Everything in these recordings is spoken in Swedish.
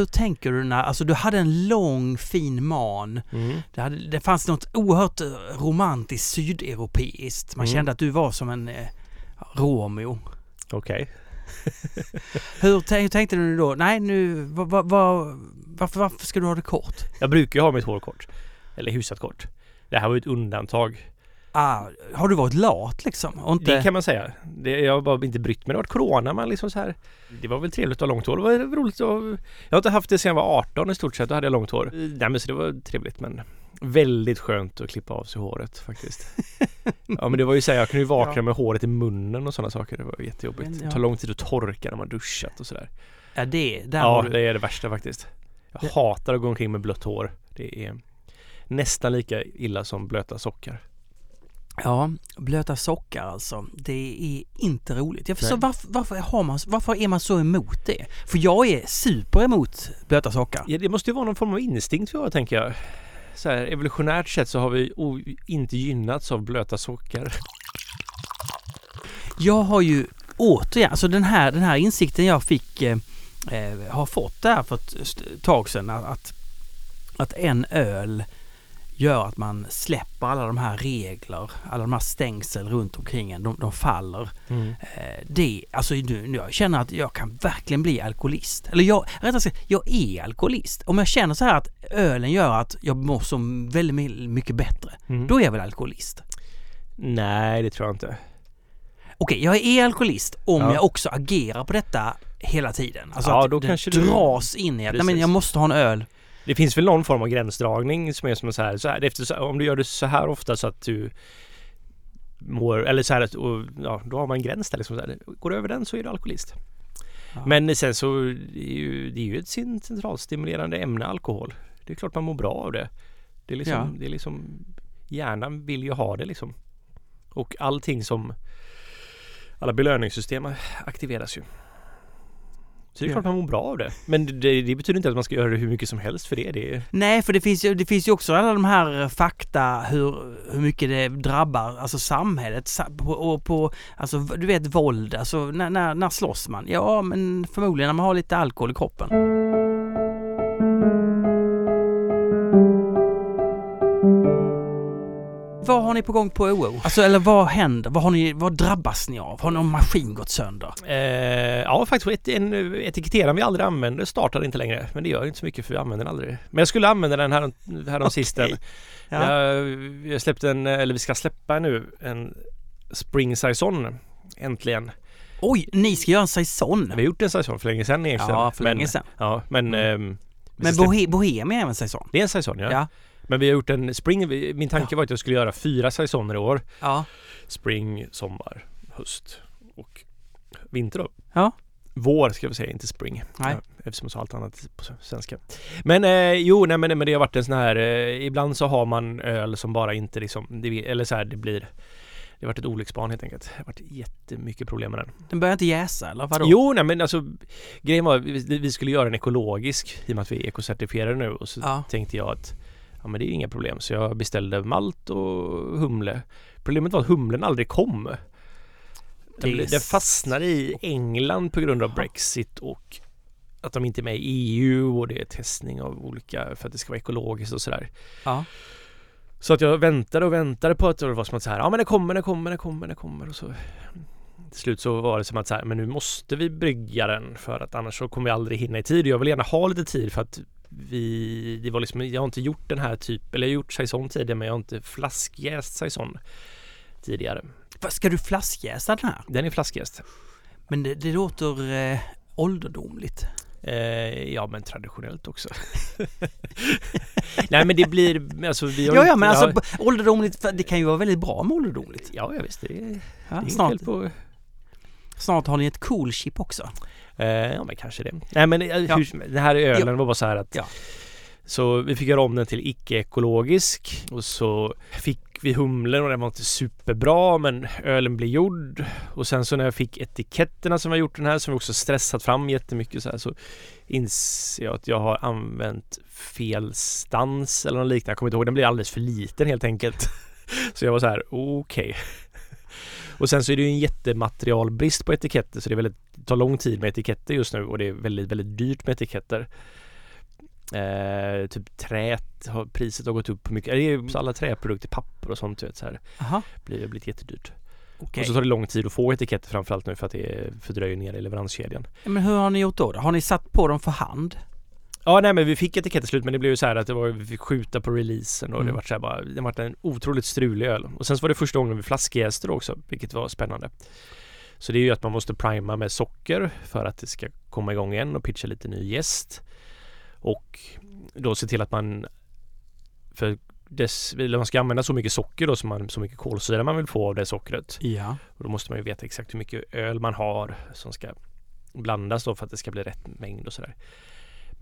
Hur tänker du när, alltså du hade en lång fin man. Mm. Det, hade, det fanns något oerhört romantiskt sydeuropeiskt. Man Mm. kände att du var som en eh, Romeo. Okej. Hur, tän- hur tänkte du då? Nej nu, vad, vad, vad, varför, varför ska du ha det kort? Jag brukar ju ha mitt hår kort. Eller hyfsat kort. Det här var ju ett undantag. Ah, har du varit lat liksom? Och inte... Det kan man säga. Det, jag har bara inte brytt mig. Det har varit corona men liksom så här. Det var väl trevligt att ha långt hår. Det var roligt att... Jag har inte haft det sedan jag var 18 i stort sett. Då hade jag långt hår. Nej men så det var trevligt men väldigt skönt att klippa av sig håret faktiskt. Ja men det var ju så här, jag kunde ju vakna Ja. med håret i munnen och sådana saker. Det var jättejobbigt. Men, Det ja. tar lång tid att torka när man duschat och sådär. Ja det, där Ja du... det är det värsta faktiskt. Jag Det- hatar att gå omkring med blött hår. Det är nästan lika illa som blöta sockar. Ja, blöta sockar alltså. Det är inte roligt. Jag förstår varför, varför, har man, varför är man så emot det? För jag är super emot blöta sockar. Ja, det måste ju vara någon form av instinkt vi har tänker jag. Så här, evolutionärt sett så har vi inte gynnats av blöta sockar. Jag har ju återigen, alltså den här, den här insikten jag fick, eh, eh, har fått där för ett tag sedan att, att en öl gör att man släpper alla de här regler, alla de här stängsel runt omkring en, de, de faller. Eh, det, alltså nu, nu jag känner att jag kan verkligen bli alkoholist. Eller jag, rättare sagt, jag är alkoholist. Om jag känner så här att ölen gör att jag mår så väldigt my- mycket bättre, Mm. då är jag väl alkoholist. Nej, det tror jag inte. Okej, jag är alkoholist om Ja. jag också agerar på detta hela tiden. Alltså Ja, att då det kanske du- dras in i att nej, men jag måste ha en öl. Det finns väl någon form av gränsdragning som är som så här, så här efter, om du gör det så här ofta så att du mår, eller så här att, och, ja, då har man en gräns där liksom. Så här. Går du över den så är du alkoholist. Ja. Men sen så det är ju, det är ju ett centralstimulerande ämne alkohol. Det är klart man mår bra av det. Det är liksom, Ja. det är liksom hjärnan vill ju ha det liksom. Och allting som alla belöningssystem aktiveras ju. Så det är klart man mår bra av det. Men det, det betyder inte att man ska göra det hur mycket som helst för det. det är, Nej, för det finns, ju, det finns ju också alla de här fakta hur, hur mycket det drabbar alltså samhället och på, alltså du vet våld, alltså när, när, när slåss man? Ja, men förmodligen när man har lite alkohol i kroppen. Vad har ni på gång på OO? Alltså, eller vad händer? Vad, har ni, vad drabbas ni av? Har någon maskin gått sönder? Eh, ja, faktiskt ett, en etiketteraren vi aldrig använder startar inte längre. Men det gör inte så mycket för vi använder den aldrig. Men jag skulle använda den här, här Okej. sisten. Ja. Jag, jag släppte en, eller vi ska släppa nu en Spring Saison. Äntligen. Oj, ni ska göra en saison? Vi har gjort en Saison för länge sedan egentligen. Ja, för men, länge sedan. Ja, men... Mm. vi Men bohe, Bohem är även saison? Det är en Saison ja. Ja. Men vi har gjort en Spring. Min tanke var att jag skulle göra fyra Saisoner i år. Ja. Spring, sommar, höst och vinter då. Ja. Vår ska vi säga, inte spring. Nej. Eftersom jag sa allt annat på svenska. Men eh, jo, nej men, men det har varit en sån här, eh, ibland så har man öl som bara inte liksom, det, eller så här, det blir det har varit ett olycksbarn helt enkelt. Det har varit jättemycket problem med den. Den börjar inte jäsa eller vadå? Jo, nej men alltså grejen var vi, vi skulle göra en ekologisk i och med att vi är ekocertifierade nu och så Ja. tänkte jag att ja men det är inga problem så jag beställde malt och humle. Problemet var att humlen aldrig kom. Den, den fastnade i England på grund av Brexit och att de inte är med i EU och det är testning av olika för att det ska vara ekologiskt och sådär. Ja. Så att jag väntade och väntade på att det var som att så här, ja men det kommer, det kommer, det kommer, det kommer och så till slut så var det som att så här, men nu måste vi brygga den för att annars så kommer vi aldrig hinna i tid. Jag vill gärna ha lite tid för att vi, det var liksom, jag har inte gjort den här typ, eller jag har gjort saison tidigare men jag har inte flaskjäst saison tidigare. Ska du flaskjäsa den här? Den är flaskjäst. Men det, det låter eh, ålderdomligt. Eh, ja men traditionellt också. Nej men det blir, alltså vi har Ja, ja, inte- men alltså b- ålderdomligt, det kan ju vara väldigt bra med ålderdomligt. Ja, ja visst, det är, det är Ja, snart, på snart har ni ett cool chip också. Eh, ja men kanske det. Nej men eh, Ja. hur, den här ölen var bara så här att Ja. Så vi fick göra om den till icke-ekologisk och så fick vi humlen och den var inte superbra men ölen blev gjord och sen så när jag fick etiketterna som jag gjort den här som vi också stressat fram jättemycket så här så inser jag att jag har använt fel stans eller något liknande. Jag kommer inte ihåg, den blev alldeles för liten helt enkelt. Så jag var så här okej. Och sen så är det ju en jättematerialbrist på etiketter så det, är väldigt, det tar lång tid med etiketter just nu och det är väldigt, väldigt dyrt med etiketter. Eh, typ trät, har, priset har gått upp mycket. Det är alla träprodukter, papper och sånt vet, så här. Aha. Blir, blivit jättedyrt. Okej. Och så tar det lång tid att få etiketter framförallt nu för att det fördröjer ner i leveranskedjan. Men hur har ni gjort då? Har ni satt på dem för hand? Ja nej men vi fick etiketter slut men det blev ju så här att det var, vi fick skjuta på releasen och det Mm. var så här bara, det var en otroligt strulig öl. Och sen så var det första gången vi flaskjäste också, vilket var spännande. Så det är ju att man måste prima med socker för att det ska komma igång igen och pitcha lite ny jäst. Och då se till att man för dess, man ska använda så mycket socker då, så, man, så mycket kolsyra man vill få av det sockret. Ja. Och då måste man ju veta exakt hur mycket öl man har som ska blandas då för att det ska bli rätt mängd och sådär.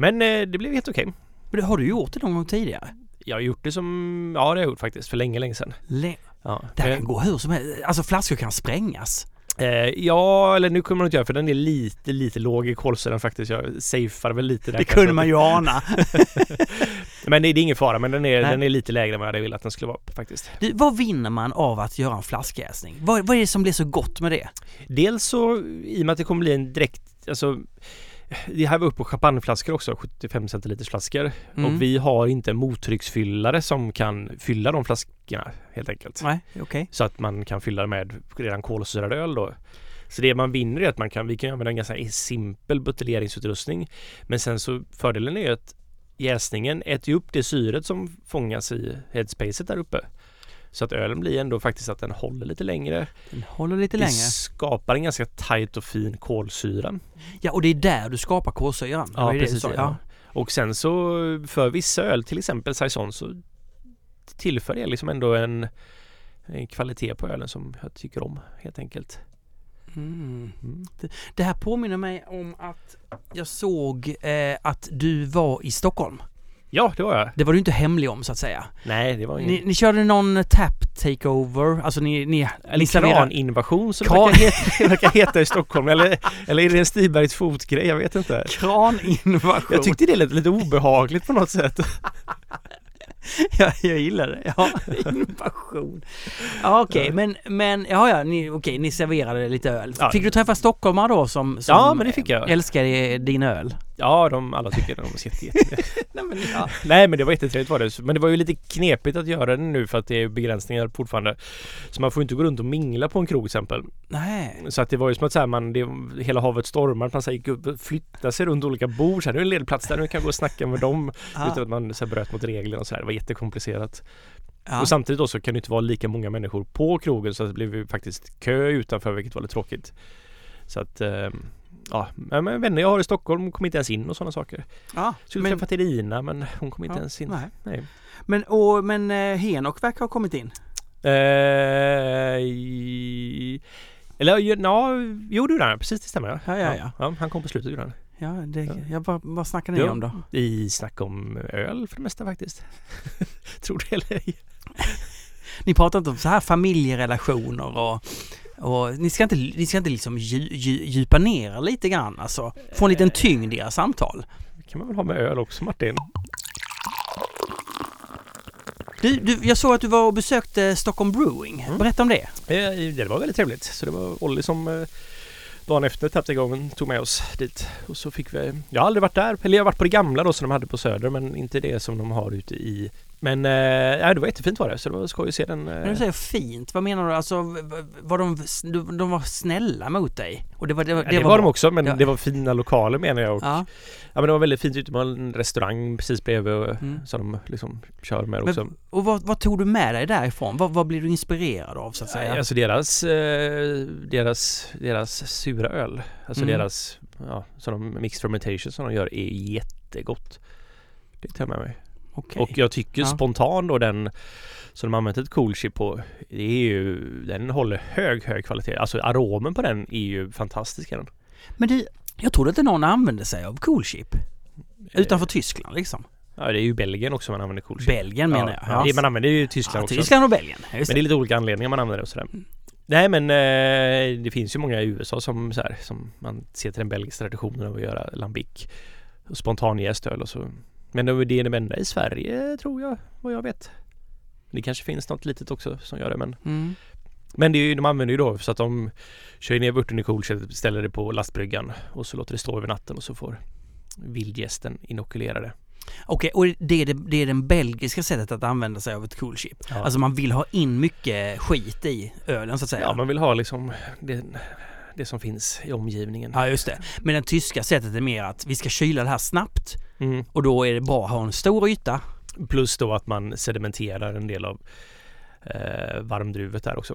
Men eh, det blev helt okej. Men Har du gjort det någon gång tidigare? Jag har gjort det som, ja det har jag gjort faktiskt, för länge, länge sedan. Le- Ja, det här Eh, kan gå hur som helst. Alltså flaskor kan sprängas. eh, ja, eller nu kommer man inte göra för den är lite, lite låg i kolsyran faktiskt. Jag safear väl lite där Det kanske. kunde man ju ana. Men det, det är ingen fara, men den är, Nej. den är lite lägre än vad jag hade velat att den skulle vara faktiskt. Du, vad vinner man av att göra en flaskjäsning? Vad, vad är det som blir så gott med det? Dels så, i och med att det kommer bli en direkt, alltså det här var upp på champagneflaskor också, 75 centiliters flaskor. Mm. Och vi har inte en mottrycksfyllare som kan fylla de flaskorna helt enkelt. Nej, okej. Så att man kan fylla med redan kolsyrad öl då. Så det man vinner är att man kan, vi kan använda en ganska simpel buteljeringsutrustning. Men sen så fördelen är att jäsningen äter ju upp det syret som fångas i headspacet där uppe. Så att ölen blir ändå faktiskt att den håller lite längre. Den håller lite Det längre. skapar en ganska tight och fin kolsyra. Ja, och det är där du skapar kolsyran. Det det du sa, Ja. Och sen så för vissa öl, till exempel saison, så tillför det liksom ändå en, en kvalitet på ölen som jag tycker om helt enkelt. Mm. Mm. Det här påminner mig om att jag såg eh, att du var i Stockholm. Ja, det var jag. Det var du inte hemlig om så att säga. Nej, det var ingen... Ni, ni körde någon tap takeover, alltså ni... ni, ni kraninvasion som Kran- det verkar heta, det verkar heta i Stockholm. Eller, eller är det en Stigbergs fotgrej? Jag vet inte. Kraninvasion. Jag tyckte det lät lite obehagligt på något sätt. Ja, jag gillar det. Ja, invasion. Ja, okej, men, men, ja, ja, ni, okej, ni serverade lite öl. Ja. Fick du träffa stockholmar då som, som Ja, men det fick jag. älskade din öl? Ja, de alla tycker de är jätte, jätte. Nej, men, ja. Nej men det var jättetrevligt var det. Men det var ju lite knepigt att göra det nu för att det är begränsningar fortfarande. Så man får inte gå runt och mingla på en krog till exempel. Nej. Så att det var ju som att så här, man, det, hela havet stormar. Att man så här, gick upp flyttade sig runt olika bord. Så här, nu är en ledig plats där, nu kan jag gå och snacka med dem. Utan Ja. att man så här, bröt mot reglerna och så här. Det var jättekomplicerat. Ja. Och samtidigt då så kan det inte vara lika många människor på krogen så att det blev ju faktiskt kö utanför vilket var lite tråkigt. Så att eh, Ja, men vänner jag har i Stockholm kom inte ens in och sådana saker. ja. Skulle Men, träffat Irina men hon kom inte Ja, ens in. nej. Nej. men, och, men eh, Henok verkar ha kommit in. Eh, i- eller ja, ja, jo det gjorde han. Precis det stämmer. Ja, ja, ja. ja han kom på slutet gjorde han. Ja, det, Ja. ja. vad, vad snackar ni Ja. om då? I snack om öl för det mesta faktiskt. Tror det eller ej. Ni pratar inte om så här familjerelationer och, och ni ska inte, ni ska inte liksom dju, dju, djupa ner er lite grann alltså? Få en liten tyngd i era samtal? Det kan man väl ha med öl också Martin? Du, du, jag såg att du var och besökte Stockholm Brewing. Mm. Berätta om det. Det var väldigt trevligt. Så det var Olli som eh, dagen efter tapptegången tog med oss dit. Och så fick vi... Jag har aldrig varit där. Eller jag har varit på det gamla då som de hade på Söder men inte det som de har ute i... Men eh, det var jättefint var det. Så det var skoj att se den. När du Eh, säger fint, vad menar du? Alltså, var de, de, de var snälla mot dig? Och det var, det, var- ja, det var de bra. också men Ja. det var fina lokaler menar jag. Och, ja. Ja. men det var väldigt fint ute en restaurang precis bredvid Mm. som de liksom kör med Men- också. Och vad, vad tog du med dig därifrån? Vad, vad blir du inspirerad av så att säga? Alltså deras, eh, deras, deras sura öl. Alltså Mm. deras, ja, som de mixed fermentation som de gör är jättegott. Det tar jag med mig. Okej. Och jag tycker Ja. spontant då den som de använt ett cool chip på, det är ju, den håller hög, hög kvalitet. Alltså aromen på den är ju fantastisk. Den. Men du, jag trodde inte någon använde sig av cool chip. Utanför Tyskland liksom. Ja, det är ju Belgien också man använder cool chip. Belgien menar jag. Ja, det- man använder ju Tyskland ja, också. Tyskland och Belgien. Ja, Men det är lite olika anledningar man använder det och sådär. Nej men eh, det finns ju många i USA som så här, som man ser till den belgiska traditionen av att göra lambic och spontanjäst öl och så. Men det är det enda i Sverige tror jag, vad jag vet. Det kanske finns något litet också som gör det men Mm. Men det är ju, de använder ju då så att de kör ner vörten i coolshed, ställer det på lastbryggan och så låter det stå över natten och så får vildgästen inokulera det. Okej, och det är det, det är det belgiska sättet att använda sig av ett cool chip. Ja. Alltså man vill ha in mycket skit i ölen så att säga. Ja, man vill ha liksom det, det som finns i omgivningen. Ja, just det. Men det tyska sättet är mer att vi ska kyla det här snabbt Mm. och då är det bra att ha en stor yta. Plus då att man sedimenterar en del av eh, varmdruvet där också.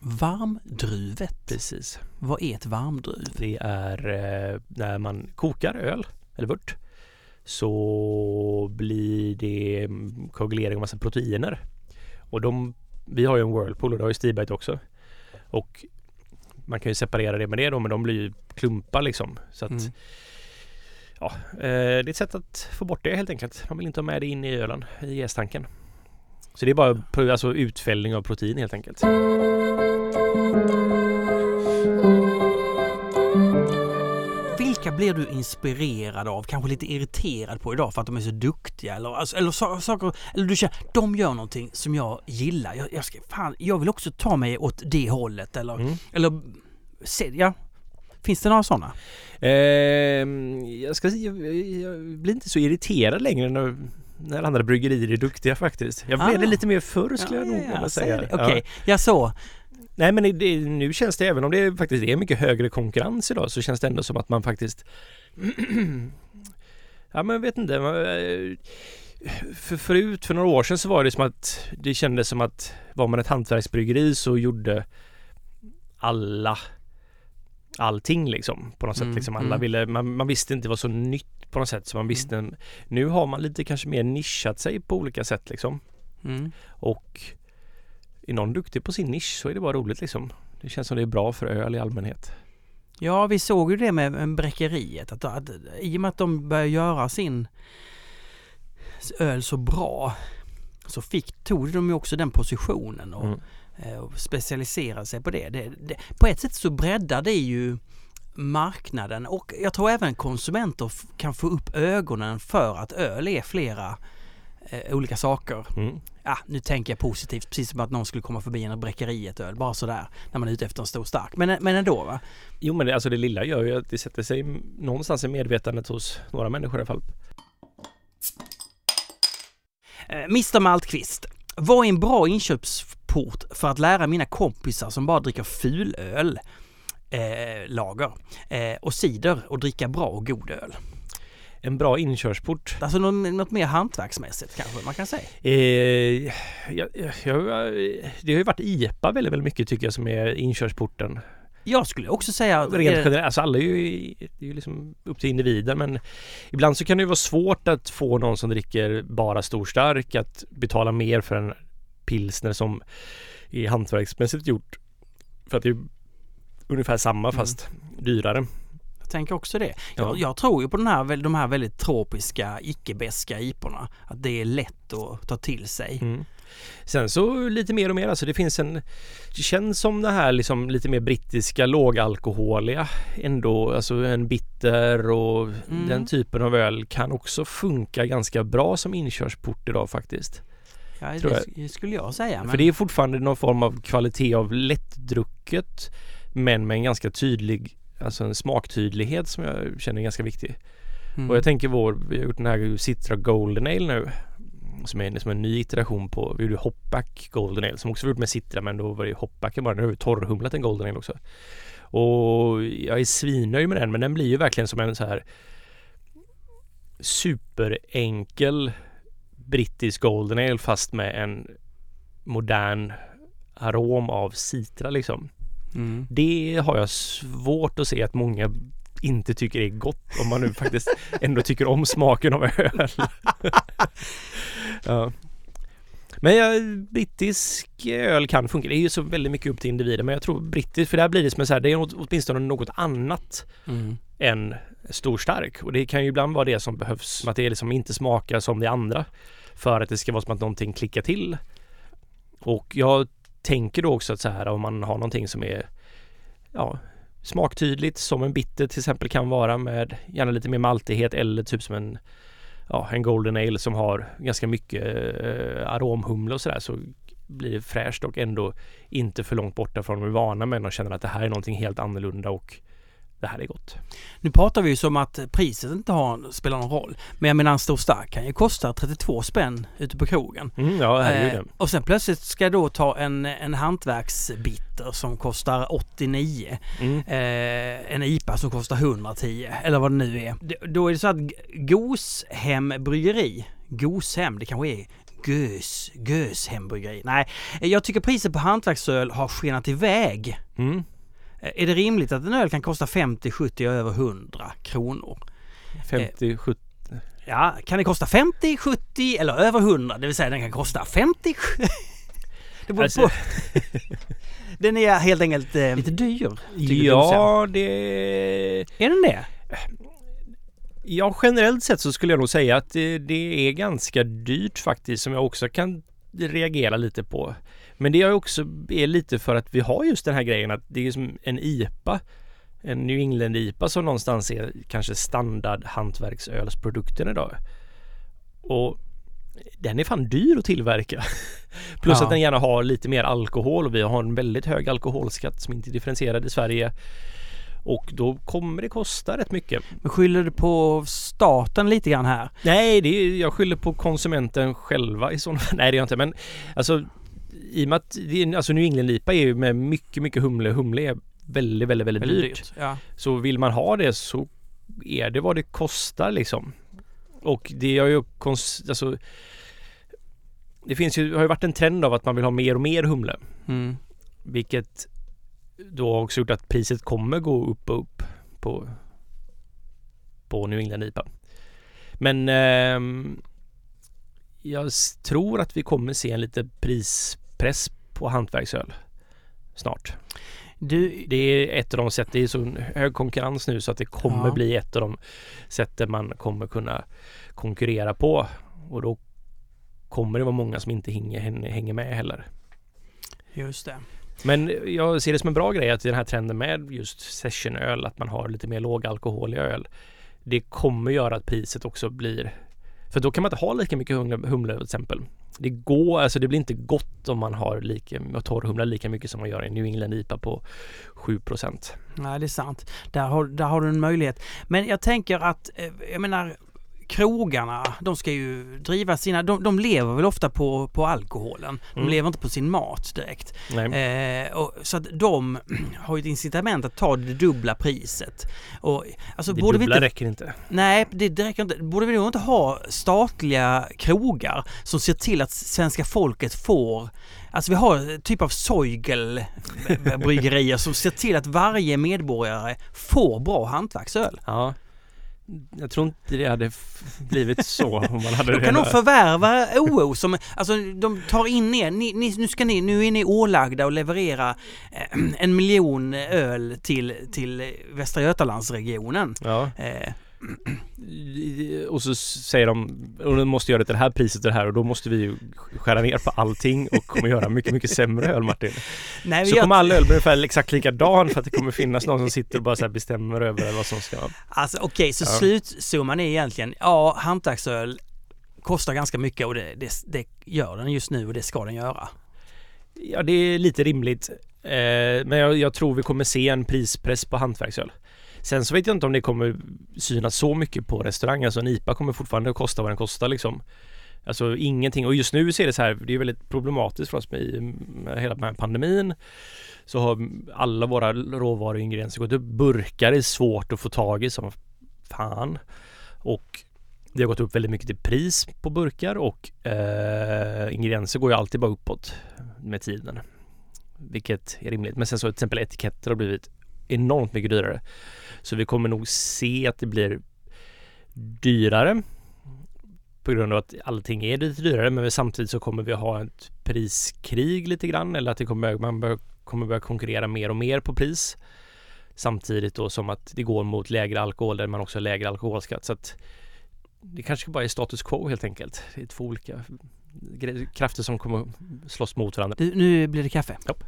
Varmdruvet. Precis. Vad är ett varmdruv? Det är eh, när man kokar öl eller vört så blir det mm, koagulering av massa proteiner. Och de, vi har ju en Whirlpool och det har ju Stiberg också. Och man kan ju separera det med det då men de blir ju klumpar liksom. Så att Mm. ja, eh, det är ett sätt att få bort det helt enkelt. Man vill inte ha med det in i ölen, i jästanken. Så det är bara alltså utfällning av protein helt enkelt. Vilka blir du inspirerad av, kanske lite irriterad på idag för att de är så duktiga? Eller, alltså, eller sa- saker, eller du känner, de gör någonting som jag gillar. Jag, jag, ska, fan, jag vill också ta mig åt det hållet. Eller, Mm. eller se, ja. Finns det några sådana? Ehm, jag, ska, jag, jag blir inte så irriterad längre när, när andra bryggerier är duktiga faktiskt. Jag blev Ah. det lite mer förr skulle jag nog vilja säga. Okej, jag så. Nej men det, nu känns det även om det faktiskt är mycket högre konkurrens idag så känns det ändå som att man faktiskt Ja men jag vet inte. Eh, för förut, för några år sedan så var det som att det kändes som att var man ett hantverksbryggeri så gjorde alla allting liksom på något sätt. Mm, Liksom alla mm. ville, man, man visste inte vad så nytt på något sätt så man visste en, Nu har man lite kanske mer nischat sig på olika sätt liksom. Mm. Och är någon duktig på sin nisch så är det bara roligt liksom. Det känns som det är bra för öl i allmänhet. Ja, vi såg ju det med bräckeriet. Att, att, I och med att de började göra sin öl så bra så fick, tog de ju också den positionen och, Mm. eh, och specialiserade sig på det. Det, det. På ett sätt så breddar det ju marknaden och jag tror även konsumenter kan få upp ögonen för att öl är flera eh, olika saker. Mm. Ja, nu tänker jag positivt, precis som att någon skulle komma förbi en bräckeriet öl, bara sådär, när man är ute efter en stor stark. Men, men ändå va? Jo men det, alltså det lilla gör ju att det sätter sig någonstans i medvetandet hos några människor i alla fall. Eh, Mr Maltqvist, vad är en bra inköpsport för att lära mina kompisar som bara dricker fulöl, eh, lager, eh, och cider och dricka bra och god öl? En bra inkörsport. Alltså något, något mer hantverksmässigt kanske man kan säga. Eh, jag, jag, det har ju varit IPA väldigt, väldigt mycket tycker jag som är inkörsporten. Jag skulle också säga... Rent generellt, alltså alla är ju, det är ju liksom upp till individen men ibland så kan det ju vara svårt att få någon som dricker bara stor stark att betala mer för en pilsner som är hantverksmässigt gjort. För att det är ungefär samma Mm. fast dyrare. Tänker också det. Ja. Jag, jag tror ju på den här, de här väldigt tropiska, icke-beska iporna. Att det är lätt att ta till sig. Mm. Sen så lite mer och mer, alltså det finns en Det känns som det här liksom lite mer brittiska lågalkoholiga ändå, alltså en bitter och Mm. den typen av öl kan också funka ganska bra som inkörsport idag faktiskt. Ja, det, skulle jag säga. Men... För det är fortfarande någon form av kvalitet av lättdrucket men med en ganska tydlig Alltså en smaktydlighet som jag känner är ganska viktig. Mm. Och jag tänker vår, vi har gjort den här Citra Golden Ale nu som är som en ny iteration på, vi gjorde Hopback Golden Ale som också var gjort med Citra men då var det Hopbacken bara, nu har vi torrhumlat en Golden Ale också. Och jag är svinnöjd med den men den blir ju verkligen som en så här superenkel brittisk Golden Ale fast med en modern arom av citra liksom. Mm. Det har jag svårt att se att många inte tycker är gott om man nu faktiskt ändå tycker om smaken av öl. ja. Men ja, brittisk öl kan funka. Det är ju så väldigt mycket upp till individen men jag tror brittisk, för där blir det som en så här, det är åt- åtminstone något annat Mm. än stor stark och det kan ju ibland vara det som behövs. Att det liksom inte smakar som det andra för att det ska vara som att någonting klickar till. Och jag tänker då också att så här om man har någonting som är ja, smaktydligt som en bitter till exempel kan vara med gärna lite mer maltighet eller typ som en ja, en Golden Ale som har ganska mycket eh, aromhumle och sådär så blir det fräscht och ändå inte för långt borta från vad vi är vana med. Och känner att det här är någonting helt annorlunda och det här är gott. Nu pratar vi ju som att priset inte har, spelar någon roll. Men jag menar en stor stark kan ju kosta 32 spänn ute på krogen. Mm, ja, herregud. Eh, och sen plötsligt ska jag då ta en, en hantverksbitter som kostar 89. Mm. Eh, en IPA som kostar 110 eller vad det nu är. D- Då är det så att Goshem bryggeri, Goshem, det kanske är Gös, Göshem bryggeri. Nej, jag tycker priset på hantverksöl har skenat iväg. Mm. Eh, Är det rimligt att en öl kan kosta 50, 70 och över 100 kronor? 50, 70. Ja, kan det kosta 50, 70 eller över 100? Det vill säga den kan kosta 50... det beror Alltså- på. Den är helt enkelt eh, lite dyr. Ja, det... Är den det? Ja, generellt sett så skulle jag nog säga att det, det är ganska dyrt faktiskt som jag också kan reagera lite på. Men det är också är lite för att vi har just den här grejen att det är som en IPA en New England IPA som någonstans är kanske standard hantverksölsprodukten idag. Och den är fan dyr att tillverka. Plus Ja. att den gärna har lite mer alkohol och vi har en väldigt hög alkoholskatt som inte är differentierad i Sverige. Och då kommer det kosta rätt mycket. Men skyller du på staten lite grann här? Nej, det är, jag skyller på konsumenten själva i sådana. Nej, det gör jag inte. Men alltså i och med att det alltså New England-IPA är ju med mycket, mycket humle. Humle är väldigt, väldigt, väldigt, dyrt. Ja. Så vill man ha det så är det vad det kostar liksom. Och det har ju kons- alltså Det finns ju, har ju varit en trend av att man vill ha mer och mer humle. Mm. Vilket då har också gjort att priset kommer gå upp och upp på på New England IPA. Men ehm, jag tror att vi kommer se en lite prispress på hantverksöl snart. Du, Det är ett av de sätt, det är så hög konkurrens nu så att det kommer Ja. bli ett av de sätten man kommer kunna konkurrera på. Och då kommer det vara många som inte hänger, hänger med heller. just det. Men jag ser det som en bra grej att den här trenden med just sessionöl, att man har lite mer låg alkohol i öl. Det kommer göra att priset också blir för då kan man inte ha lika mycket humle, humle till exempel. Det går, alltså det blir inte gott om man har lika, torrhumlar lika mycket som man gör i New England IPA på 7% Nej, det är sant. Där har, där har du en möjlighet. Men jag tänker att, eh, jag menar, krogarna, de ska ju driva sina, de, de lever väl ofta på, på alkoholen. De Mm. lever inte på sin mat direkt. Eh, och, så att de har ju ett incitament att ta det dubbla priset. Och, alltså, det borde vi dubbla inte, räcker inte. Nej, det, räcker inte. Borde vi då inte ha statliga krogar som ser till att svenska folket får Alltså vi har typ av Soigel bryggerier som ser till att varje medborgare får bra hantverksöl. Ja. Jag tror inte det hade blivit så om man hade De kan nog förvärva OO som, alltså de tar in er, ni, ni, nu ska ni, nu är ni ålagda att leverera eh, en miljon öl till, till Västra Götalandsregionen. Ja. Eh, Och så säger de och de måste göra det till det här priset det här och då måste vi ju skära ner på allting och kommer göra mycket, mycket sämre öl Martin. nej, Så vi kommer all öl bli ungefär exakt likadan för att det kommer finnas någon som sitter och bara så här bestämmer över vad som ska... alltså okej, så Ja. slutsumman är egentligen, ja hantverksöl kostar ganska mycket och det, det, det gör den just nu och det ska den göra. Ja, det är lite rimligt. Eh, men jag, jag tror vi kommer se en prispress på hantverksöl. Sen så vet jag inte om det kommer synas så mycket på restaurang. Alltså en IPA kommer fortfarande att kosta vad den kostar liksom. Alltså ingenting. Och just nu ser det så här, det är väldigt problematiskt för oss med, med hela den här pandemin. Så har alla våra råvaruingredienser gått upp. Burkar är svårt att få tag i som fan. Och det har gått upp väldigt mycket i pris på burkar och eh, ingredienser går ju alltid bara uppåt med tiden. Vilket är rimligt. Men sen så till exempel etiketter har blivit enormt mycket dyrare. Så vi kommer nog se att det blir dyrare på grund av att allting är lite dyrare men samtidigt så kommer vi ha ett priskrig lite grann eller att det kommer, man bör, kommer börja konkurrera mer och mer på pris. Samtidigt då som att det går mot lägre alkohol där man också har lägre alkoholskatt. Så att det kanske bara är status quo helt enkelt. Det är två olika krafter som kommer slåss mot varandra. Du, nu blir det kaffe. Japp.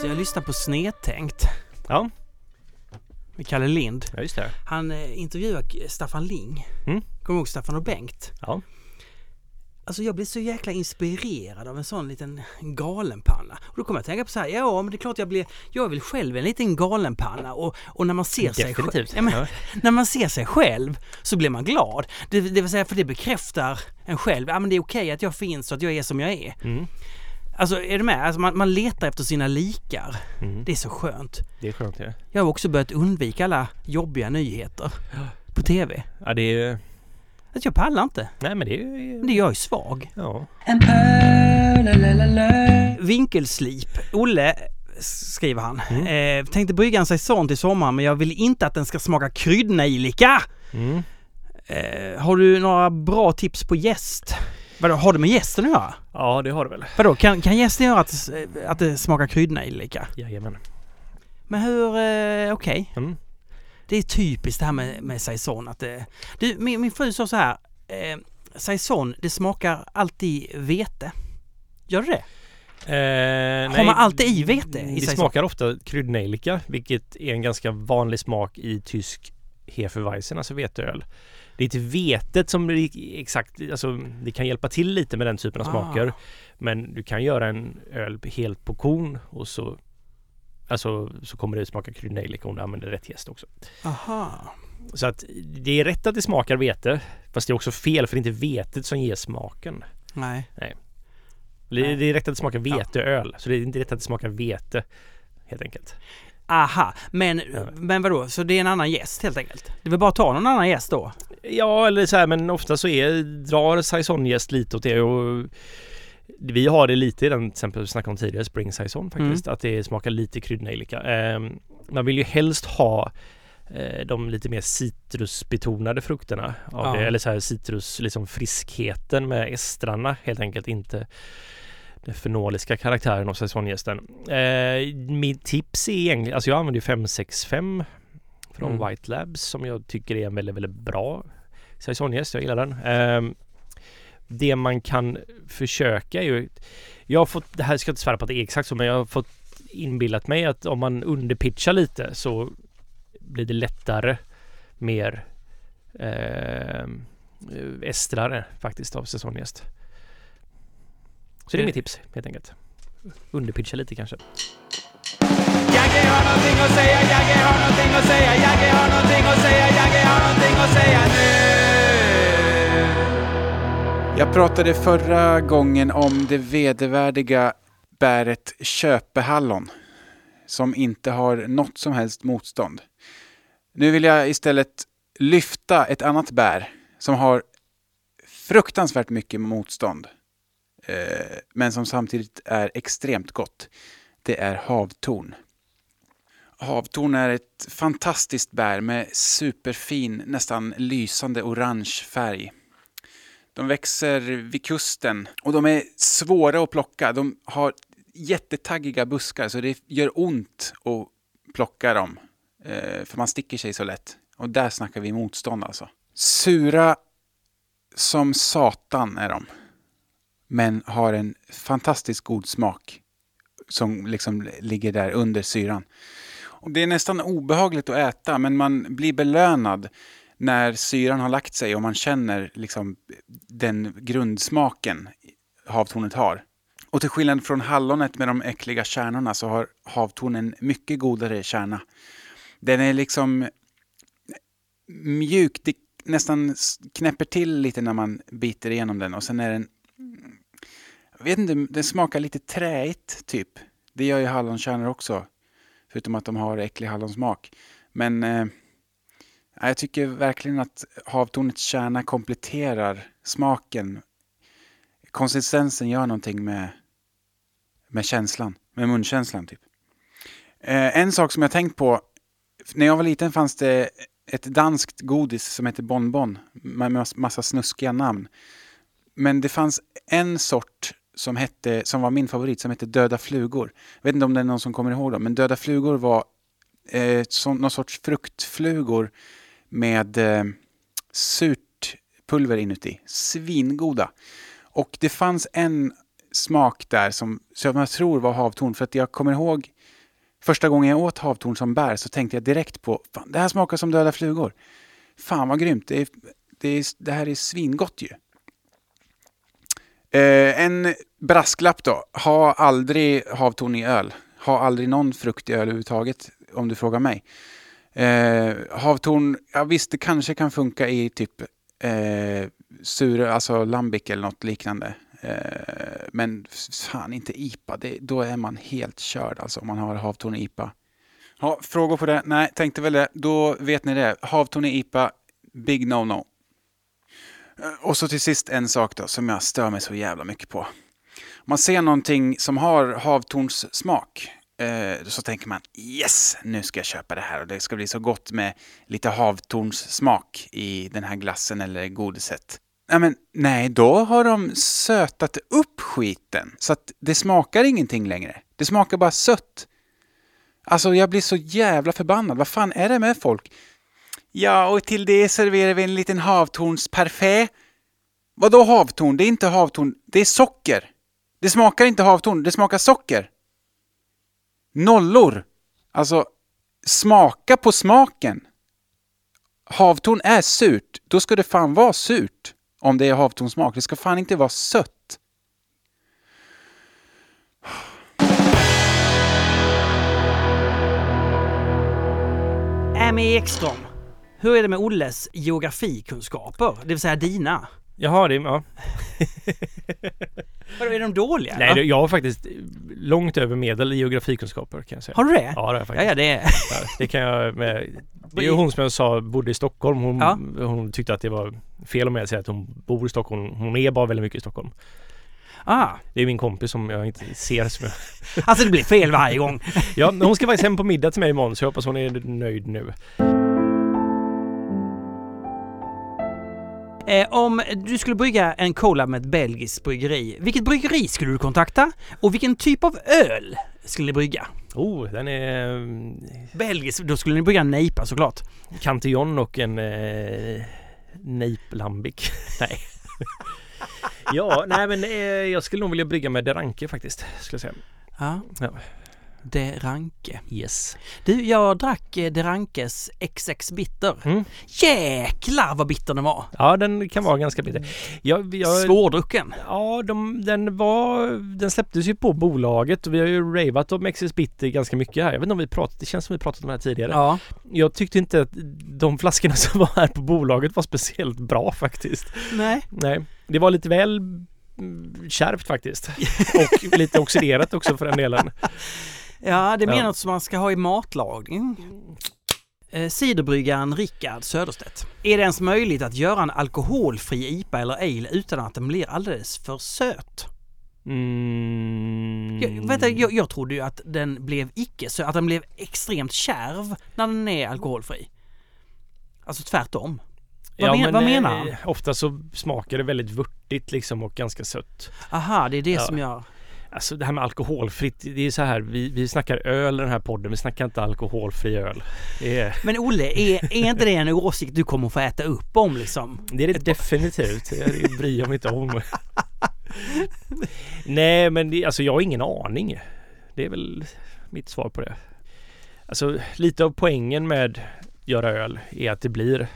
Så jag lyssnar på Snedtänkt. Ja, med Kalle Lind. Ja, just det. Han eh, intervjuade Staffan Ling. Mm. Kommer du ihåg Staffan och Bengt? Ja. Alltså jag blev så jäkla inspirerad av en sån liten galenpanna. Och då kommer jag att tänka på så här, ja men det är klart jag blir, jag är väl själv en liten galenpanna och, och när man ser sig själv, Definitivt. ja, men, när man ser sig själv så blir man glad. Det, det vill säga för det bekräftar en själv, ja men det är okej att jag finns och att jag är som jag är. Mm. Alltså är du med? Alltså, man, man letar efter sina likar. Mm. Det är så skönt. Det är skönt ja. Jag har också börjat undvika alla jobbiga nyheter på TV. Ja, det är... Att jag pallar inte. Nej, men det är... Men det gör jag är svag. Ja. Vinkelslip. Olle skriver han. Mm. Eh, tänkte brygga en saison till sommaren men jag vill inte att den ska smaka kryddnejlika. Mm. Eh, har du några bra tips på gäst? Vadå, har det med gästen att göra? Ja, det har det väl. Vadå, kan, kan gästen göra att, att det smakar kryddnejlika? Jajamän. Men hur, eh, okej. Mm. Det är typiskt det här med, med saison att det... Du, min, min fru sa så här. Eh, saison, det smakar alltid vete. Gör det det? Eh, Har man alltid i vete i Det saison? smakar ofta kryddnejlika, vilket är en ganska vanlig smak i tysk Hefeweizen, alltså veteöl. Det är inte vetet som är exakt, alltså det kan hjälpa till lite med den typen av Ah. smaker. Men du kan göra en öl helt på korn och så Alltså så kommer det smaka kryddnejlika om du använder rätt jäst också. Aha. Så att det är rätt att det smakar vete. Fast det är också fel för det är inte vetet som ger smaken. Nej. Det, Nej. det är rätt att det smakar veteöl. Så det är inte rätt att det smakar vete. Helt enkelt. Aha, men, Ja. men vadå, så det är en annan gäst helt enkelt? Det vill bara ta någon annan gäst då? Ja, eller så här, men ofta så är, drar saisonjäst lite åt det och vi har det lite i den, till exempel vi snackade om tidigare, spring saison faktiskt, att det smakar lite kryddnejlika. Eh, man vill ju helst ha eh, de lite mer citrusbetonade frukterna av Ja. det, eller så här citrus, liksom friskheten med estrarna helt enkelt, inte den fenoliska karaktären av saisonjästen. Eh, mitt tips är egentligen, alltså jag använder ju 565 från Mm. White Labs som jag tycker är en väldigt, väldigt bra saisonjäst. Jag gillar den. Ehm, det man kan försöka ju... Jag har fått, det här ska jag inte svära på att det är exakt så, men jag har fått inbillat mig att om man underpitchar lite så blir det lättare mer eh, estrare faktiskt av säsongjäst. Så det är mitt tips helt enkelt. Underpitcha lite kanske. Jagge har någonting att säga, Jagge har någonting att säga, Jagge har någonting att säga, Jagge har någonting att säga nu. Jag pratade förra gången om det vedervärdiga bäret köpehallon som inte har något som helst motstånd. Nu vill jag istället lyfta ett annat bär som har fruktansvärt mycket motstånd eh, men som samtidigt är extremt gott. Det är havtorn. Havtorn är ett fantastiskt bär med superfin, nästan lysande orange färg. De växer vid kusten och de är svåra att plocka. De har jättetaggiga buskar så det gör ont att plocka dem. Eh, för man sticker sig så lätt. Och där snackar vi motstånd alltså. Sura som satan är de. Men har en fantastiskt god smak. Som liksom ligger där under syran. Och det är nästan obehagligt att äta men man blir belönad när syran har lagt sig och man känner liksom den grundsmaken havtornet har. Och till skillnad från hallonet med de äckliga kärnorna så har havtornen en mycket godare kärna. Den är liksom mjuk, det nästan knäpper till lite när man biter igenom den och sen är den jag vet inte, den smakar lite träigt typ. Det gör ju hallonkärnor också. Förutom att de har äcklig hallonsmak. Men eh, jag tycker verkligen att havtornets kärna kompletterar smaken. Konsistensen gör någonting med, med känslan, med munkänslan typ. Eh, en sak som jag tänkt på, när jag var liten fanns det ett danskt godis som hette Bonbon med massa snuskiga namn. Men det fanns en sort som, hette, som var min favorit som hette Döda flugor. Jag vet inte om det är någon som kommer ihåg dem, men Döda flugor var eh, som, någon sorts fruktflugor med eh, surt pulver inuti. Svingoda. Och det fanns en smak där som, som jag tror var havtorn. För att jag kommer ihåg Första gången jag åt havtorn som bär så tänkte jag direkt på fan, det här smakar som döda flugor. Fan vad grymt. Det, är, det, är, det här är svingott ju. Eh, en brasklapp då. Ha aldrig havtorn i öl. Ha aldrig någon frukt i öl överhuvudtaget om du frågar mig. Eh, havtorn, ja visst det kanske kan funka i typ eh, sur, alltså lambic eller något liknande. Eh, men fan inte IPA, det, då är man helt körd alltså om man har havtorn i IPA. Ja, frågor på det? Nej, tänkte väl det. Då vet ni det. Havtorn i IPA, big no-no. Eh, och så till sist en sak då som jag stör mig så jävla mycket på. Om man ser någonting som har havtornssmak Eh, så tänker man yes, nu ska jag köpa det här och det ska bli så gott med lite havtornssmak i den här glassen eller godiset. Nej, men, nej, då har de sötat upp skiten så att det smakar ingenting längre. Det smakar bara sött. Alltså jag blir så jävla förbannad. Vad fan är det med folk? Ja, och till det serverar vi en liten havtornsparfait. Vadå havtorn? Det är inte havtorn, det är socker. Det smakar inte havtorn, det smakar socker. Nollor. Alltså, smaka på smaken. Havtorn är surt, då ska det fan vara surt. Om det är havtornsmak. Det ska fan inte vara sött. Amy Ekström. Hur är det med Olles geografikunskaper? Det vill säga dina? Jaha, det, ja. Vadå, är de dåliga? Nej, det- jag har faktiskt långt över medel i geografikunskaper kan jag säga. Har du det? Ja, det har jag Ja, faktiskt. ja, det är... Ja, det kan jag med. Det är hon som jag sa bodde i Stockholm. Hon, Ja. hon tyckte att det var fel om jag säger att hon bor i Stockholm. Hon är bara väldigt mycket i Stockholm. Ah, Det är min kompis som jag inte ser som jag... alltså det blir fel varje gång. Ja, hon ska faktiskt hem på middag till mig imorgon så jag hoppas hon är nöjd nu. Eh, om du skulle brygga en cola med ett belgiskt bryggeri, vilket bryggeri skulle du kontakta? Och vilken typ av öl skulle ni brygga? Oh, den är... mm, Belgisk, då skulle ni brygga en nejpa såklart. Cantillon och en eh, Nape Lambic. nej. ja, nej men eh, jag skulle nog vilja brygga med Deranke faktiskt. Skulle jag säga. Ja. Ja. De Ranke. Yes. Du, jag drack eh, De Rankes XX Bitter. Mm. Jäklar vad bitter den var! Ja, den kan vara ganska bitter. Jag, jag, Svårdrucken. Ja, de, den var... Den släpptes ju på bolaget och vi har ju ravat om XS Bitter ganska mycket här. Jag vet inte om vi pratat, det känns som vi pratat om det här tidigare. Ja. Jag tyckte inte att de flaskorna som var här på bolaget var speciellt bra faktiskt. Nej. Nej, det var lite väl kärvt faktiskt. Och lite oxiderat också för den delen. Ja, det är mer Ja. något som man ska ha i matlagning. Eh, Ciderbryggaren Rickard Söderstedt. Är det ens möjligt att göra en alkoholfri IPA eller ale utan att den blir alldeles för söt? Mm. Jag, vänta, jag, jag trodde ju att den blev icke söt, att den blev extremt kärv när den är alkoholfri. Alltså tvärtom. Vad, men, vad eh, menar han? Ofta så smakar det väldigt vörtigt liksom och ganska sött. Aha, det är det Ja. som gör... Alltså det här med alkoholfritt, det är så här, vi, vi snackar öl i den här podden, vi snackar inte alkoholfri öl. Är Men Olle, är, är inte det en åsikt du kommer få äta upp om liksom? det, är det definitivt, det bryr jag mig inte om. Nej men det, alltså jag har ingen aning. Det är väl mitt svar på det. Alltså lite av poängen med göra öl är att det blir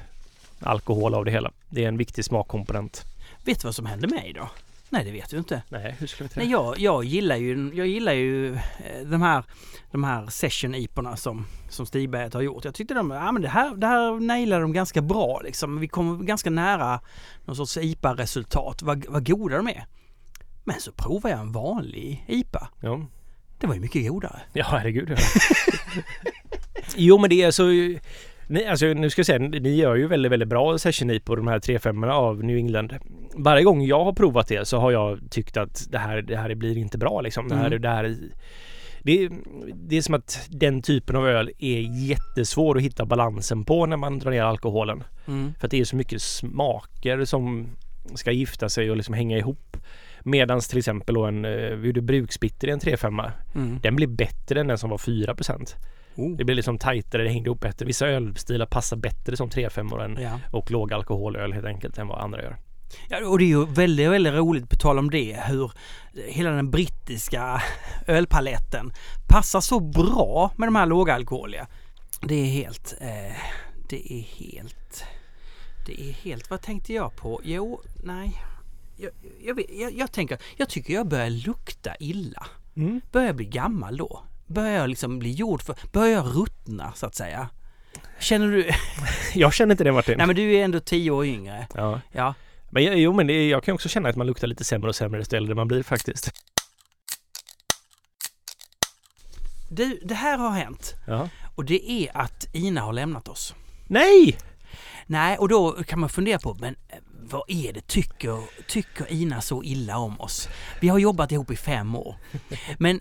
alkohol av det hela. Det är en viktig smakkomponent. Vet du vad som hände mig då? Nej, det vet du inte. Nej, hur skulle vi Nej, jag, jag gillar ju, jag gillar ju eh, de här, de här session iporna som, som Stigberget har gjort. Jag tyckte de, ja men det här, det här nailade de ganska bra liksom. Vi kom ganska nära någon sorts IPA-resultat. Vad, vad goda de är. Men så provade jag en vanlig IPA. Ja. Det var ju mycket godare. Ja, herregud. Ja. jo, men det är så... Ni, alltså, nu ska jag säga, ni gör ju väldigt, väldigt bra session på de här 3-5 av New England. Varje gång jag har provat det så har jag tyckt att det här, det här blir inte bra liksom. Det här, Mm. det här det, det är som att den typen av öl är jättesvår att hitta balansen på när man drar ner alkoholen. Mm. För att det är så mycket smaker som ska gifta sig och liksom hänga ihop. Medans till exempel då en, eh, vi gjorde bruksbitter i en 3-5 Mm. den blir bättre än den som var 4 Oh. Det blir liksom tajtare, det hängde ihop bättre. Vissa ölstilar passar bättre som 3-5 än Ja. och låg alkoholöl helt enkelt än vad andra gör. Ja, och det är ju väldigt, väldigt roligt på tal om det hur hela den brittiska ölpaletten passar så bra med de här lågalkoholiga. Det är helt, eh, det är helt, det är helt, vad tänkte jag på? Jo, nej. Jag, jag, jag, jag tänker, jag tycker jag börjar lukta illa. Mm. Börjar bli gammal då? Börjar jag liksom bli gjord för, börjar jag ruttna så att säga? Känner du, Jag känner inte det Martin. nej men du är ändå tio år yngre. Ja. Ja, Men jag- jo men det, jag kan också känna att man luktar lite sämre och sämre desto äldre man blir faktiskt. du, det här har hänt. Ja. Och det är att Ina har lämnat oss. Nej! Nej, och då kan man fundera på, men eh, vad är det? Tycker, tycker Ina så illa om oss? Vi har jobbat ihop i fem år. Men,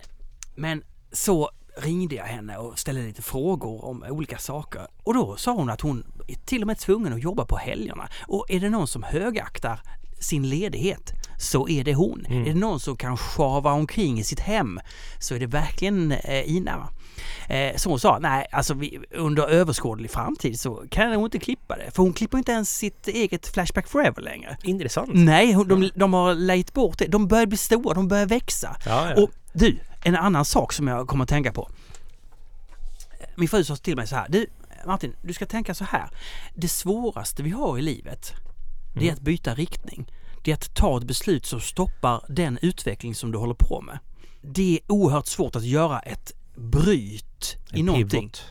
men så ringde jag henne och ställde lite frågor om olika saker. Och då sa hon att hon är till och med tvungen att jobba på helgerna. Och är det någon som högaktar sin ledighet så är det hon. Mm. Är det någon som kan sjava omkring i sitt hem så är det verkligen eh, Ina. Eh, så hon sa, nej alltså vi, under överskådlig framtid så kan hon inte klippa det. För hon klipper inte ens sitt eget Flashback Forever längre. Intressant. Nej, hon- de, de har lejt bort det. De börjar bli stora, de börjar växa. Ja, ja. Och du, en annan sak som jag kommer att tänka på. Min fru sa till mig så här, du Martin, du ska tänka så här. Det svåraste vi har i livet, det är Mm. att byta riktning. Det är att ta ett beslut som stoppar den utveckling som du håller på med. Det är oerhört svårt att göra ett bryt i En någonting. pivot.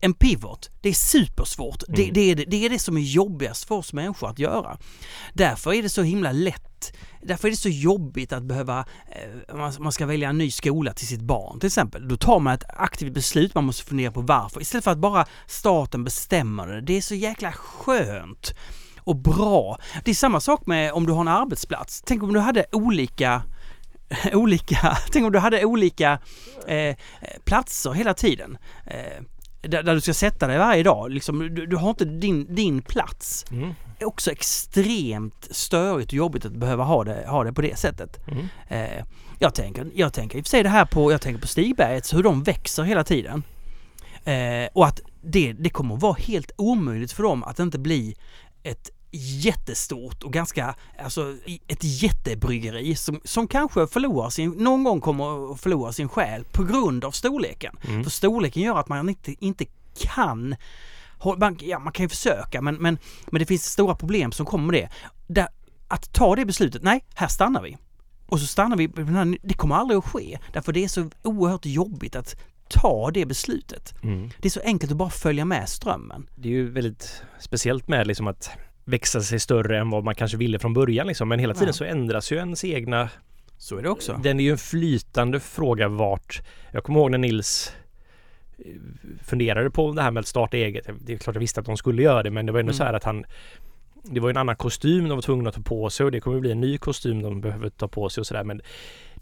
En pivot, det är supersvårt. Det, Mm. det, är det, det är det som är jobbigast för oss människor att göra. Därför är det så himla lätt, därför är det så jobbigt att behöva, eh, man, man ska välja en ny skola till sitt barn till exempel. Då tar man ett aktivt beslut, man måste fundera på varför. Istället för att bara staten bestämmer det. Det är så jäkla skönt och bra. Det är samma sak med om du har en arbetsplats. Tänk om du hade olika olika, tänk om du hade olika eh, platser hela tiden. Eh, där, där du ska sätta dig varje dag. Liksom, du, du har inte din, din plats. Mm. Det är också extremt störigt och jobbigt att behöva ha det, ha det på det sättet. Mm. Eh, jag, tänker, jag tänker i och för sig det här på, jag tänker på Stigberget, hur de växer hela tiden. Eh, och att det, det kommer att vara helt omöjligt för dem att inte bli ett jättestort och ganska, alltså ett jättebryggeri som, som kanske förlorar sin, någon gång kommer att förlora sin själ på grund av storleken. Mm. För storleken gör att man inte, inte kan man, ja, man kan ju försöka men, men, men det finns stora problem som kommer med det. Där, att ta det beslutet, nej, här stannar vi. Och så stannar vi, det kommer aldrig att ske. Därför det är så oerhört jobbigt att ta det beslutet. Mm. Det är så enkelt att bara följa med strömmen. Det är ju väldigt speciellt med liksom att växa sig större än vad man kanske ville från början liksom. Men hela tiden Ja. så ändras ju ens egna Så är det också. Den är ju en flytande fråga vart Jag kommer ihåg när Nils eh, funderade på det här med att starta eget. Det är klart jag visste att de skulle göra det men det var ändå Mm. så här att han Det var en annan kostym de var tvungna att ta på sig och det kommer bli en ny kostym de behöver ta på sig och sådär men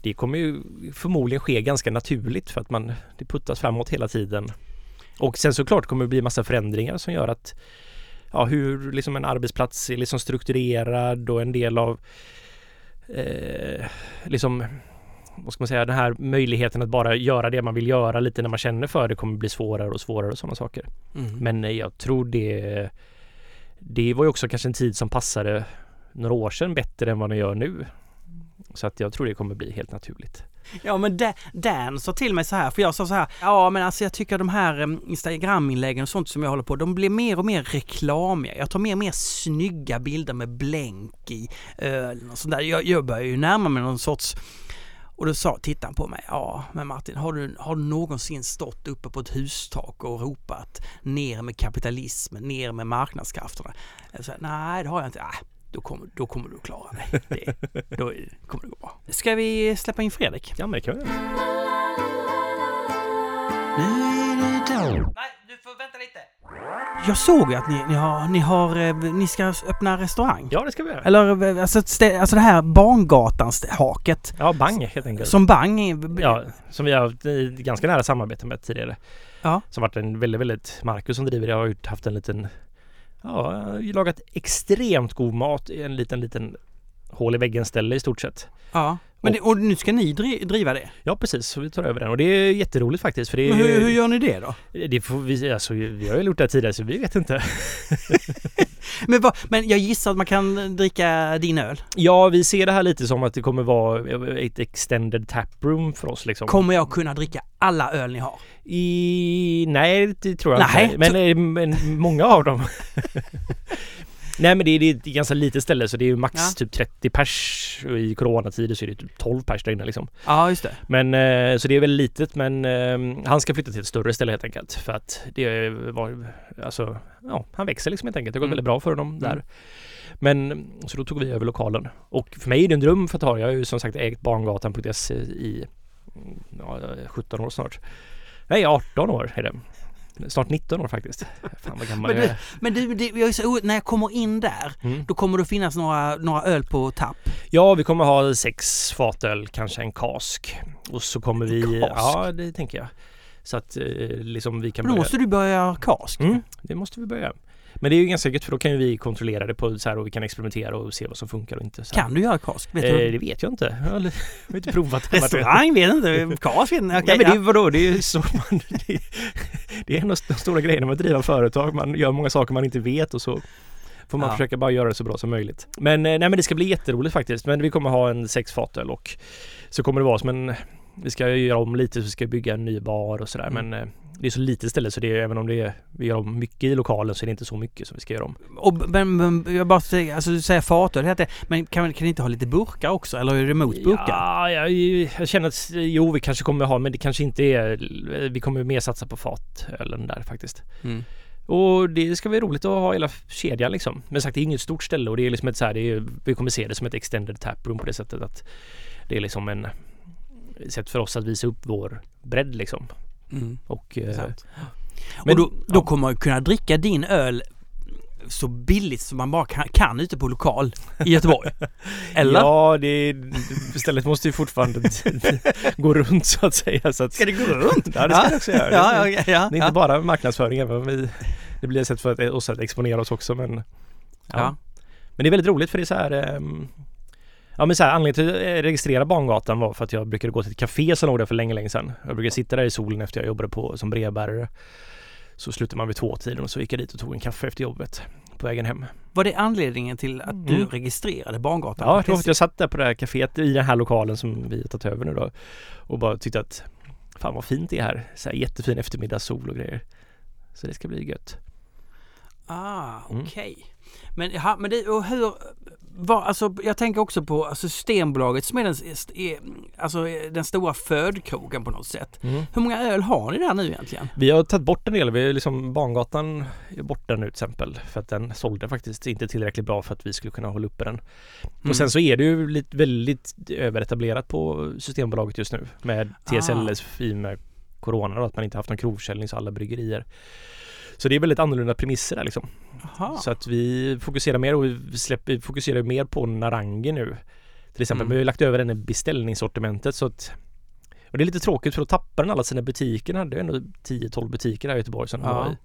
Det kommer ju förmodligen ske ganska naturligt för att man Det puttas framåt hela tiden Och sen såklart kommer det bli massa förändringar som gör att Ja hur liksom en arbetsplats är liksom strukturerad och en del av eh, liksom vad ska man säga, den här möjligheten att bara göra det man vill göra lite när man känner för det kommer bli svårare och svårare och sådana saker. Mm. Men eh, jag tror det Det var ju också kanske en tid som passade några år sedan bättre än vad den gör nu. Så att jag tror det kommer bli helt naturligt. Ja men Dan sa till mig så här, för jag sa så här, ja men alltså jag tycker de här Instagram-inläggen och sånt som jag håller på, de blir mer och mer reklamiga. Jag tar mer och mer snygga bilder med blänk i ölen och sånt där. Jag, jag börjar ju närma mig någon sorts och då sa, tittade han på mig, ja men Martin, har du, har du någonsin stått uppe på ett hustak och ropat ner med kapitalismen, ner med marknadskrafterna? Jag sa, nej det har jag inte. Äh, då kommer, då kommer du klara dig. Det, då kommer det gå bra. Ska vi släppa in Fredrik? Ja men det kan vi. Nej, du får vänta lite. Jag såg ju att ni, ni, har, ni, har, eh, ni ska öppna restaurang. Ja det ska vi göra. Eller eh, alltså, stä- alltså det här Barngatans haket Ja Bang helt enkelt. som Bang Ja, som vi har haft ganska nära samarbete med tidigare. Ja. Som varit en väldigt, väldigt, Marcus som driver det har ju haft en liten, ja, lagat extremt god mat i en liten, liten hål i väggen ställe i stort sett. ja. Men det, och nu ska ni dri, driva det. Ja precis, så vi tar över den och det är jätteroligt faktiskt för det Men hur, hur gör ni det då? Det får vi, alltså vi har ju gjort det här tidigare så vi vet inte. Men, vad, men jag gissar att man kan dricka din öl. Ja, vi ser det här lite som att det kommer vara ett extended taproom för oss liksom. Kommer jag kunna dricka alla öl ni har? I... Nej, det tror jag Nej, inte. Men, eh, men många av dem. Nej men det är, det är ett ganska litet ställe så det är ju max Ja. typ 30 pers. Och I coronatider så är det typ 12 pers där inne liksom. Ja, just det. Men eh, så det är väl litet men eh, han ska flytta till ett större ställe helt enkelt. För att det var, alltså, ja han växer liksom helt enkelt. Det har gått Mm. väldigt bra för honom där. Mm. Men så då tog vi över lokalen. Och för mig är det en dröm för att ha. Jag har ju som sagt ägt barngatan.se i ja, 17 år snart. Nej 18 år är det. Snart 19 år faktiskt. Fan vad gammal Men jag du, är. men du, det, jag är så, när jag kommer in där, Mm. då kommer det finnas några, några öl på tapp. Ja, vi kommer ha sex fatöl, kanske en kask. Och så kommer vi... kask? Ja, det tänker jag. Så att eh, liksom vi kan Men då börja... måste du börja kask. Mm, det måste vi börja. Men det är ju ganska gött för då kan ju vi kontrollera det på så här och vi kan experimentera och se vad som funkar och inte. Så. Kan du göra kask? Vet Eh, du? det vet jag inte. Jag har jag har inte provat. Restaurang vet inte, kask vet inte. Ja, Okej, men det är vadå? Det är så man... Det, det är en av de stora grejerna med att driva företag. Man gör många saker man inte vet och så får man Ja. försöka bara göra det så bra som möjligt. Men eh, nej men det ska bli jätteroligt faktiskt. Men vi kommer ha en sex fatöl och så kommer det vara som en... Vi ska göra om lite, så vi ska bygga en ny bar och sådär. Mm. Men eh, det är så litet ställe så det är, även om det är, vi gör om mycket i lokalen så är det inte så mycket som vi ska göra om. Och, men, men jag bara säger, alltså du säger fatöl, det heter, men kan, kan ni inte ha lite burkar också? Eller är det mot burkar? Ja, jag, jag känner att jo, vi kanske kommer ha, men det kanske inte är... Vi kommer mer satsa på fatölen där faktiskt. Mm. Och det ska bli roligt att ha hela kedjan liksom. Men sagt, det är inget stort ställe och det är liksom ett så här, är, vi kommer se det som ett extended taproom på det sättet att det är liksom en sätt för oss att visa upp vår bredd liksom. Mm. Och, eh, men- och då, då ja. kommer man kunna dricka din öl så billigt som man bara kan, kan ute på lokal i Göteborg. Eller? Ja, det, stället måste ju fortfarande gå runt så att säga. Så att, Ska det gå runt? Ja, det ska det också göra. Ja, ja, ja, Det är inte bara marknadsföring även om vi, det blir ett sätt för oss att exponera oss också men. Men det är väldigt roligt för det är så här ehm, Ja men så här, anledningen till att jag registrerade Barngatan var för att jag brukade gå till ett café som låg där för länge, länge sedan. Jag brukade sitta där i solen efter jag jobbade på som brevbärare. Så slutade man vid tvåtiden och så gick jag dit och tog en kaffe efter jobbet på vägen hem. Var det anledningen till att du Mm. registrerade Barngatan? Ja, var för att jag satt där på det här kaféet i den här lokalen som vi har tagit över nu då och bara tyckte att fan vad fint det är här. Så här jättefin eftermiddagssol och grejer. Så det ska bli gött. Ah, Mm. okej. Men, ja, men det, och hur, vad, alltså jag tänker också på alltså Systembolaget som är den, är, alltså den stora födkrogen på något sätt. Hur många öl har ni där nu egentligen? Vi har tagit bort en del. Vi är liksom Barngatan är borta nu till exempel. För att den sålde faktiskt inte tillräckligt bra för att vi skulle kunna hålla uppe den. Mm. Och sen så är det ju lite, väldigt överetablerat på Systembolaget just nu. Med TSLS i och med Corona och att man inte haft någon provförsäljning så alla bryggerier. Så det är väldigt annorlunda premisser där liksom. Aha. Så att vi fokuserar mer och vi, släpper, vi fokuserar mer på Narangi nu. Till exempel, Mm. vi har lagt över den i beställningssortimentet så att och det är lite tråkigt för då tappar den alla sina butiker. Den hade ändå 10-12 butiker här i Göteborg som Ja. var i.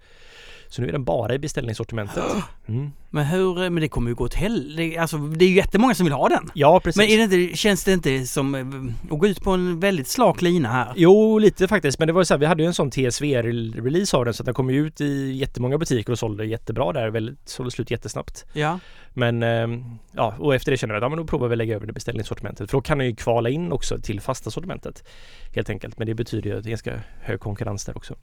Så nu är den bara i beställningssortimentet. Mm. Men hur, men det kommer ju gå till helvete. Alltså det är ju jättemånga som vill ha den. Ja precis. Men är det inte, känns det inte som eh, att gå ut på en väldigt slak lina här? Jo, lite faktiskt. Men det var ju så här, vi hade ju en sån TSV-release av den så den kom ju ut i jättemånga butiker och sålde jättebra där. Väldigt, sålde slut jättesnabbt. Ja. Men ehm, ja, och efter det kände jag att ja, men då provar vi att lägga över det beställningssortimentet. För då kan den ju kvala in också till fasta sortimentet. Helt enkelt. Men det betyder ju att det är ganska hög konkurrens där också.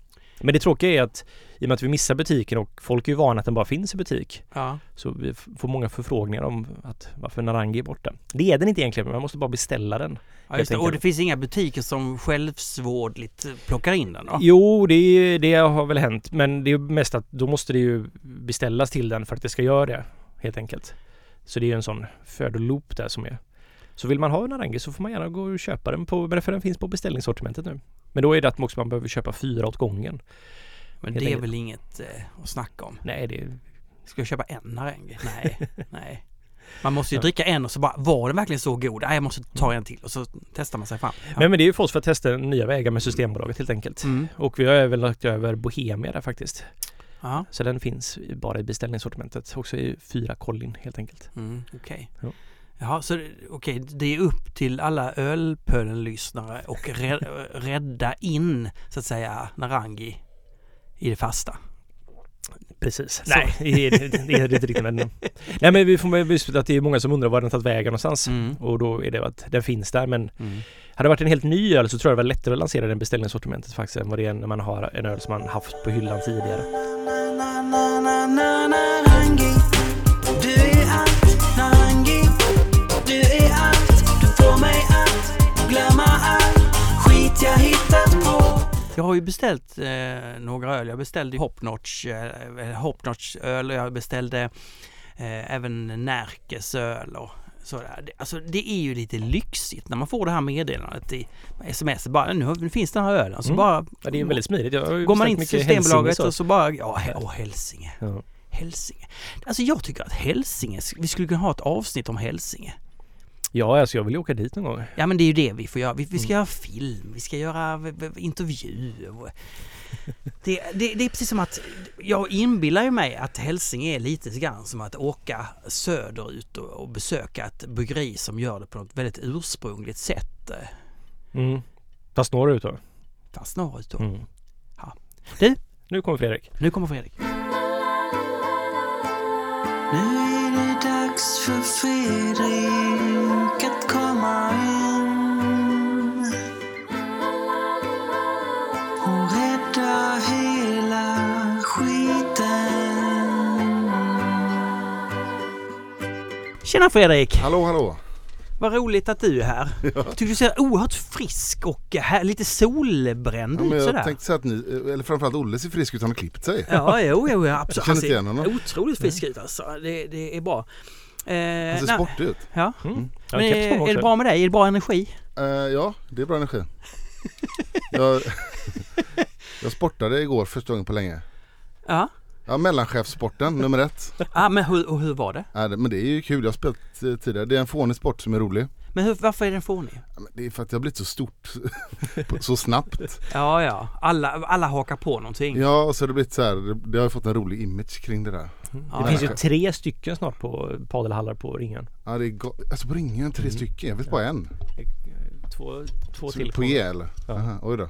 Men det tråkiga är att i och med att vi missar butiken och folk är ju vana att den bara finns i butik. ja. Så vi får många förfrågningar om att varför Narangi är borta. Det är den inte egentligen, men man måste bara beställa den. ja just det. Och det finns inga butiker som självsvårdligt plockar in den då? Jo, det, det har väl hänt. Men det är mest att då måste det ju beställas till den för att det ska göra det. Helt enkelt. Så det är en sån födoloop där som är. Så vill man ha en Narangi så får man gärna gå och köpa den på, men för den finns på beställningssortimentet nu. Men då är det att man också man behöver köpa fyra åt gången. Men det är enkelt. väl inget eh, att snacka om? Nej, det Ska jag köpa en Narangi? Nej, nej. Man måste ju Ja. dricka en och så bara, var den verkligen så god? Nej, jag måste ta en till och så testar man sig fram. Ja. Men, men det är ju för oss för att testa nya vägar med Systembolaget helt enkelt. Mm. Och vi har även lagt över Bohemia där faktiskt. Ja, Så den finns bara i beställningssortimentet. Också i fyra kollin helt enkelt. mm, okej. Ja. Jaha, så det- okej, det är upp till alla ölpölen-lyssnare och rä- rädda in, så att säga, Narangi i det fasta. Precis. Så. Nej, det är, det inte riktigt men... Nej men vi får med att det är många som undrar var den tagit vägen någonstans. Mm. Och då är det att den finns där men Mm. hade det varit en helt ny öl så tror jag det var lättare att lansera den beställningssortimentet faktiskt än vad det är när man har en öl som man haft på hyllan tidigare. Narangi, har ju beställt eh, några öl. Jag beställde Hopnotch, eh, Hopnotch öl och jag beställde eh, även Närkes öl och sådär. Det, alltså det är ju lite lyxigt när man får det här meddelandet i sms. Bara, nu, finns den här ölen. Så Mm. bara Ja, det är väldigt smidigt. Går man in till Systembolaget och så bara, ja, åh, Hälsinge. Ja. Hälsinge. Alltså jag tycker att Hälsinge, vi skulle kunna ha ett avsnitt om Hälsinge. Ja, alltså jag vill åka dit någon gång. Ja men det är ju det vi får göra. Vi, vi ska Mm. göra film, vi ska göra intervjuer. Det, det, det är precis som att jag inbillar ju mig att Hälsinge är lite grann som att åka söderut och, och besöka ett bryggeri som gör det på något väldigt ursprungligt sätt. Mm. Fast norrut då. Fast norrut då. Mm. Ja. Du? Nu kommer Fredrik. Nu kommer Fredrik. Nu dags för Fredrik att komma in och rädda hela skiten. Tjena Fredrik! Hallå, hallå. Vad roligt att du är här. Jag tycker du ser oerhört frisk och här, lite solbränd Ja, ut jag sådär. tänkte säga att ni, eller framförallt Olle ser frisk ut, han har klippt sig. Ja, jo, jo, ja, absolut. Jag känner inte igen honom. ser otroligt frisk ut alltså. Det, det är bra. Eh, Han ser nej, sportig ut. Ja. Mm. Ja, Men keps på är, mig är det också. bra med dig? Är det bra energi? Eh, ja, det är bra energi. jag, jag sportade igår första gången på länge. Ja. Ja, mellanchefssporten, nummer ett. ah, men hur, och hur var det? Ja, det- men det är ju kul, jag har spelat eh, tidigare. Det är en fånig sport som är rolig. Men hur, varför är den fånig? Ja, det är för att det har blivit så stort så snabbt. Ja, ja. Alla, alla hakar på någonting. Ja, och så har det blivit så här, det- det har ju fått en rolig image kring det där. Ja, Det finns ju ja. tre stycken snart på padelhallar på ringen. Ja, det är alltså på ringen tre stycken, jag vet bara en. Två, två Så till. på G eller? Ja. Aha, oj då.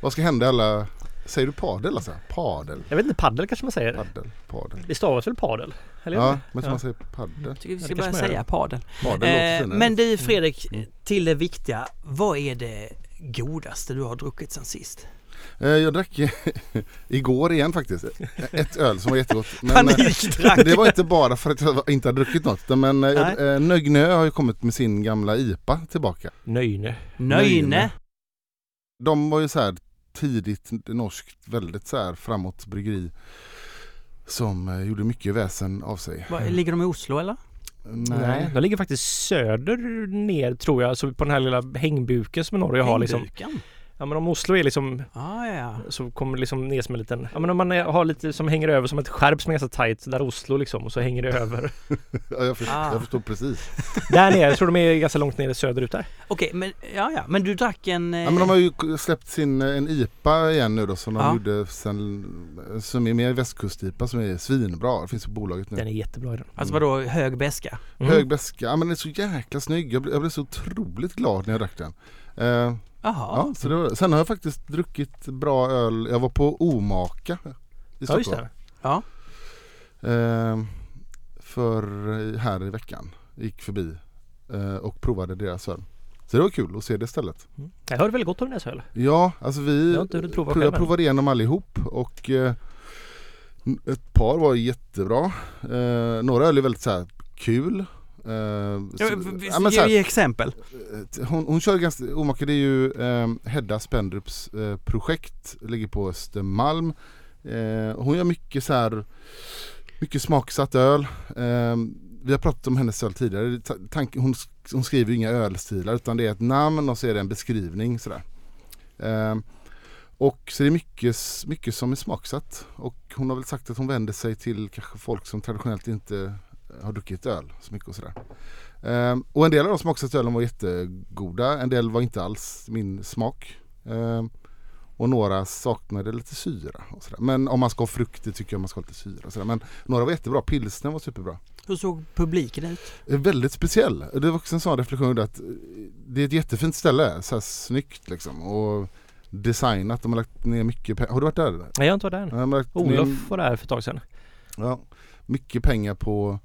Vad ska hända alla, säger du padel alltså? Padel? Jag vet inte, paddel kanske man säger. Padel, padel. Det stavas väl padel? Eller? Ja, men som Ja. man säger padel. Jag tycker vi Ja, ska kanske börja säga padel. Padel Eh, men du Fredrik, till det viktiga. Vad är det godaste du har druckit sen sist? Eh, Jag drack igår igen faktiskt. Ett öl som var jättegott. Men, eh, det var inte bara för att jag inte hade druckit något. Men eh, jag- Nögnö har ju kommit med sin gamla IPA tillbaka. Nöjne. Nöjne. De var ju så här tidigt norskt, väldigt så här framåt bryggeri. Som eh, gjorde mycket väsen av sig. Vad- Ligger de i Oslo eller? Nej. De ligger faktiskt söder ner tror jag, alltså på den här lilla hängbuken som Norge har liksom. Ja men om Oslo är liksom Ah, ja. så kommer det liksom ner som en liten, ja men om man är, har lite som hänger över som ett skärp som är ganska tight där Oslo liksom och så hänger det över. Ja, jag, förstår, Ah. jag förstår precis. där nere, jag tror de är ganska långt ner söderut där. Okej, men ja, ja. Men du drack en... eh, Ja, men de har ju släppt sin eh, en IPA igen nu då som de Ja. gjorde sen, som är mer västkust-IPA som är svinbra. Det finns på bolaget nu. Den är jättebra i den. Alltså vadå, hög beska? Mm. Hög beska, ja men den är så jäkla snygg. Jag blev, jag blev så otroligt glad när jag drack den. Eh, Jaha. ja, så det var, sen har jag faktiskt druckit bra öl. Jag var på Omaka i Ja just Stockholm. det. Ja. Eh, för här i veckan. Gick förbi eh, och provade deras öl. Så det var kul att se det stället. Mm. Jag hörde väldigt gott om deras öl. Ja, alltså vi Jag har inte prova jag provade igenom allihop och eh, ett par var jättebra. Eh, några öl är väldigt så här kul. Eh, Ja, så- ja, men ge, ge exempel. Eh, Hon, hon kör ganska, Omaka det är ju eh, Hedda Spendrups eh, projekt, ligger på Östermalm. Eh, hon gör mycket så här mycket smaksatt öl. Eh, vi har pratat om hennes öl tidigare. Ta- Tank, hon, hon skriver inga ölstilar utan det är ett namn och så är det en beskrivning sådär. Eh, och så det är mycket, mycket som är smaksatt. Och hon har väl sagt att hon vänder sig till kanske folk som traditionellt inte har druckit öl så mycket och sådär. Ehm, och en del av de smaksatta ölen var jättegoda, en del var inte alls min smak. Ehm, och några saknade lite syra och sådär. Men om man ska ha frukter tycker jag man ska ha lite syra och sådär. Men några var jättebra, pilsner var superbra. Hur såg publiken ut? Väldigt speciell. Det var också en sån reflektion att eh, det är ett jättefint ställe, så här snyggt liksom. Och designat. De har lagt ner mycket pengar. Har du varit där? Nej, jag har inte varit där än. Olof ner, var där för ett tag sedan. ja, mycket pengar på,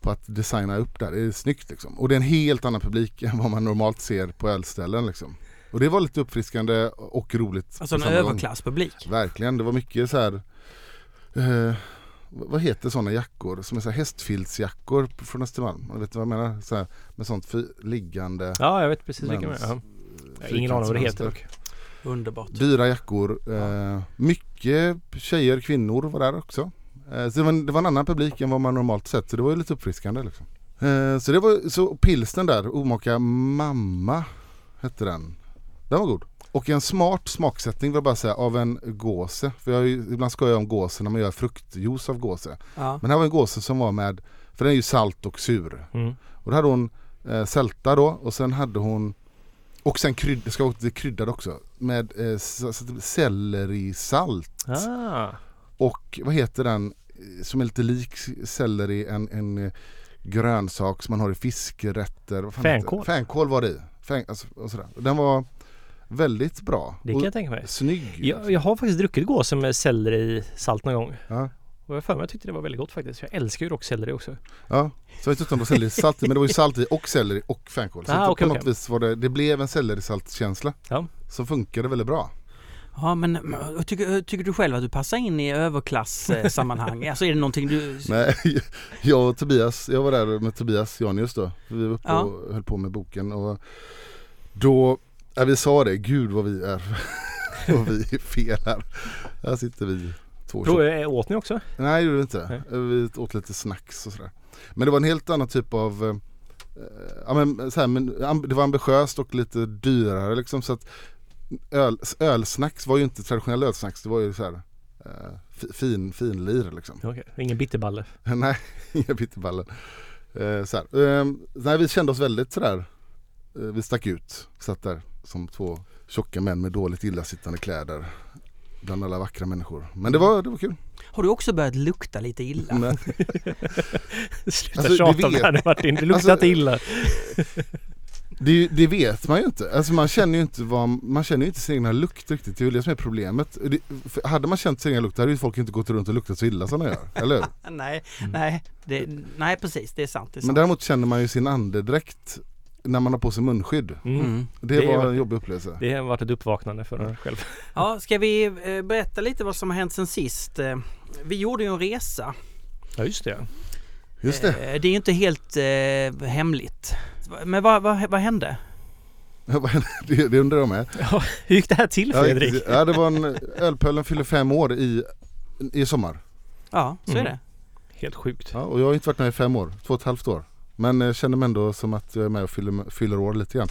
på att designa upp där. Det är snyggt liksom. Och det är en helt annan publik än vad man normalt ser på ölställen liksom. Och det var lite uppfriskande och roligt. Alltså en överklasspublik. Verkligen, det var mycket så här. Eh, vad heter sådana jackor? Som är så här hästfiltsjackor från Östermalm. Vet du vad jag menar? Så här, med sånt liggande Ja, jag vet precis vilka. Jag har Ingen aning vad det heter dock. Underbart. Dyra jackor. Eh, mycket tjejer, kvinnor var där också. Eh, så det var, en, det var en annan publik än vad man normalt sett. Så det var ju lite uppfriskande liksom. Eh, så det var så pilsten där, Omaka Mamma hette den. Den var god. Och en smart smaksättning vill jag bara säga av en gåse. För jag har ju, ibland skojar jag om gåse när man gör fruktjuice av gåse. Ja. Men här var en gåse som var med, för den är ju salt och sur. Mm. Och då hade hon eh, sälta då och sen hade hon och sen krydd, det ska vara lite kryddad också med eh, sellerisalt Ah, och vad heter den eh, som är lite lik selleri, en, en eh, grönsak som man har i det? Fänkål. Fänkål var det i. Fän, alltså, och sådär. Den var väldigt bra. det kan jag tänka mig. snygg. Jag, jag har faktiskt druckit gås med selleri salt någon gång. Ja. Och jag för mig jag tyckte det var väldigt gott faktiskt. Jag älskar ju dock selleri också. Ja, så jag vet inte om det var sellerisalt men det var ju salt i och selleri och fänkål. Så Ah, på okej, något vis var det, det blev en sellerisaltkänsla. Ja. Som funkade väldigt bra. Ja men och tycker, tycker du själv att du passar in i överklasssammanhang? alltså är det någonting du... Nej, jag och Tobias, jag var där med Tobias Janius då. Vi var uppe Ja. och höll på med boken och då, ja, vi sa det, gud vad vi är, vad vi är fel här. Här sitter vi två Prov, åt ni också? Nej det gjorde vi inte. Vi åt lite snacks och sådär. Men det var en helt annan typ av eh, Ja men, så här, men det var ambitiöst och lite dyrare liksom så att öl, ölsnacks var ju inte traditionella ölsnacks, det var ju så här eh, fi- fin, finlir liksom. Okej, ingen bitterballe. Nej, inga bitterballen. Eh, så här. Eh, nej, vi kände oss väldigt sådär, eh, vi stack ut. Satt där som två tjocka män med dåligt illasittande kläder. Bland alla vackra människor. Men det var, det var kul. Har du också börjat lukta lite illa? Sluta Alltså, tjata om det här nu Martin. Det luktar Alltså, inte illa. Det, det vet man ju inte. Alltså man känner ju inte, vad, man känner ju inte sin egna lukt riktigt. Det är ju det som är problemet. Det, hade man känt sin egen lukt hade ju folk inte gått runt och luktat så illa som de gör. Eller hur? Nej, nej, det, nej precis det är sant. Det är sant. Men däremot känner man ju sin andedräkt när man har på sig munskydd. Mm. Mm. Det, Det var en jobbig upplevelse. Det har varit ett uppvaknande för mig själv. Ja, ska vi eh, berätta lite vad som har hänt sen sist? Eh, Vi gjorde ju en resa. Ja just det. Just det. Eh, Det är ju inte helt hemligt. Men vad, vad, vad hände? Det, det undrar jag med. Ja, hur gick det här till Fredrik? Ja, det var en ölpölen fyller fem år i, i sommar. Ja, så är Mm. det. Helt sjukt. Ja, och jag har inte varit med i fem år, två och ett halvt år. Men jag känner mig ändå som att jag är med och fyller, fyller år lite grann.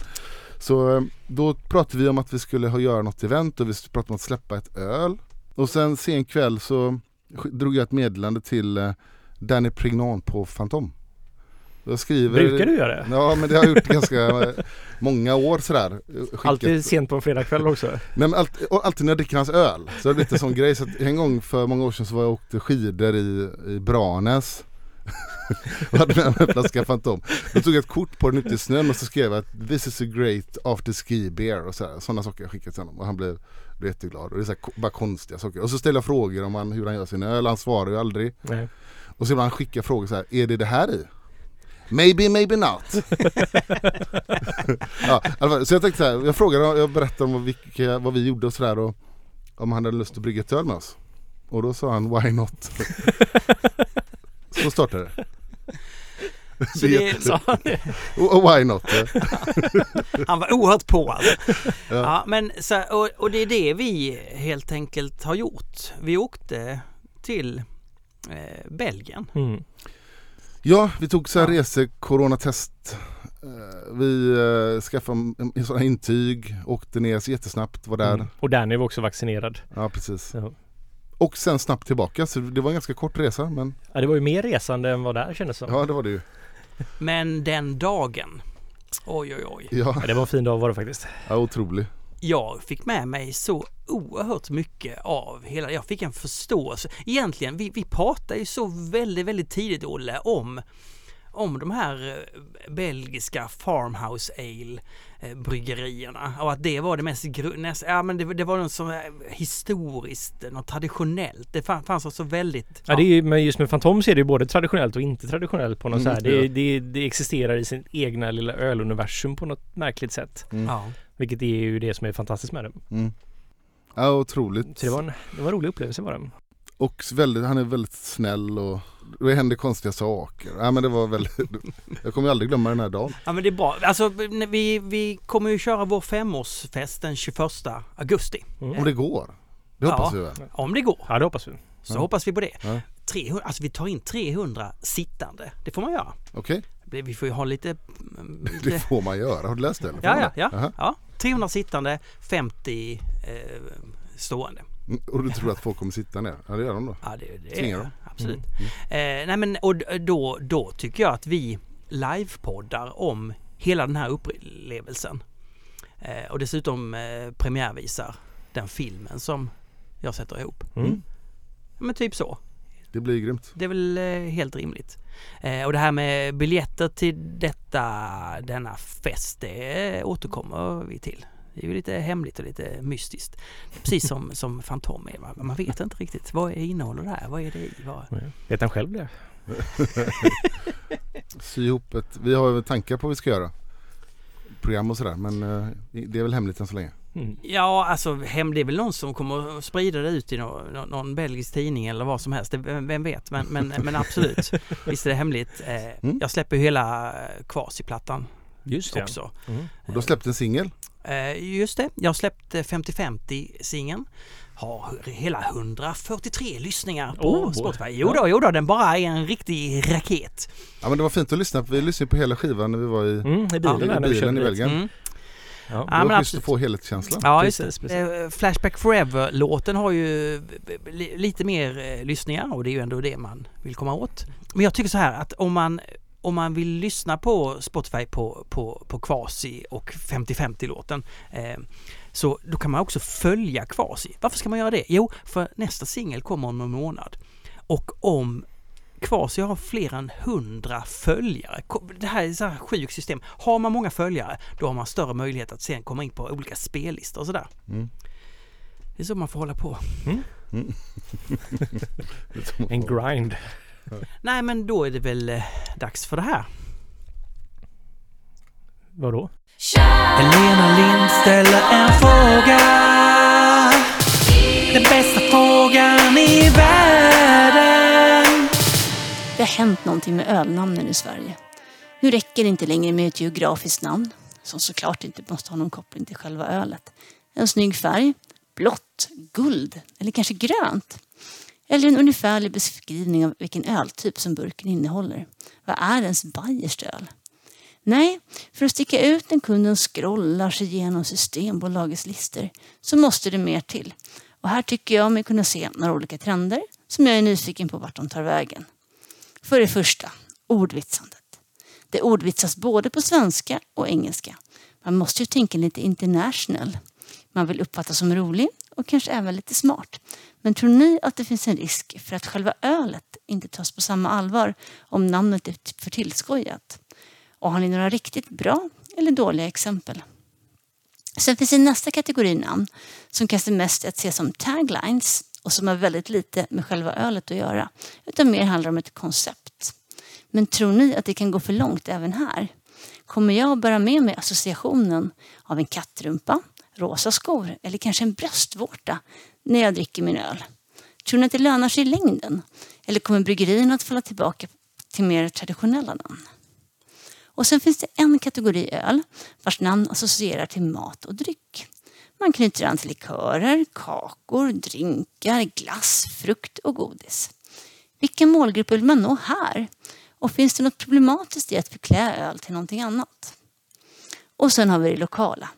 Så eh, då pratade vi om att vi skulle ha, göra något event och vi pratade om att släppa ett öl. Och sen sen kväll så drog jag ett meddelande till eh, Danny Prignon på Fantom. Jag skriver... Brukar du göra det? Ja men det har jag gjort ganska eh, många år sådär. Eh, Skickat- Alltid sent på en fredagkväll också? Nej men alltid, alltid när jag dricker hans öl. Så det är lite sån grej. Så en gång för många år sedan så var jag och åkte skidor i, i Branäs. och hade med mig en flaska Fantom. Då tog jag ett kort på den ute i snön och så skrev jag att this is a great after ski beer och. Sådana saker jag skickat till honom och han blev, blev jätteglad. Och det är så här, bara konstiga saker. Och så ställer jag frågor om han, hur han gör sin öl. Han svarar ju aldrig. Nej. Och så ibland skickar jag frågor så här, är det det här i? Maybe, maybe not. ja, fall, så jag tänkte så här, jag frågade, jag berättade om vad, vilka, vad vi gjorde och sådär och om han hade lust att brygga ett öl med oss. Och då sa han, why not? så startade det. Så det Sa han det? Och, why not? han var oerhört på alltså. Ja. Ja, men så, och, och det är det vi helt enkelt har gjort. Vi åkte till eh, Belgien. Mm. Ja, vi tog så här Ja. rese-coronatest. Eh, Vi uh, skaffade här intyg, åkte ner så jättesnabbt, var där. Mm. Och Danny var också vaccinerad. Ja, precis. Ja. Och sen snabbt tillbaka, så det var en ganska kort resa men Ja, det var ju mer resande än vad det här kändes som. ja det var det ju. Men den dagen, oj oj oj. Ja, Ja, det var en fin dag var det faktiskt. ja otrolig. Jag fick med mig så oerhört mycket av hela, jag fick en förståelse. Egentligen, vi, vi pratade ju så väldigt, väldigt tidigt Olle om om de här eh, belgiska farmhouse ale eh, bryggerierna och att det var det mest näst, ja men det, det var något som historiskt, något traditionellt. Det fann- fanns alltså väldigt... Ja, det är, ju- men just med Fantom så är det ju både traditionellt och inte traditionellt på något Mm, så här. Det, ja. det, det existerar i sin egna lilla öluniversum på något märkligt sätt. Mm. ja. Vilket är ju det som är fantastiskt med det. Mm. Ja, otroligt. Så det var en, det var en rolig upplevelse var det. Och väldigt, han är väldigt snäll och det händer konstiga saker. Ja, men det var väldigt, jag kommer ju aldrig glömma den här dagen. Ja men det är bra. Alltså vi, vi kommer ju köra vår femårsfest den 21 augusti. Mm. Om det går. Det Ja. hoppas vi väl. Om det går Ja det hoppas vi. så Ja. hoppas vi på det. Ja. 300, alltså vi tar in 300 sittande. Det får man göra. Okej, Det- Vi får ju ha lite... mm, det lite får man göra. Har du läst det? eller? Ja, ja, ja, Jaha. ja. 300 sittande, 50 eh, stående. Mm, Och du tror att folk kommer sitta ner? Ja det gör de då. Ja, det, det Tvingar är dem. absolut. Mm. Eh, nej men och då, då tycker jag att vi livepoddar om hela den här upplevelsen. Eh, och dessutom eh, premiärvisar den filmen som jag sätter ihop. Mm. Men typ så. Det blir grymt. Det är väl eh, helt rimligt. Eh, och det här med biljetter till detta, denna fest, det återkommer vi till. Det är ju lite hemligt och lite mystiskt. Precis som, som Fantom är. va? Man vet inte riktigt. Vad är innehåller det här? Vad är det i? Vad... Vet han själv det? Sy ihop ett, vi har tankar på vad vi ska göra. Program och sådär men eh, det är väl hemligt än så länge. Mm. Ja, alltså hem, det är väl någon som kommer att sprida det ut i någon, någon, belgisk tidning eller vad som helst. Det, vem, vet? Men, men, men absolut. Visst är det hemligt. Eh, Mm. Jag släpper ju hela eh, Kvasiplattan Just det. också. Mm. Och du har släppt en singel. Eh, just det, jag släppte 50-50 singeln. Har hela 143 lyssningar på Oh, Spotify. Jo då, jo då, den bara är en riktig raket. Ja men det var fint att lyssna. Vi lyssnade på hela skivan när vi var i, Mm, I bilen Ja, där i bilen i. Belgien. Mm. Ja. Ja, det men var schysst att få helhetskänslan. Ja, Precis, precis. Eh, Flashback Forever-låten har ju li- lite mer eh, lyssningar och det är ju ändå det man vill komma åt. Men jag tycker så här att om man om man vill lyssna på Spotify på, på, på Kvasi och 50-50-låten eh, så då kan man också följa Kvasi. Varför ska man göra det? Jo, för nästa singel kommer om en månad. Och om Kvasi har fler än 100 följare. Det här är så här sjukt system. Har man många följare, då har man större möjlighet att sen komma in på olika spellistor och sådär. Mm. Det är så man får hålla på. En grind. Nej, men då är det väl eh, dags för det här. Vadå? Helena Lind ställer en fråga. Den bästa frågan i världen. Det har hänt någonting med ölnamnen i Sverige. Nu räcker det inte längre med ett geografiskt namn, som såklart inte måste ha någon koppling till själva ölet. En snygg färg, blått, guld eller kanske grönt. Eller en ungefärlig beskrivning av vilken öltyp som burken innehåller. Vad är ens Bayerskt öl? Nej, för att sticka ut när kunden scrollar sig igenom Systembolagets listor så måste det mer till. Och här tycker jag mig kunna se några olika trender som jag är nyfiken på vart de tar vägen. För det första, ordvitsandet. Det ordvitsas både på svenska och engelska. Man måste ju tänka lite international. Man vill uppfattas som rolig och kanske även lite smart. Men tror ni att det finns en risk för att själva ölet inte tas på samma allvar om namnet är typ för tillskojat? Och har ni några riktigt bra eller dåliga exempel? Sen finns det nästa kategori namn som kanske mest är att se som taglines och som har väldigt lite med själva ölet att göra utan mer handlar om ett koncept. Men tror ni att det kan gå för långt även här? Kommer jag att bära med mig associationen av en kattrumpa, rosa skor eller kanske en bröstvårta när jag dricker min öl? Tror ni att det lönar sig i längden? Eller kommer bryggerierna att falla tillbaka till mer traditionella namn? Och sen finns det en kategori öl vars namn associerar till mat och dryck. Man knyter an till likörer, kakor, drinkar, glass, frukt och godis. Vilken målgrupp vill man nå här? Och finns det något problematiskt i att förklä öl till någonting annat? Och sen har vi det lokala.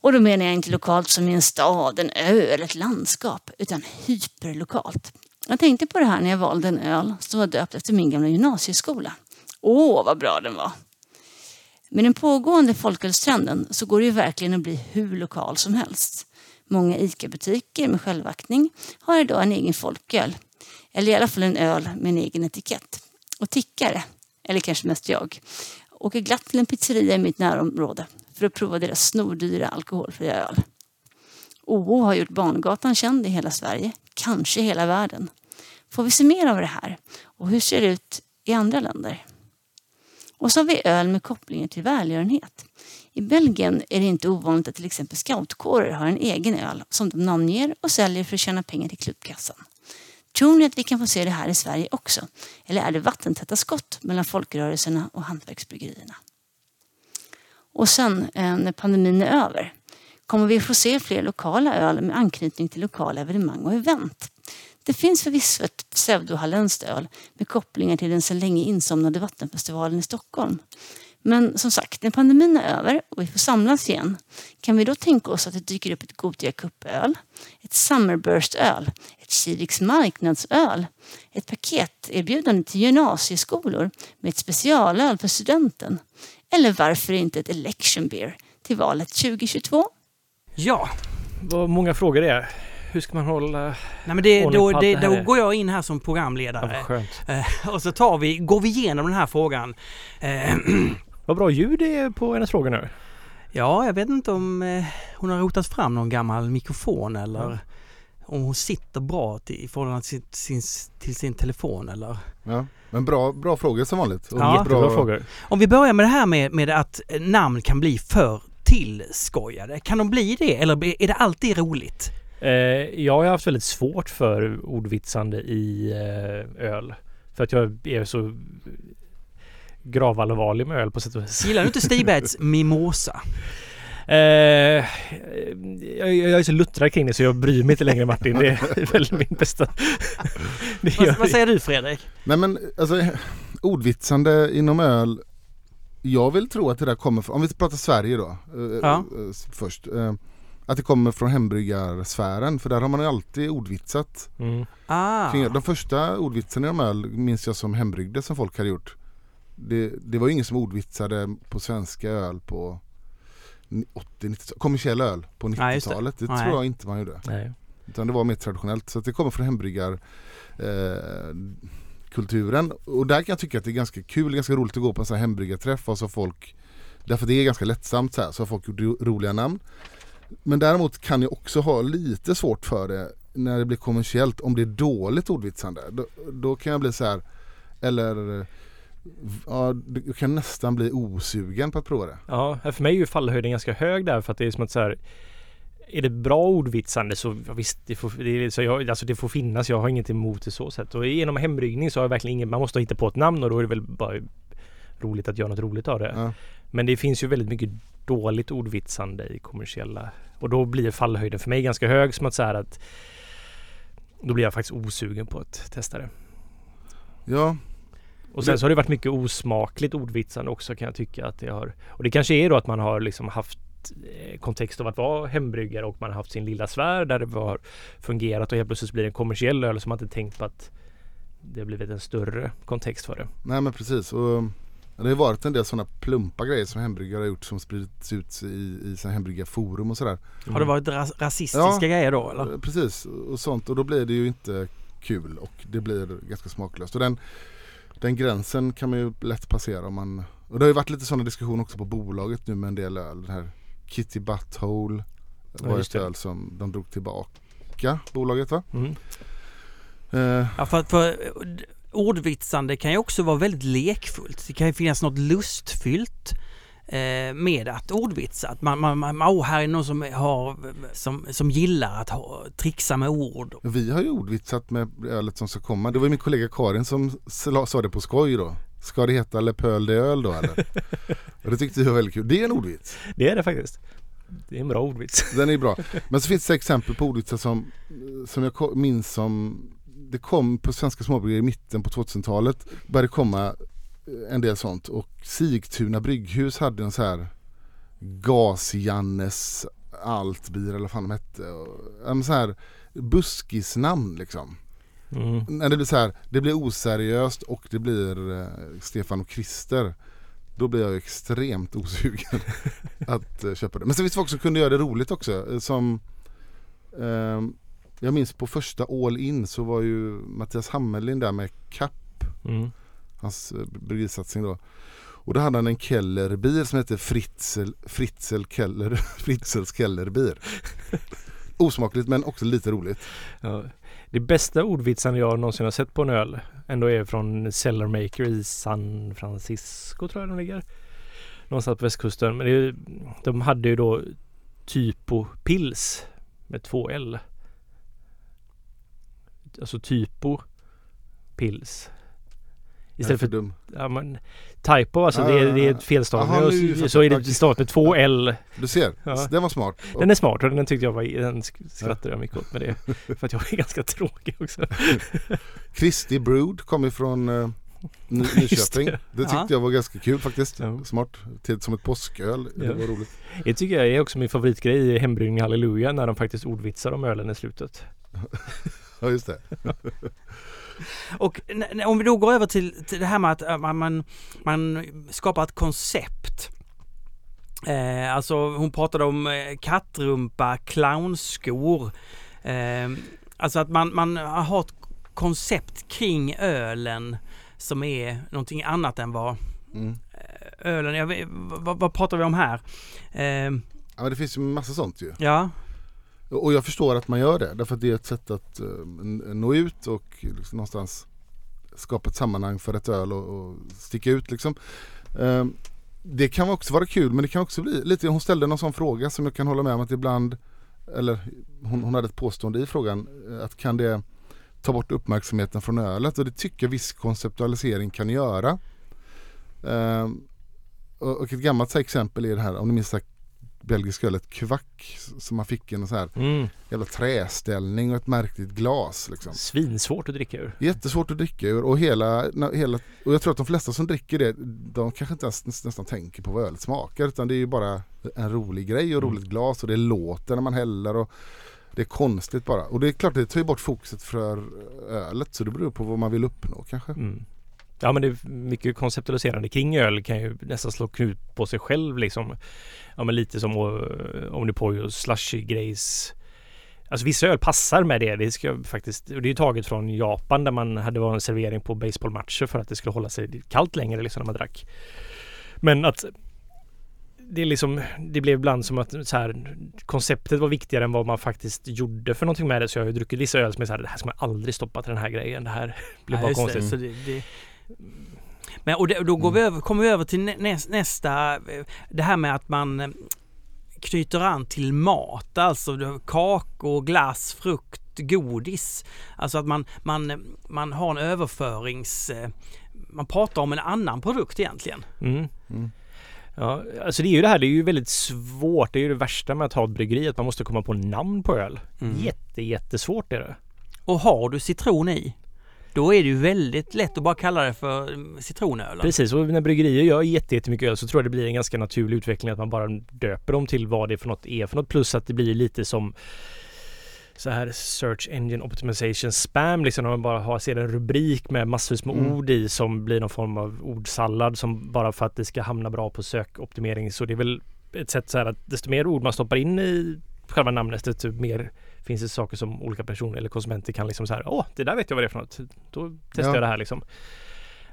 Och då menar jag inte lokalt som i en stad, en ö eller ett landskap, utan hyperlokalt. Jag tänkte på det här när jag valde en öl som var döpt efter min gamla gymnasieskola. Åh, vad bra den var! Med den pågående folkölstrenden så går det ju verkligen att bli hur lokal som helst. Många ICA-butiker med självaktning har idag en egen folköl. Eller i alla fall en öl med en egen etikett. Och tickare, eller kanske mest jag, åker glatt till en pizzeria i mitt närområde för att prova deras snordyra alkoholfria öl. OO har gjort Barngatan känd i hela Sverige, kanske hela världen. Får vi se mer av det här? Och hur ser det ut i andra länder? Och så har vi öl med kopplingar till välgörenhet. I Belgien är det inte ovanligt att till exempel scoutkårer har en egen öl som de namnger och säljer för att tjäna pengar till klubbkassan. Tror ni att vi kan få se det här i Sverige också? Eller är det vattentäta skott mellan folkrörelserna och hantverksbryggerierna? Och sen eh, när pandemin är över kommer vi få se fler lokala öl med anknytning till lokala evenemang och event. Det finns förvisso ett pseudohalländskt öl med kopplingar till den sedan länge insomnade Vattenfestivalen i Stockholm. Men som sagt, när pandemin är över och vi får samlas igen kan vi då tänka oss att det dyker upp ett Gothia Cup-öl, ett Summerburst-öl, ett Kiviks marknadsöl, ett paketerbjudande till gymnasieskolor med ett specialöl för studenten. Eller varför inte ett election beer till valet 2022? Ja, Vad många frågor det är. Hur ska man hålla... nej men det, då, det, det här. då går jag in här som Ja, programledare. skönt. Eh, och så tar vi, går vi igenom den här frågan. Eh, Vad bra ljud det är på hennes frågor nu. ja, jag vet inte om eh, hon har rotat fram någon gammal mikrofon eller om hon sitter bra till, i förhållande till sin, till sin telefon eller... Ja. Men bra, bra frågor som vanligt. Och Ja. Jättebra frågor. Om vi börjar med det här med, med att namn kan bli för tillskojade. Kan de bli det eller är det alltid roligt? Eh, jag har haft väldigt svårt för ordvitsande i eh, öl. För att jag är så gravallvarlig med öl på sätt och vis. Gillar du inte Stibergs Mimosa? Eh, jag, jag är så luttrad kring det så jag bryr mig inte längre Martin. Det är väl min bästa... det Vad, vad säger du Fredrik? Nej men alltså ordvitsande inom öl Jag vill tro att det där kommer från, om vi pratar Sverige då eh, Ja. eh, först eh, Att det kommer från hembryggarsfären för där har man ju alltid ordvitsat Mm. Ah, De första ordvitsarna inom öl minns jag som hembryggde som folk hade gjort Det, det var ju ingen som ordvitsade på svenska öl på 80-90 kommersiell öl på Nej, just det. 90-talet. Det, Nej. tror jag inte man gjorde. Nej. Utan det var mer traditionellt. Så att det kommer från hembryggar eh, kulturen. Och där kan jag tycka att det är ganska kul, ganska roligt att gå på en sån här hembryggarträff och så folk Därför det är ganska lättsamt så här, så har folk gjort ro- roliga namn. Men däremot kan jag också ha lite svårt för det när det blir kommersiellt, om det är dåligt ordvitsande. Då, då kan jag bli så här, eller ja, jag kan nästan bli osugen på att prova det. Ja, för mig är ju fallhöjden ganska hög där för att det är som att så här är det bra ordvitsande så visst, det får, det, så jag, alltså det får finnas. Jag har inget emot det så sätt. Och genom hembryggning så har jag verkligen ingen, man måste hitta på ett namn och då är det väl bara roligt att göra något roligt av det. Ja. Men det finns ju väldigt mycket dåligt ordvitsande i kommersiella och då blir fallhöjden för mig ganska hög som att så att då blir jag faktiskt osugen på att testa det. Ja, Och sen Det- så har det varit mycket osmakligt ordvitsande också kan jag tycka att det har. Och det kanske är då att man har liksom haft eh, kontext av att vara hembryggare och man har haft sin lilla sfär där det var fungerat och helt plötsligt blir det en kommersiell öl som man inte tänkt på att det har blivit en större kontext för det. Nej men precis. Och det har ju varit en del sådana plumpa grejer som hembryggare har gjort som spridits ut i, i såna hembryggarforum och sådär. Har det varit ras- rasistiska Ja. grejer då eller? Eh, Precis och sånt och då blir det ju inte kul och det blir ganska smaklöst. Och den, den gränsen kan man ju lätt passera om man och det har ju varit lite sådana diskussioner också på bolaget nu med en del öl. Den här Kitty Butthole Ja, var just ett öl som de drog tillbaka bolaget va? Mm. Eh, Ja, för, för ordvitsande kan ju också vara väldigt lekfullt. Det kan ju finnas något lustfyllt eh, med att ordvitsa. Att man, man, man, oh, här är någon som, har, som, som gillar att ha, trixa med ord. Vi har ju ordvitsat med ölet som ska komma. Det var ju min kollega Karin som sla- sa det på skoj då. Ska det heta Le Peul de Öl då eller? och det tyckte vi var väldigt kul. Det är en ordvits. Det är det faktiskt. Det är en bra ordvits. Den är bra. Men så finns det exempel på ordvitsar som, som jag minns som det kom på svenska småbryggerier i mitten på 2000-talet. Började komma eh, en del sånt och Sigtuna brygghus hade en så här Gas-Jannes Altbier eller vad fan de hette. Och, så här buskisnamn liksom. Mm. När det blir så här, det blir oseriöst och det blir eh, Stefan och Krister. Då blir jag extremt osugen att eh, köpa det. Men sen det folk som kunde göra det roligt också. eh, Som ehm, Jag minns på första All In så var ju Mattias Hammerlind där med Kapp. Mm. hans eh, bryggerisatsning då. Och då hade han en Kellerbier som hette Fritzel, Fritzel Keller, Fritzels Kellerbier. Osmakligt men också lite roligt. Ja. Det bästa ordvitsen jag någonsin har sett på en öl ändå är från Cellarmaker i San Francisco tror jag de ligger. Någonstans på västkusten. Men det de hade ju då Typo Pils med två L. Alltså Typo Pils. Istället för dum. ja, men, typo, alltså Ja, det, är, det är ett felstavning. Jaha, och nu så, så är det stavat med två L. Du ser, Ja. den var smart. Den är smart och den tyckte jag var, den sk- skrattade jag mycket åt med det. För att jag är ganska tråkig också. Kristi Brood kom ifrån eh, Ny- Nyköping. det. Det tyckte Ja. jag var ganska kul faktiskt. Ja. Smart. Till, som ett påsköl. Det Ja. var roligt. Det tycker jag är också min favoritgrej i hembryggning Halleluja när de faktiskt ordvitsar om ölen i slutet. Ja just det. Och om vi då går över till, till det här med att äh, man, man, man skapar ett koncept. Eh, alltså hon pratade om eh, kattrumpa, clownskor. Eh, alltså att man, man har ett koncept kring ölen som är någonting annat än vad Mm. eh, ölen, jag vet, vad, vad pratar vi om här? Eh, Ja, men det finns ju massa sånt ju. ja, och jag förstår att man gör det. Därför att det är ett sätt att eh, nå ut och liksom någonstans skapa ett sammanhang för ett öl och, och sticka ut liksom. Ehm, det kan också vara kul men det kan också bli lite, hon ställde någon sån fråga som jag kan hålla med om att ibland, eller hon, hon hade ett påstående i frågan, eh, att kan det ta bort uppmärksamheten från ölet och det tycker jag viss konceptualisering kan göra. Ehm, och, ett gammalt exempel är det här, om ni minns det här belgiska ölet Kvack som man fick en sån här Mm. jävla träställning och ett märkligt glas liksom. Svinsvårt att dricka ur. Jättesvårt att dricka ur och hela, hela och jag tror att de flesta som dricker det de kanske inte ens näs- nästan tänker på vad ölet smakar utan det är ju bara en rolig grej och Mm. roligt glas och det låter när man häller och det är konstigt bara. Och det är klart det tar ju bort fokuset för ölet så det beror på vad man vill uppnå kanske. Mm. Ja men det är mycket konceptualiserande kring öl kan ju nästan slå knut på sig själv liksom. Ja men lite som Omnipoj och slushy grejs. Alltså vissa öl passar med det. Det ska faktiskt, och det är ju taget från Japan där man hade var en servering på baseballmatcher för att det skulle hålla sig kallt längre liksom när man drack. Men att det är liksom, det blev ibland som att så här, konceptet var viktigare än vad man faktiskt gjorde för någonting med det. Så jag har ju druckit vissa öl som är så här, det här ska man aldrig stoppa till den här grejen. Det här blir Ja, bara just konstigt. Det, det, men och det, då går vi över, kommer vi över till nä, näs- nästa, eh, det här med att man eh, knyter an till mat, alltså kakor, glass, frukt, godis. Alltså att man, man, eh, man har en överförings... Man pratar om en annan produkt egentligen. Mm. Mm. Ja, alltså det är ju det här, det är ju väldigt svårt. Det är ju det värsta med att ha ett bryggeri, att man måste komma på namn på öl. Mm. Jätte, jättesvårt är det. Och har du citron i, då är det ju väldigt lätt att bara kalla det för mm, citronölen. Precis, och när bryggerier gör jätte- jättemycket öl så tror jag det blir en ganska naturlig utveckling att man bara döper dem till vad det är för något är för något. Plus att det blir lite som så här search engine optimization spam liksom när man bara har, ser en rubrik med massvis med Mm. ord i som blir någon form av ordsallad som bara för att det ska hamna bra på sökoptimering så det är väl ett sätt så här att desto mer ord man stoppar in i själva namnet desto mer finns det saker som olika personer eller konsumenter kan liksom så här åh det där vet jag vad det är för något då testar Ja. jag det här liksom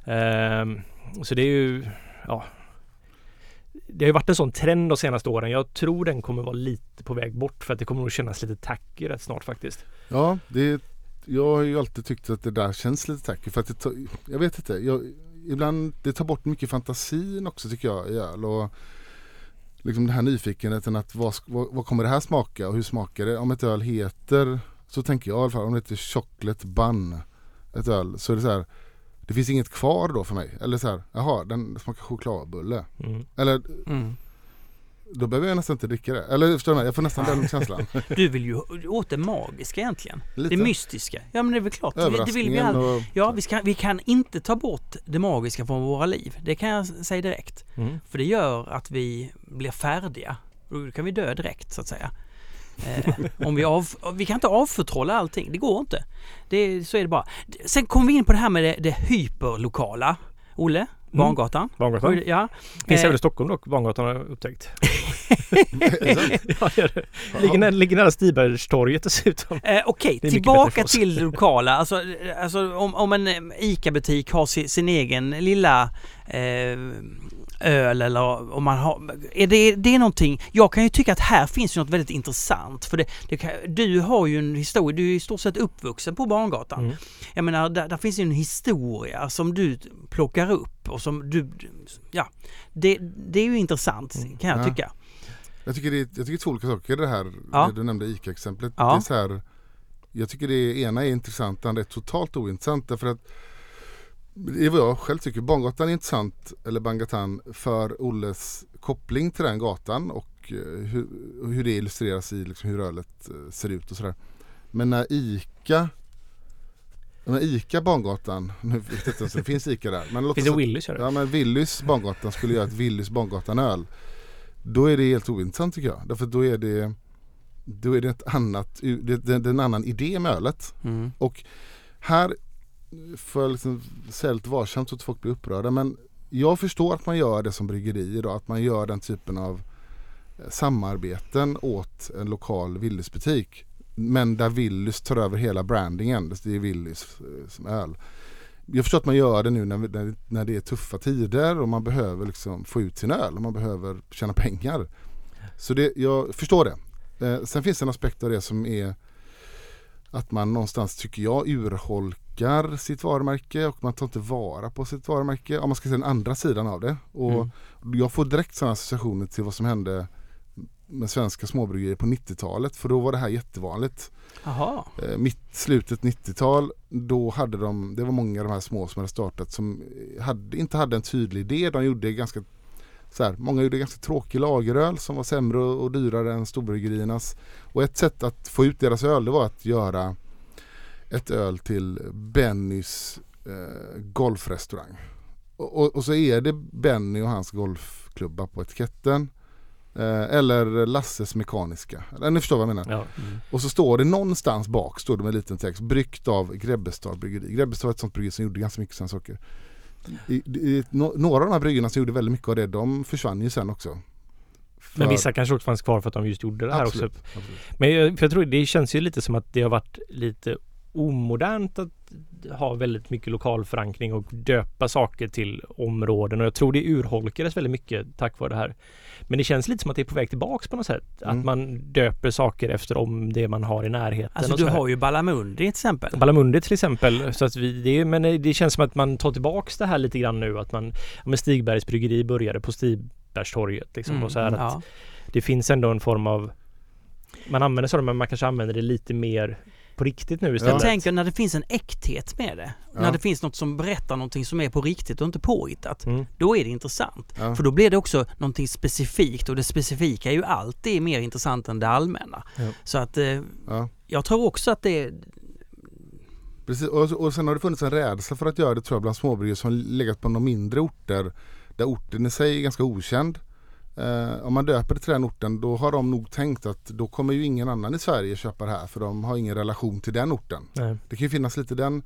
Ehm, så det är ju ja det har ju varit en sån trend de senaste åren. Jag tror den kommer vara lite på väg bort för att det kommer nog kännas lite tacky rätt snart faktiskt. Ja, det, jag har ju alltid tyckt att det där känns lite tacky för att det jag vet inte, jag, ibland det tar bort mycket fantasin också tycker jag i öl och liksom den här nyfikenheten att vad, vad, vad kommer det här smaka och hur smakar det? Om ett öl heter, så tänker jag i alla fall, om det heter chocolate bun, ett öl, så är det så här det finns inget kvar då för mig. Eller så här, jaha, den smakar chokladbulle. Mm. Eller Mm. Då behöver jag nästan inte dricka det. Eller förstår du mig? Jag får nästan den känslan. Du vill ju åt det magiska egentligen. Lite. Det mystiska. Ja men det är väl klart. Det, vill vi alla. och... Ja, vi, ska, vi kan inte ta bort det magiska från våra liv. Det kan jag säga direkt. Mm. För det gör att vi blir färdiga. Då kan vi dö direkt så att säga. Eh, om vi, av, vi kan inte avförtrolla allting. Det går inte. Det, så är det bara. Sen kommer vi in på det här med det, det hyperlokala. Olle, Bangatan. Bangatan. Ja. Finns Eh, även i Stockholm dock, Bangatan har jag upptäckt. Ja, det gör det. Ligger, nä- ligger nära Stibergstorget dessutom. Eh, Okej, mycket tillbaka till det lokala. Alltså, eh, alltså om, om en eh, ICA-butik har sin, sin egen lilla eh, öl eller om man har... Är det, det är någonting... Jag kan ju tycka att här finns ju något väldigt intressant. För det, det kan, du har ju en historia, du är i stort sett uppvuxen på Barngatan. Mm. Jag menar, där, där finns ju en historia som du plockar upp och som du... Ja, det, det är ju intressant kan jag Ja. tycka. Jag tycker det jag tycker det är två olika saker det här, Ja. det du nämnde ICA-exemplet. Ja. Det är så här, jag tycker det ena är intressant, det andra är totalt ointressant därför att det är vad jag själv tycker. Bangatan är intressant, eller Bangatan, för Olles koppling till den gatan och eh, hur, hur det illustreras i liksom hur ölet eh, ser ut och sådär. Men när ICA när ICA Bangatan, nu vet jag inte ens det finns ICA där. Men låt Finns det Willys? Ja men Willys Bangatan skulle göra ett Willys Bangatan-öl. Då är det helt ointressant tycker jag. Därför då är det Då är det ett annat, det, det, det är en annan idé med ölet. Mm. Och här får jag liksom säga lite varsamt så att folk blir upprörda men jag förstår att man gör det som bryggeri idag. Att man gör den typen av eh, samarbeten åt en lokal Willys-butik. Men där Willys tar över hela brandingen. Det är Willys eh, som öl. Jag förstår att man gör det nu när, när, när det är tuffa tider och man behöver liksom få ut sin öl och man behöver tjäna pengar. Så det, jag förstår det. Eh, sen finns det en aspekt av det som är att man någonstans tycker jag urholkar sitt varumärke och man tar inte vara på sitt varumärke. Om man ska se den andra sidan av det. Och Mm. Jag får direkt sådana associationer till vad som hände med svenska småbryggerier på 90-talet för då var det här jättevanligt. Jaha. Eh, mitt, slutet 90-tal då hade de, det var många av de här små som hade startat som hade, inte hade en tydlig idé. De gjorde ganska så här, många gjorde ganska tråkig lageröl som var sämre och, och dyrare än storbryggeriernas. Och ett sätt att få ut deras öl det var att göra ett öl till Bennys eh, golfrestaurang. Och, och, och så är det Benny och hans golfklubba på etiketten. Eh, eller Lasses mekaniska. Eller, ni förstår vad jag menar. Ja. Och så står det någonstans bak, står det med en liten text, bryggt av Grebbestad bryggeri. Grebbestad var ett sånt bryggeri som gjorde ganska mycket sådana saker. I, i, no, några av de här bryggerierna som gjorde väldigt mycket av det, de försvann ju sen också. Men För- vissa kanske också fanns kvar för att de just gjorde det här absolut, också. absolut. Men jag, för jag tror det känns ju lite som att det har varit lite omodernt att ha väldigt mycket lokal förankring och döpa saker till områden och jag tror det urholkades väldigt mycket tack vare det här. Men det känns lite som att det är på väg tillbaks på något sätt. Mm. Att man döper saker efter om det man har i närheten. Alltså du har ju Ballamundi till exempel. Ballamundi till exempel. Så att vi, det, men det känns som att man tar tillbaks det här lite grann nu. Att man, men Stigbergs bryggeri började på Stigbergstorget. Liksom, Mm, och så här att ja. det finns ändå en form av man använder det men man kanske använder det lite mer på riktigt nu istället. Jag tänker när det finns en äkthet med det. Ja. När det finns något som berättar någonting som är på riktigt och inte påhittat. Mm. Då är det intressant. Ja. För då blir det också någonting specifikt och det specifika är ju alltid mer intressant än det allmänna. Ja. Så att eh, Ja. jag tror också att det är... Precis. Och, och sen har det funnits en rädsla för att göra det tror jag bland småbryggerier som legat på några mindre orter där orten i sig är ganska okänd. Eh, om man döper det till den orten då har de nog tänkt att då kommer ju ingen annan i Sverige köpa det här för de har ingen relation till den orten. Nej. Det kan ju finnas lite den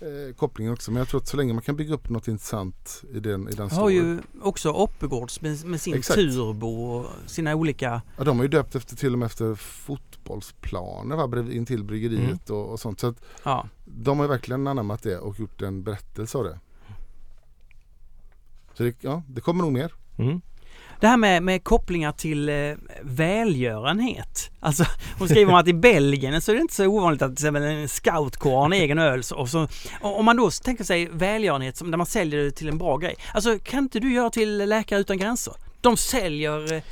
eh, kopplingen också men jag tror att så länge man kan bygga upp något intressant i den, i den har ju också Oppegårds med, med sin Exakt. turbo och sina olika... Ja, de har ju döpt efter till och med efter fotbollsplaner va, intill bryggeriet Mm. och, och sånt. Så att Ja. de har ju verkligen anammat det och gjort en berättelse av det. Så det, ja, det kommer nog mer. Mm. Det här med, med kopplingar till eh, välgörenhet. Alltså hon skriver om att i Belgien så är det inte så ovanligt att till exempel en scoutkår har en egen öl. Och så, och om man då tänker sig välgörenhet som där man säljer det till en bra grej. Alltså kan inte du göra till Läkare Utan Gränser? De säljer... eh,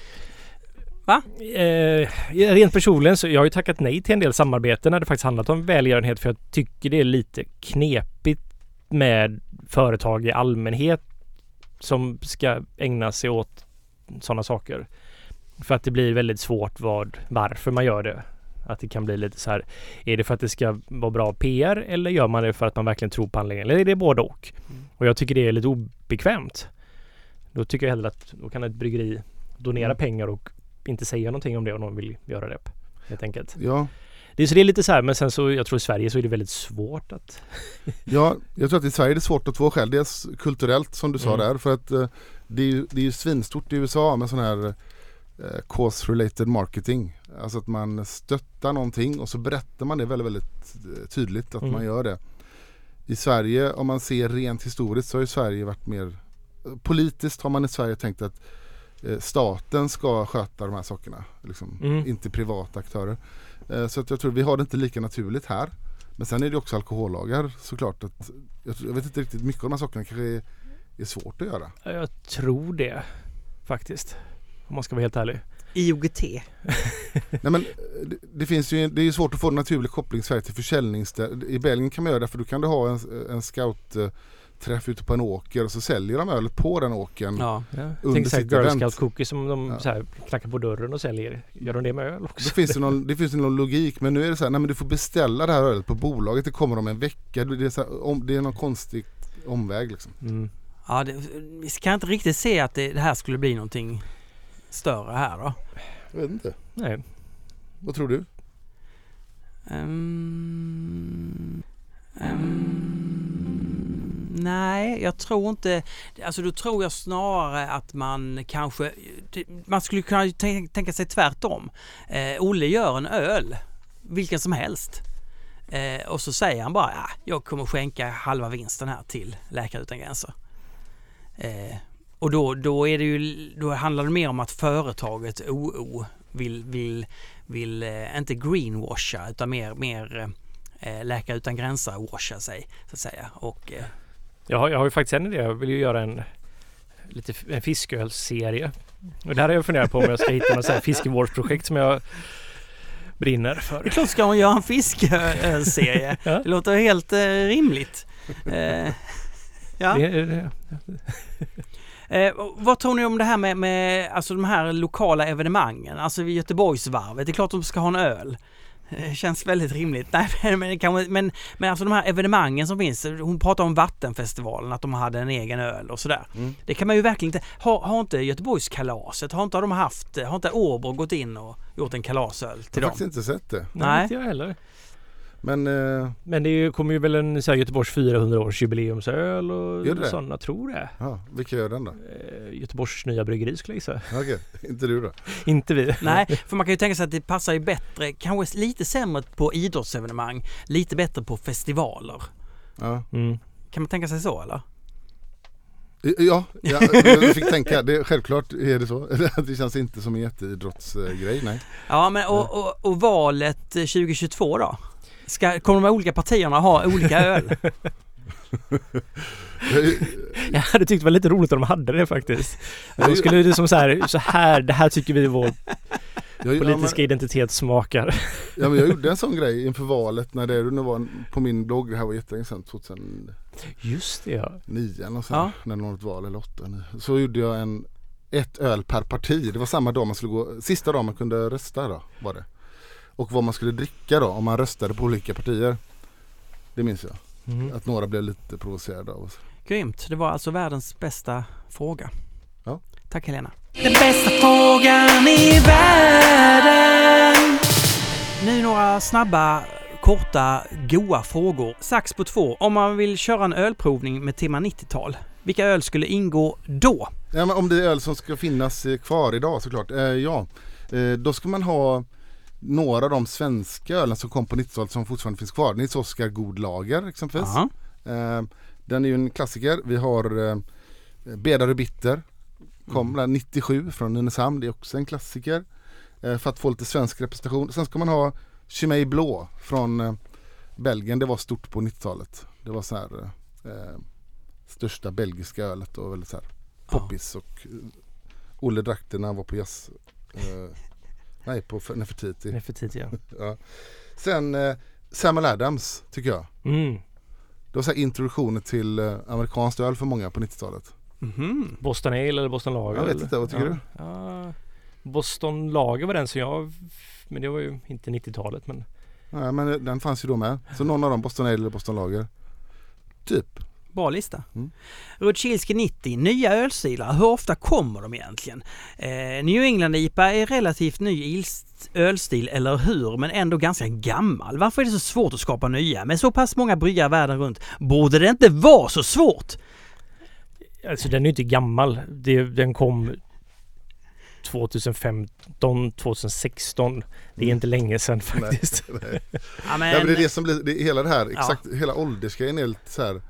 Eh, rent personligen så jag har ju tackat nej till en del samarbeten när det faktiskt handlat om välgörenhet för jag tycker det är lite knepigt med företag i allmänhet som ska ägna sig åt sådana saker. För att det blir väldigt svårt vad, varför man gör det. Att det kan bli lite så här, är det för att det ska vara bra PR eller gör man det för att man verkligen tror på anläggningen? Eller är det både och? Och jag tycker det är lite obekvämt. Då tycker jag hellre att då kan ett bryggeri donera Mm. pengar och inte säga någonting om det om de vill göra det. Helt enkelt. Ja, Det Det är, så det är lite så här, men sen så jag tror i Sverige så är det väldigt svårt att... Ja, jag tror att i Sverige är det svårt av två skäl. Dels kulturellt som du sa Mm. där. För att eh, det är ju det är ju svinstort i USA med sån här eh, cause-related marketing. Alltså att man stöttar någonting och så berättar man det väldigt, väldigt eh, tydligt att Mm. man gör det. I Sverige, om man ser rent historiskt så har ju Sverige varit mer Politiskt har man i Sverige tänkt att eh, staten ska sköta de här sakerna. Liksom, Mm. Inte privata aktörer. Så att jag tror vi har det inte lika naturligt här. Men sen är det också alkohollagar såklart. Att, jag, vet inte riktigt, mycket av de här sakerna kanske är, är svårt att göra. Ja, Jag tror det faktiskt. Om man ska vara helt ärlig. IOGT. Nej, men det, det finns ju, det är ju svårt att få en naturlig koppling i Sverige till försäljningsställen. I Belgien kan man göra det för då kan du ha en, en scoutträff ute på en åker och så säljer de ölet på den åkern. Ja. Ja. Under Tänk sitt Girl. Scout cookies som de Ja. så här, knackar på dörren och säljer. Gör de det med öl också? Då finns det, någon, det finns någon logik men nu är det så här, nej men du får beställa det här ölet på bolaget, det kommer om en vecka. Det är, så här, om, det är någon konstig omväg liksom. Mm. Ja, det, vi kan inte riktigt se att det, det här skulle bli någonting större här då. Jag vet inte, Nej. vad tror du? Ehm, ehm, nej, jag tror inte... Alltså då tror jag snarare att man kanske... Man skulle kunna tän- tänka sig tvärtom. Eh, Olle gör en öl, vilken som helst. Eh, och så säger han bara, ja, jag kommer skänka halva vinsten här till Läkare Utan Gränser. Eh, och då, då, är det ju, då handlar det mer om att företaget OO vill, vill, vill eh, inte greenwasha utan mer, mer eh, Läkare Utan Gränser washa sig så att säga. Och, eh, Jag har, jag har ju faktiskt en idé. Jag vill ju göra en, lite, en fiskölsserie. Och det här har jag funderat på om jag ska hitta något fiskevårdsprojekt som jag brinner det är för. klart ska hon göra en fiskölserie. Ja. Det låter helt eh, rimligt. Eh, ja. Det, det, Eh, vad tror ni om det här med, med alltså de här lokala evenemangen? Alltså vid Göteborgsvarvet, det är klart de ska ha en öl. Eh, Känns väldigt rimligt. Nej, men, kan, men, men alltså de här evenemangen som finns. Hon pratar om Vattenfestivalen, att de hade en egen öl och sådär. Mm. Det kan man ju verkligen inte. Har, har inte Göteborgskalaset, har inte de haft, har inte Åbro gått in och gjort en kalasöl Jag till har dem? faktiskt inte sett det. nej, Nej. inte jag heller. Men eh, Men det är ju, kommer ju väl en så här, Göteborgs 400-års jubileumsöl och Gör det det? sådana, tror det. ja, vilka gör den då? Eh, Göteborgs nya bryggeri skulle jag gissa. Okej, inte du då? Inte vi. Nej, för man kan ju tänka sig att det passar ju bättre, kanske lite sämre på idrottsevenemang, lite bättre på festivaler. Ja, Mm. Kan man tänka sig så eller? ja ja, jag fick tänka. Det, självklart är det så. Det känns inte som en jätteidrottsgrej, nej. Ja, men och, och, och valet eh, 2022 då? Ska, kommer de olika partierna ha olika öl? Jag, hade tyckt det var lite roligt om de hade det faktiskt. Då skulle det som så här, så här, det här tycker vi vår jag, ja, politiska men, identitet smakar. ja, men jag gjorde en sån grej inför valet när det nu var på min blogg. Det här var jättelänge sedan, 2009 Just det ja. eller något sånt, Ja. när det var ett val eller åtta. nio. Så gjorde jag en ett öl per parti. Det var samma dag man skulle gå, sista dagen man kunde rösta då var det. Och vad man skulle dricka då om man röstade på olika partier. Det minns jag. Mm. Att några blev lite provocerade av oss. Grymt, det var alltså världens bästa fråga. Ja. Tack Helena. Den bästa frågan i världen. Nu några snabba, korta, goa frågor. Sax på två. Om man vill köra en ölprovning med tema 90-tal, vilka öl skulle ingå då? Ja, men om det är öl som ska finnas kvar idag såklart. Eh, ja, eh, då ska man ha några av de svenska ölen som kom på 90-talet som fortfarande finns kvar. Nils Oskar God Lager exempelvis. Ja. Eh, den är ju en klassiker. Vi har eh, Bedare Bitter. Kom där 97 från Nynäshamn. Det är också en klassiker. Eh, för att få lite svensk representation. Sen ska man ha Chimay Blå från Belgien. Det var stort på 90-talet. Det var så här eh, största belgiska ölet och väldigt så här poppis och Olle drack det när han var på jazz. Eh, nej, på Nefertiti. Nefertiti ja. Ja. Sen eh, Samuel Adams tycker jag. Mm. Det var så här introduktionen till eh, amerikanskt öl för många på 90-talet. Mhm. Boston Ale eller Boston Lager? Jag vet inte, vad tycker ja. du? Ja. Boston Lager var den som jag... Men det var ju inte 90-talet men... Nej, men eh, den fanns ju då med. Så någon av dem, Boston Ale eller Boston Lager. Typ. Bra lista. Mm. Rutschilski 90, nya ölstilar. Hur ofta kommer de egentligen? Eh, New England IPA är relativt ny ölstil, eller hur? Men ändå ganska gammal. Varför är det så svårt att skapa nya? Med så pass många bryggare världen runt borde det inte vara så svårt? Alltså den är ju inte gammal. Det, den kom 2015, 2016. Det är Mm. inte länge sedan faktiskt. Nej. Ja, Ja, men, men det är det som blir, det, hela det här, Ja. exakt, hela åldersgrejen är lite så här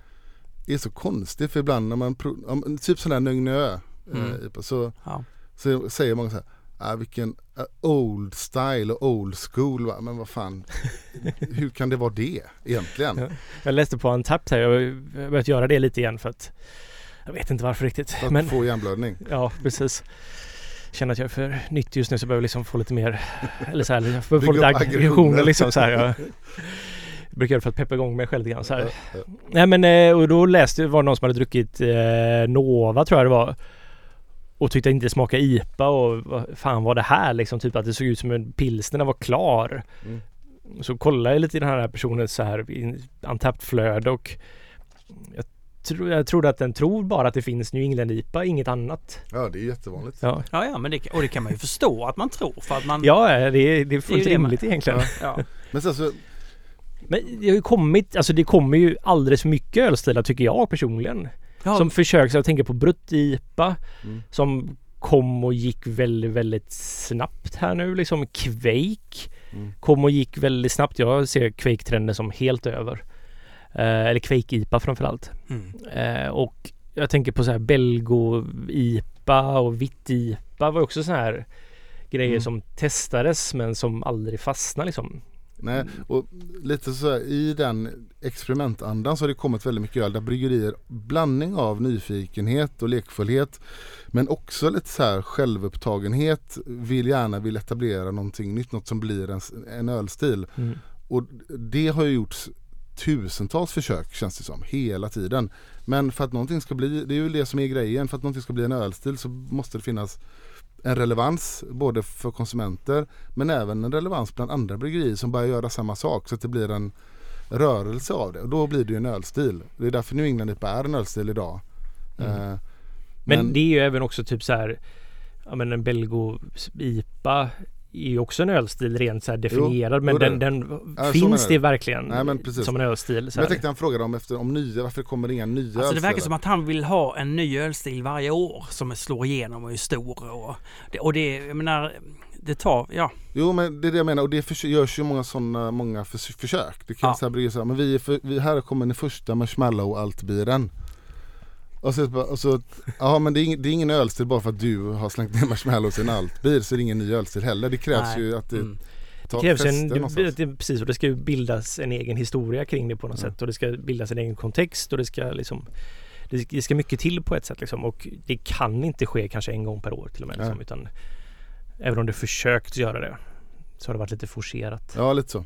är så konstigt för ibland när man, om, typ sån här Nögnö Mm. eh, så, Ja. så säger många så här ah, vilken ah, old style och old school va? men vad fan hur kan det vara det egentligen? Ja. Jag läste på Untapped här. Jag har börjat göra det lite igen för att jag vet inte varför riktigt. För att Men få hjärnblödning. ja, precis. Känner att jag är för nytt just nu så behöver jag liksom få lite mer eller så här, jag behöver få lite aggressioner. liksom så här. Jag brukar göra det för att peppa igång mig själv lite grann så här. Nej men eh, och då läste jag var det någon som hade druckit eh, Nova tror jag det var. Och tyckte inte det smakade IPA och vad fan var det här liksom? Typ att det såg ut som en pilsner var klar. Mm. Så kollade jag lite i den här personens så här i Untapped flöde och jag, tro, jag trodde att den tror bara att det finns New England IPA, inget annat. ja det är jättevanligt. Ja, Ja, ja, men det, och det kan man ju förstå att man tror för att man... ja det, är, det är fullt det man- rimligt egentligen. Ja. Ja. Men sen så, Men det har ju kommit, alltså det kommer ju alldeles för mycket ölstilar tycker jag personligen. Ja, Som försöks, jag tänker på Brutt-IPA Mm. som kom och gick väldigt, väldigt snabbt här nu. Liksom Quake Mm. kom och gick väldigt snabbt. Jag ser Quake-trenden som helt över. Eh, eller Quake-IPA framförallt. mm. Eh, och jag tänker på så här Belgo-IPA och Vitt-IPA var också så här grejer Mm. som testades men som aldrig fastnade liksom. Nej, och lite så här, i den experimentandan så har det kommit väldigt mycket öl där bryggerier blandning av nyfikenhet och lekfullhet men också lite så här självupptagenhet vill gärna vill etablera någonting nytt, något som blir en, en ölstil. Mm. Och det har ju gjorts tusentals försök känns det som, hela tiden. Men för att någonting ska bli, det är ju det som är grejen, för att någonting ska bli en ölstil så måste det finnas en relevans både för konsumenter men även en relevans bland andra bryggerier som börjar göra samma sak så att det blir en rörelse av det och då blir det ju en ölstil. Det är därför New England IPA är en ölstil idag. Mm. Eh, Men, det är ju även också typ så här Ja men en Belgo IPA är ju också en ölstil rent så här definierad men jo, det är den, den Ja, finns det jag. verkligen Nej, men som en ölstil. Så men jag tänkte han frågade om, efter, om nya, varför kommer det inga nya Alltså det ölstilar? verkar som att han vill ha en ny ölstil varje år som slår igenom och är stor. Och det, och det jag menar, det tar, ja. Jo men det är det jag menar och det görs ju många sådana många förs- försök. Det kan Ja. så här bli så här, men vi, för, vi här kommer den första marshmallow altbiren. Och så, och så ja men det är, ing, det är ingen ölstil bara för att du har slängt ner marshmallows i en altbil så är det ingen ny ölstil heller. Det krävs Nej. ju att det Mm. Det krävs en, det, det, precis och det ska ju bildas en egen historia kring det på något Ja. sätt och det ska bildas en egen kontext och det ska liksom det, det ska mycket till på ett sätt liksom och det kan inte ske kanske en gång per år till och med liksom, Nej. utan även om det försökt göra det så har det varit lite forcerat. Ja lite så.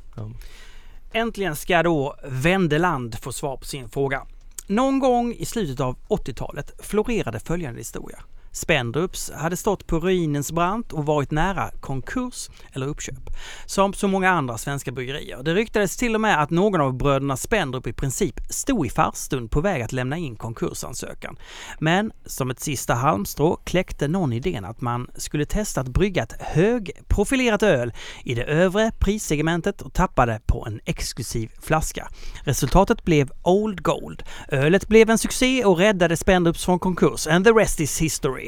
Äntligen ska då Wendeland få svar på sin fråga. Någon gång i slutet av 80-talet florerade följande historia. Spendrups hade stått på ruinens brant och varit nära konkurs eller uppköp. Som så många andra svenska bryggerier. Det ryktades till och med att någon av bröderna Spendrup i princip stod i farstun på väg att lämna in konkursansökan. Men som ett sista halmstrå kläckte någon idén att man skulle testa att brygga ett högprofilerat öl i det övre prissegmentet och tappade på en exklusiv flaska. Resultatet blev Old Gold. Ölet blev en succé och räddade Spendrups från konkurs. And the rest is history.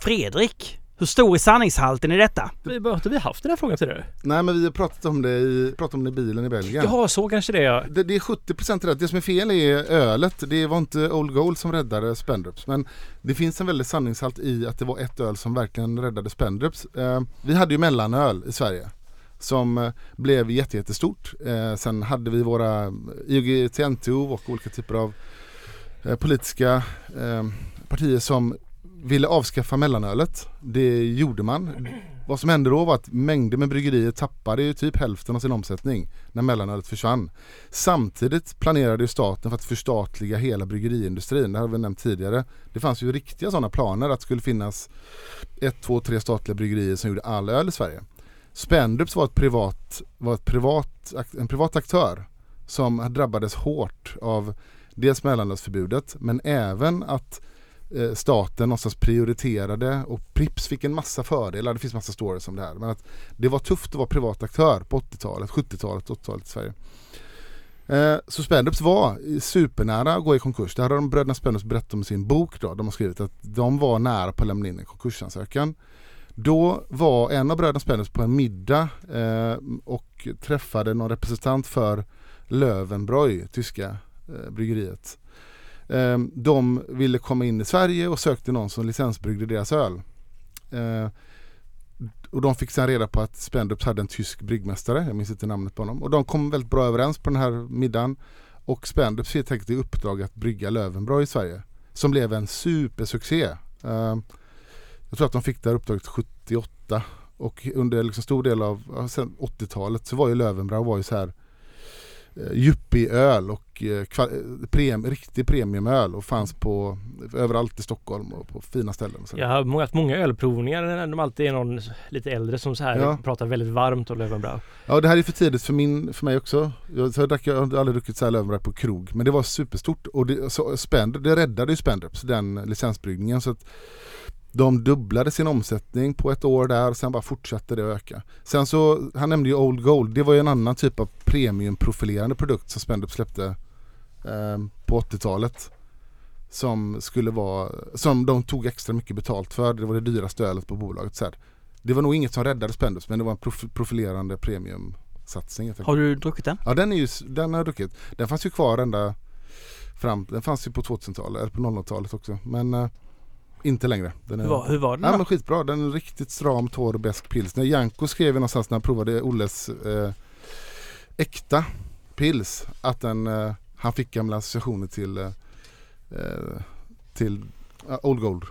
Fredrik, hur stor är sanningshalten i detta? Vi, har inte vi haft den här frågan tidigare? Nej men vi har pratat om det i, pratat om det i bilen i Belgien. Jaha, så kanske det är. Det, det är 70% rätt. Det som är fel är ölet. Det var inte Old Gold som räddade Spendrups. Men det finns en väldig sanningshalt i att det var ett öl som verkligen räddade Spendrups. Eh, vi hade ju mellanöl i Sverige. Som eh, blev jätte, jättestort. Eh, sen hade vi våra IOGT-NTO och olika typer av eh, politiska eh, partier som ville avskaffa mellanölet. Det gjorde man. Vad som hände då var att mängder med bryggerier tappade ju typ hälften av sin omsättning när mellanölet försvann. Samtidigt planerade ju staten för att förstatliga hela bryggeriindustrin. Det har vi nämnt tidigare. Det fanns ju riktiga sådana planer att det skulle finnas ett, två, tre statliga bryggerier som gjorde all öl i Sverige. Spendrups var, ett privat, var ett privat, en privat aktör som drabbades hårt av dels mellanölsförbudet men även att eh, staten någonstans prioriterade och Prips fick en massa fördelar. Det finns massa stories om det här. Men att det var tufft att vara privat aktör på 80-talet, 70-talet, 80-talet i Sverige. Eh, så Spendups var supernära att gå i konkurs. Det hade de bröderna Spendups berättat om i sin bok. Då. De har skrivit att de var nära på att lämna in en konkursansökan. Då var en av bröderna Spendups på en middag eh, och träffade någon representant för Löwenbräu, tyska eh, bryggeriet. Eh, de ville komma in i Sverige och sökte någon som licensbryggde deras öl. Eh, och de fick sedan reda på att Spendups hade en tysk bryggmästare, jag minns inte namnet på honom. Och de kom väldigt bra överens på den här middagen. Och Spendups fick helt enkelt i uppdrag att brygga Löwenbräu i Sverige. Som blev en supersuccé. Ehm, jag tror att de fick det här uppdraget 78. Och under liksom stor del av 80-talet så var ju Löwenbräu var ju så här yuppie-öl och eh, eh, prem, riktig premiumöl och fanns på överallt i Stockholm och på fina ställen. Jag har haft många ölprovningar när de alltid är någon lite äldre som så här Ja. pratar väldigt varmt om Löwenbräu. Ja det här är för tidigt för, min, för mig också. Jag, så jag, drack, jag har aldrig druckit så här Löwenbräu på krog. Men det var superstort och det, så, Spend, det räddade ju Spendrups, den licensbryggningen. Så att de dubblade sin omsättning på ett år där och sen bara fortsatte det att öka. Sen så, han nämnde ju Old Gold. Det var ju en annan typ av premiumprofilerande produkt som Spendrups släppte eh, på 80-talet. Som skulle vara, som de tog extra mycket betalt för. Det var det dyraste ölet på bolaget. Så här. Det var nog inget som räddade Spendrups men det var en prof, profilerande premiumsatsning. Har du druckit den? Ja den är ju, den har jag druckit. Den fanns ju kvar ända fram, den fanns ju på 2000-talet, eller på 00-talet också. Men eh, inte längre. Den är, Hur var, hur var den Ja då? men skitbra, den är riktigt stram, torr, besk pilsner. Janko skrev någonstans när han provade Olles eh, äkta pils att den, eh, han fick gamla associationer till, eh, eh, till ja, Old Gold.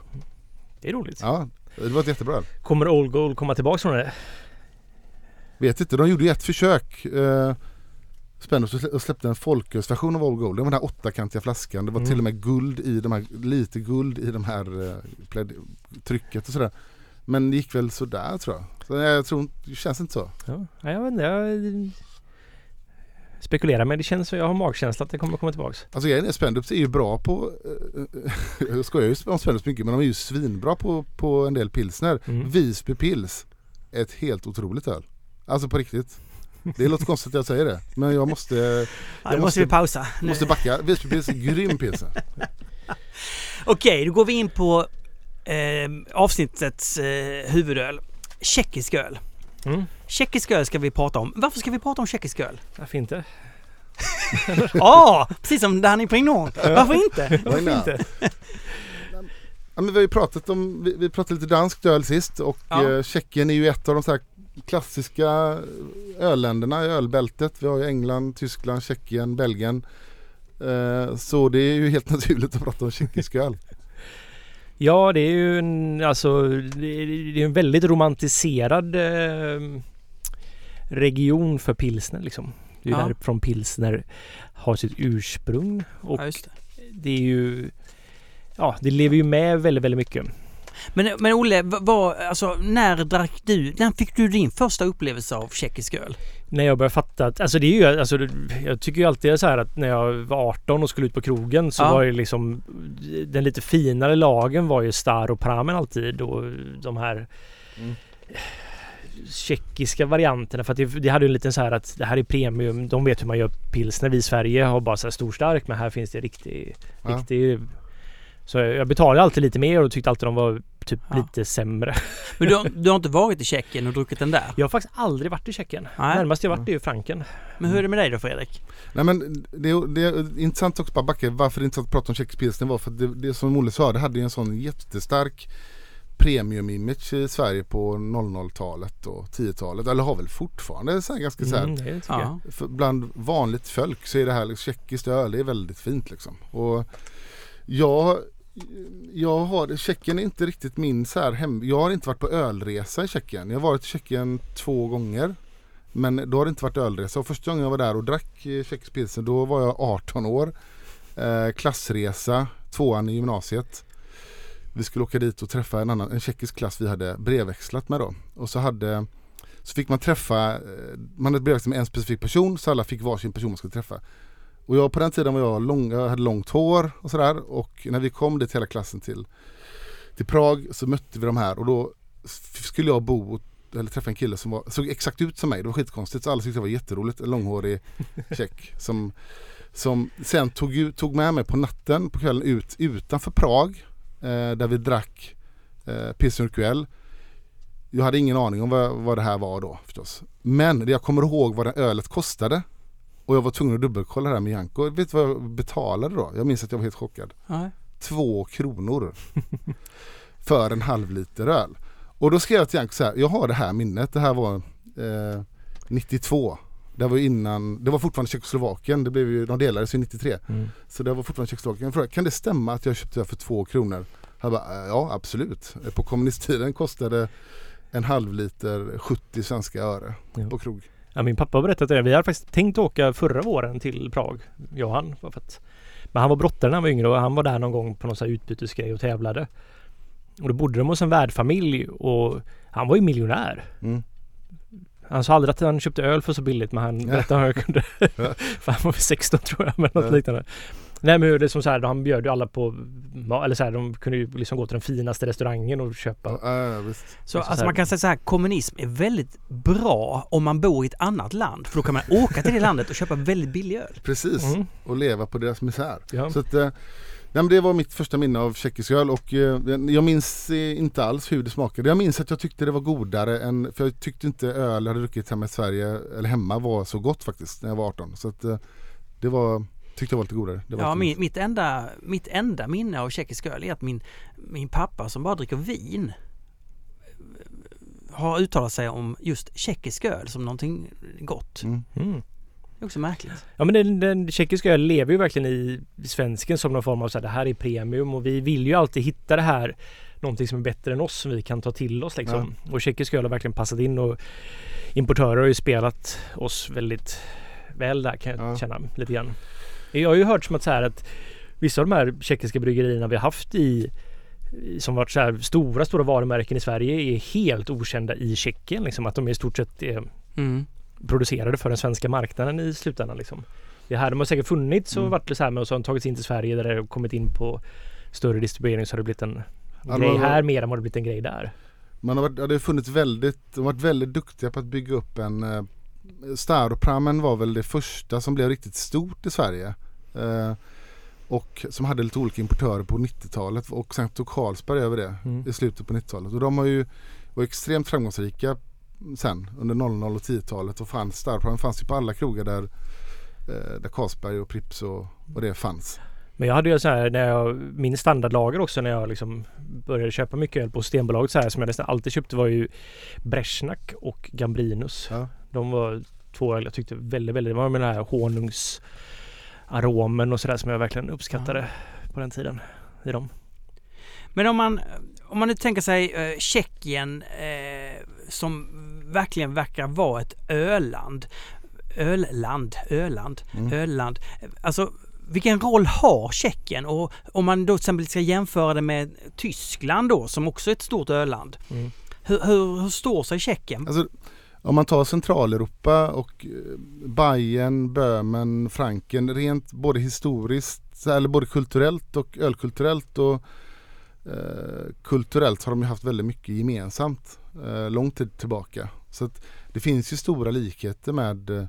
Det är roligt. Ja, det var ett jättebra öl. Kommer Old Gold komma tillbaka från det? Vet inte, de gjorde ju ett försök. Eh, Spännande och slä- och släppte en folkölsversion av Old Gold. Det var den här åttakantiga flaskan. Det var Mm. till och med guld i de här, lite guld i de här eh, trycket och sådär. Men det gick väl sådär tror jag. Så jag tror, det känns inte så. Ja, jag vet inte. Jag spekulerar men det känns så. Jag har magkänsla att det kommer komma tillbaks. Alltså grejen är Spendups är ju bra på, eh, jag skojar ju om Spendups mycket men de är ju svinbra på, på en del pilsner. Mm. Visby pils ett helt otroligt öl. Alltså på riktigt. Det låter konstigt att jag säger det men jag måste, Ja, jag nu måste måste- vi pausa. Nu. måste backa. Visby pils är grym pilsner. Okej, då går vi in på eh, avsnittets eh, huvudöl. Tjeckisk öl. Mm. Tjeckisk öl ska vi prata om. Varför ska vi prata om tjeckisk öl? Varför inte? Ja, precis som där ni på Norn. Varför inte? Varför inte? Ja, men vi har ju pratat om, vi, vi pratade lite danskt öl sist och Ja. eh, Tjeckien är ju ett av de så här klassiska ölländerna i ölbältet. Vi har ju England, Tyskland, Tjeckien, Belgien. Eh, så det är ju helt naturligt att prata om tjeckisk öl. Ja, det är ju en, alltså, det är, en väldigt romantiserad eh, region för pilsner liksom. Det är Ja. därifrån pilsner har sitt ursprung och Ja, just det. det är ju Ja, det lever ju med väldigt, väldigt mycket. Men, men Olle, vad- vad, alltså, när drack du, när fick du din första upplevelse av tjeckisk öl? När jag började fatta att, alltså det är ju, alltså jag tycker ju alltid så här att när jag var 18 och skulle ut på krogen så Ja. var det liksom den lite finare lagen var ju Star och Pramen alltid och de här Mm. tjeckiska varianterna för att det, det hade ju en liten så här att det här är premium. De vet hur man gör pilsner. Vi i Sverige har bara så här stor stark men här finns det riktig, Ja. riktig så jag betalade alltid lite mer och tyckte alltid de var typ Ja. lite sämre. Men du, har- du har inte varit i Tjeckien och druckit den där? Jag har faktiskt aldrig varit i Tjeckien. Nej. Närmast jag varit är ju Franken. Men hur är det med dig då Fredrik? Nej men det, är- det är intressant också bara backa varför det är intressant att prata om tjeckisk pilsner var för att det, det som Olle sa det hade ju en sån jättestark premium-image i Sverige på 00-talet och 10-talet. Eller har väl fortfarande så här ganska så här Mm, det. Ja. bland vanligt folk så är det här liksom, tjeckiskt öl, det är väldigt fint liksom. Och jag, jag har, Tjeckien är inte riktigt min så här hem, jag har inte varit på ölresa i Tjeckien. Jag har varit i Tjeckien två gånger. Men då har det inte varit ölresa. Och första gången jag var där och drack eh, tjeckisk pilsner då var jag 18 år. Eh, klassresa, tvåan i gymnasiet. Vi skulle åka dit och träffa en annan, en tjeckisk klass vi hade brevväxlat med då. Och så hade så fick man träffa, eh, man hade brevväxlat med en specifik person så alla fick varsin person man skulle träffa och jag på den tiden var jag lång, jag hade långt hår och sådär och när vi kom dit hela klassen till, till Prag så mötte vi de här och då skulle jag bo eller träffa en kille som var, såg exakt ut som mig. Det var skitkonstigt så alla tyckte det var jätteroligt. En långhårig tjeck som, som sen tog, tog med mig på natten på kvällen ut utanför Prag eh, där vi drack eh, Pilsner Urquell. Jag hade ingen aning om vad, vad det här var då förstås. Men det jag kommer ihåg vad det ölet kostade. Och jag var tvungen att dubbelkolla det här med Janko. Vet du vad jag betalade då? Jag minns att jag var helt chockad. Nej. Två kronor. för en halv liter öl. Och då skrev jag till Janko så här. Jag har det här minnet. Det här var eh, 92. Det var innan, det var fortfarande Tjeckoslovakien. Det blev ju, de delades ju 93. Mm. Så det var fortfarande Tjeckoslovakien. Jag frågade, kan det stämma att jag köpte det här för två kronor? Han bara, "Eh, ja absolut. På kommunisttiden kostade en halv liter 70 svenska öre Ja. på krog. Ja, min pappa har berättat det. Vi hade faktiskt tänkt åka förra våren till Prag. Jag och han. För att, men han var brottare när han var yngre och han var där någon gång på någon här utbytesgrej och tävlade. Och då bodde de hos en värdfamilj och han var ju miljonär. Mm. Han sa aldrig att han köpte öl för så billigt men han berättade hur han kunde. För han var väl 16 tror jag men något Ja. liknande. Nej men det är som så här, han bjöd ju alla på eller så här, de kunde ju liksom gå till den finaste restaurangen och köpa. Ja, ja, visst. Så Alltså alltså så här- man kan säga så här, kommunism är väldigt bra om man bor i ett annat land. För då kan man åka till det landet och köpa väldigt billig öl. Precis, Mm. och leva på deras misär. Ja. Så att, eh, nej, men det var mitt första minne av tjeckisk öl och eh, jag minns eh, inte alls hur det smakade. Jag minns att jag tyckte det var godare än, för jag tyckte inte öl jag hade druckit hemma i Sverige eller hemma var så gott faktiskt när jag var 18. Så att eh, det var, tyckte jag var lite godare. Det var Ja, lite min, mitt, enda, mitt enda minne av tjeckisk öl är att min, min pappa som bara dricker vin har uttalat sig om just tjeckisk öl som någonting gott. Mm. Mm. Det är också märkligt. Ja men den, den tjeckiska ölen lever ju verkligen i svensken som någon form av så här, det här är premium och vi vill ju alltid hitta det här någonting som är bättre än oss som vi kan ta till oss liksom. Och tjeckisk öl har verkligen passat in och importörer har ju spelat oss väldigt väl där kan jag Ja. känna lite grann. Jag har ju hört som att så här att vissa av de här tjeckiska bryggerierna vi har haft i som varit så här stora, stora varumärken i Sverige är helt okända i Tjeckien. Liksom, att de i stort sett är Mm. producerade för den svenska marknaden i slutändan. Liksom. Det här de har säkert funnits och Mm. varit så här med och så har de tagits in till Sverige där det har kommit in på större distribuering så har det blivit en Ja, grej här mer än vad det blivit en grej där. Man har varit, ja, det har funnits väldigt, de har varit väldigt duktiga på att bygga upp en Staroprammen var väl det första som blev riktigt stort i Sverige. Eh, och som hade lite olika importörer på 90-talet och sen tog Carlsberg över det Mm. i slutet på 90-talet. Och de har ju var extremt framgångsrika sen under 00 och 10-talet och fanns Staroprammen fanns ju på alla krogar där, eh, där Carlsberg och Pripps och, och det fanns. Men jag hade ju så här när jag, min standardlager också när jag liksom började köpa mycket öl på Systembolaget så här som jag nästan alltid köpte var ju Brezjnak och Gambrinus. Ja. De var två öl jag tyckte väldigt, väldigt, det var med den här honungsaromen och sådär som jag verkligen uppskattade på den tiden i dem. Men om man, om man nu tänker sig eh, Tjeckien eh, som verkligen verkar vara ett öland. Ölland, öland, Mm. öland. Alltså vilken roll har Tjeckien? Och om man då till exempel ska jämföra det med Tyskland då som också är ett stort öland. Mm. Hur, hur, hur står sig Tjeckien? Alltså, om man tar Centraleuropa och eh, Bayern, Böhmen, Franken rent både historiskt, eller både kulturellt och ölkulturellt och eh, kulturellt har de ju haft väldigt mycket gemensamt eh, lång tid tillbaka. Så att det finns ju stora likheter med, eh,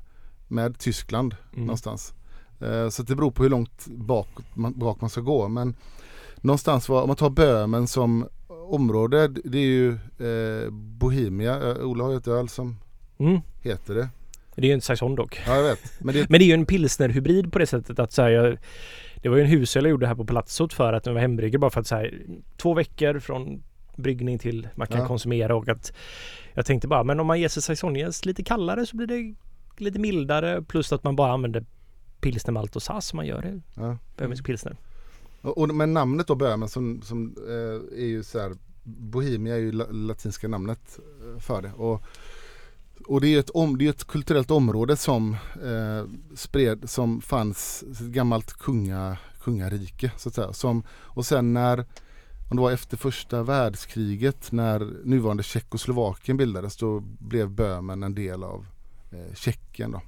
med Tyskland Mm. någonstans. Eh, så det beror på hur långt bak man, bak man ska gå. Men någonstans var, om man tar Böhmen som område, det är ju eh, Bohemia. Ola har ju ett öl som Mm. heter det. Det är ju en saison dock. Ja jag vet. Men det, Men det är ju en pilsnerhybrid på det sättet att så här, jag, det var ju en husöl jag gjorde här på Palazzot för att den var hembryggare bara för att så här, två veckor från bryggning till man kan Ja. konsumera och att jag tänkte bara men om man ger sig saisonjäst lite kallare så blir det lite mildare plus att man bara använder pilsnermalt och sass som man gör det. ja. Böhmisk pilsner och, och, men namnet då Böhmen som, som eh, är ju så här Bohemia är ju la, latinska namnet eh, för det. Och, och det är ju ett, om, det är ett kulturellt område som eh, spred, som fanns ett gammalt kunga, kungarike så att säga. Som, och sen när, om det var efter första världskriget när nuvarande Tjeckoslovakien bildades då blev Böhmen en del av eh, Tjeckien då.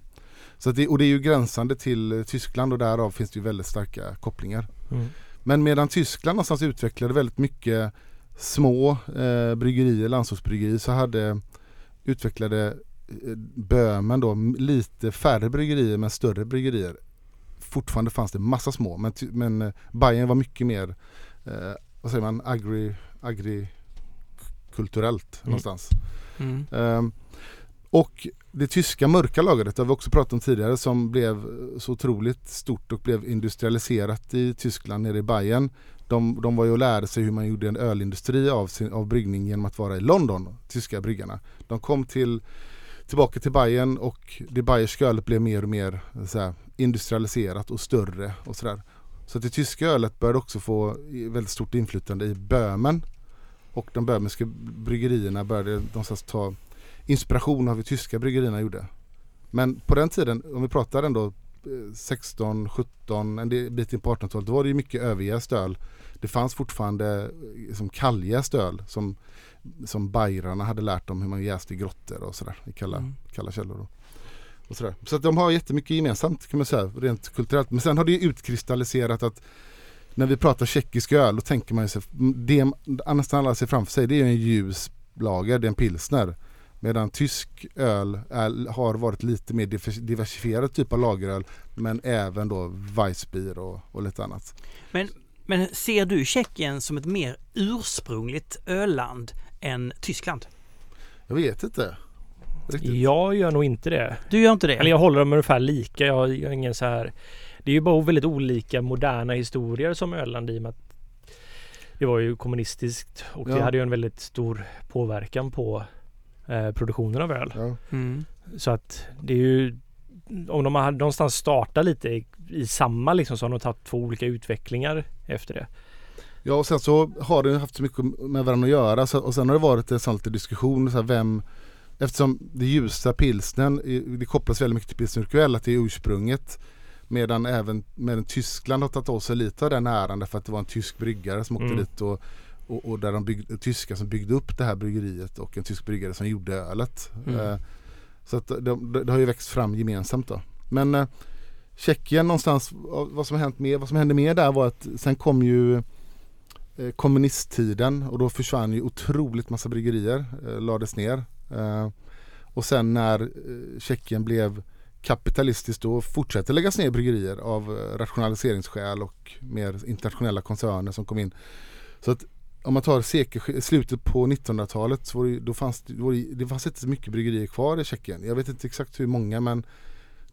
Så det, och det är ju gränsande till eh, Tyskland och därav finns det ju väldigt starka kopplingar. Mm. Men medan Tyskland någonstans utvecklade väldigt mycket små eh, bryggerier, landsortsbryggerier, så hade utvecklade eh, Böhmen då lite färre bryggerier men större bryggerier. Fortfarande fanns det massa små men, men eh, Bayern var mycket mer, eh, vad säger man, agri, agrikulturellt Mm. någonstans. Mm. Ehm, och det tyska mörka lagret har vi också pratat om tidigare som blev så otroligt stort och blev industrialiserat i Tyskland nere i Bayern. De, de var ju och lärde sig hur man gjorde en ölindustri av, sin, av bryggning genom att vara i London, tyska bryggarna. De kom till, tillbaka till Bayern och det bayerska ölet blev mer och mer så här, industrialiserat och större och sådär. Så att det tyska ölet började också få väldigt stort inflytande i Böhmen. Och de böhmiska bryggerierna började någonstans ta inspiration av hur tyska bryggerierna gjorde. Men på den tiden, om vi pratar ändå eh, 16, 17, en bit in på 1800-talet, då var det ju mycket överjäst öl. Det fanns fortfarande eh, som kalljäst öl som, som bajrarna hade lärt dem hur man jäste i grottor och sådär i kalla, Mm. kalla källor. Och, och sådär. Så att de har jättemycket gemensamt kan man säga, rent kulturellt. Men sen har det ju utkristalliserat att när vi pratar tjeckisk öl, då tänker man ju sig, det nästan alla ser framför sig, det är ju en ljus lager, det är en pilsner. Medan tysk öl är, har varit lite mer divers- diversifierad typ av lageröl men även då Weissbier och, och lite annat. Men ser du Tjeckien som ett mer ursprungligt ölland än Tyskland? Jag vet inte. Riktigt. Jag gör nog inte det. Du gör inte det? Eller jag håller dem ungefär lika. Jag har ingen så här... Det är ju bara väldigt olika moderna historier som Öland i och med att det var ju kommunistiskt och det Ja. hade ju en väldigt stor påverkan på eh, produktionen av öl. Ja. Mm. Så att det är ju om de har någonstans startat lite i, i samma liksom så har de tagit två olika utvecklingar efter det. ja och sen så har det haft så mycket med varandra att göra så, och sen har det varit en sån lite diskussion så här, vem Eftersom det ljusa pilsnen, det kopplas väldigt mycket till pilsner att det är ursprunget. Medan även medan Tyskland har tagit åt sig lite av den äran därför att det var en tysk bryggare som åkte Mm. dit och, och, och där de byggde, tyskar som byggde upp det här bryggeriet och en tysk bryggare som gjorde ölet. Mm. Eh, så att det, det, det har ju växt fram gemensamt då. Men eh, Tjeckien någonstans, vad som, hänt med, vad som hände mer där var att sen kom ju eh, kommunisttiden och då försvann ju otroligt massa bryggerier, lades ner. Och sen när Tjeckien blev kapitalistiskt då fortsätter läggas ner bryggerier av rationaliseringsskäl och mer internationella koncerner som kom in. Så att om man tar sekel, slutet på 1900-talet så var det, då fanns då var det, det fanns inte så mycket bryggerier kvar i Tjeckien. Jag vet inte exakt hur många men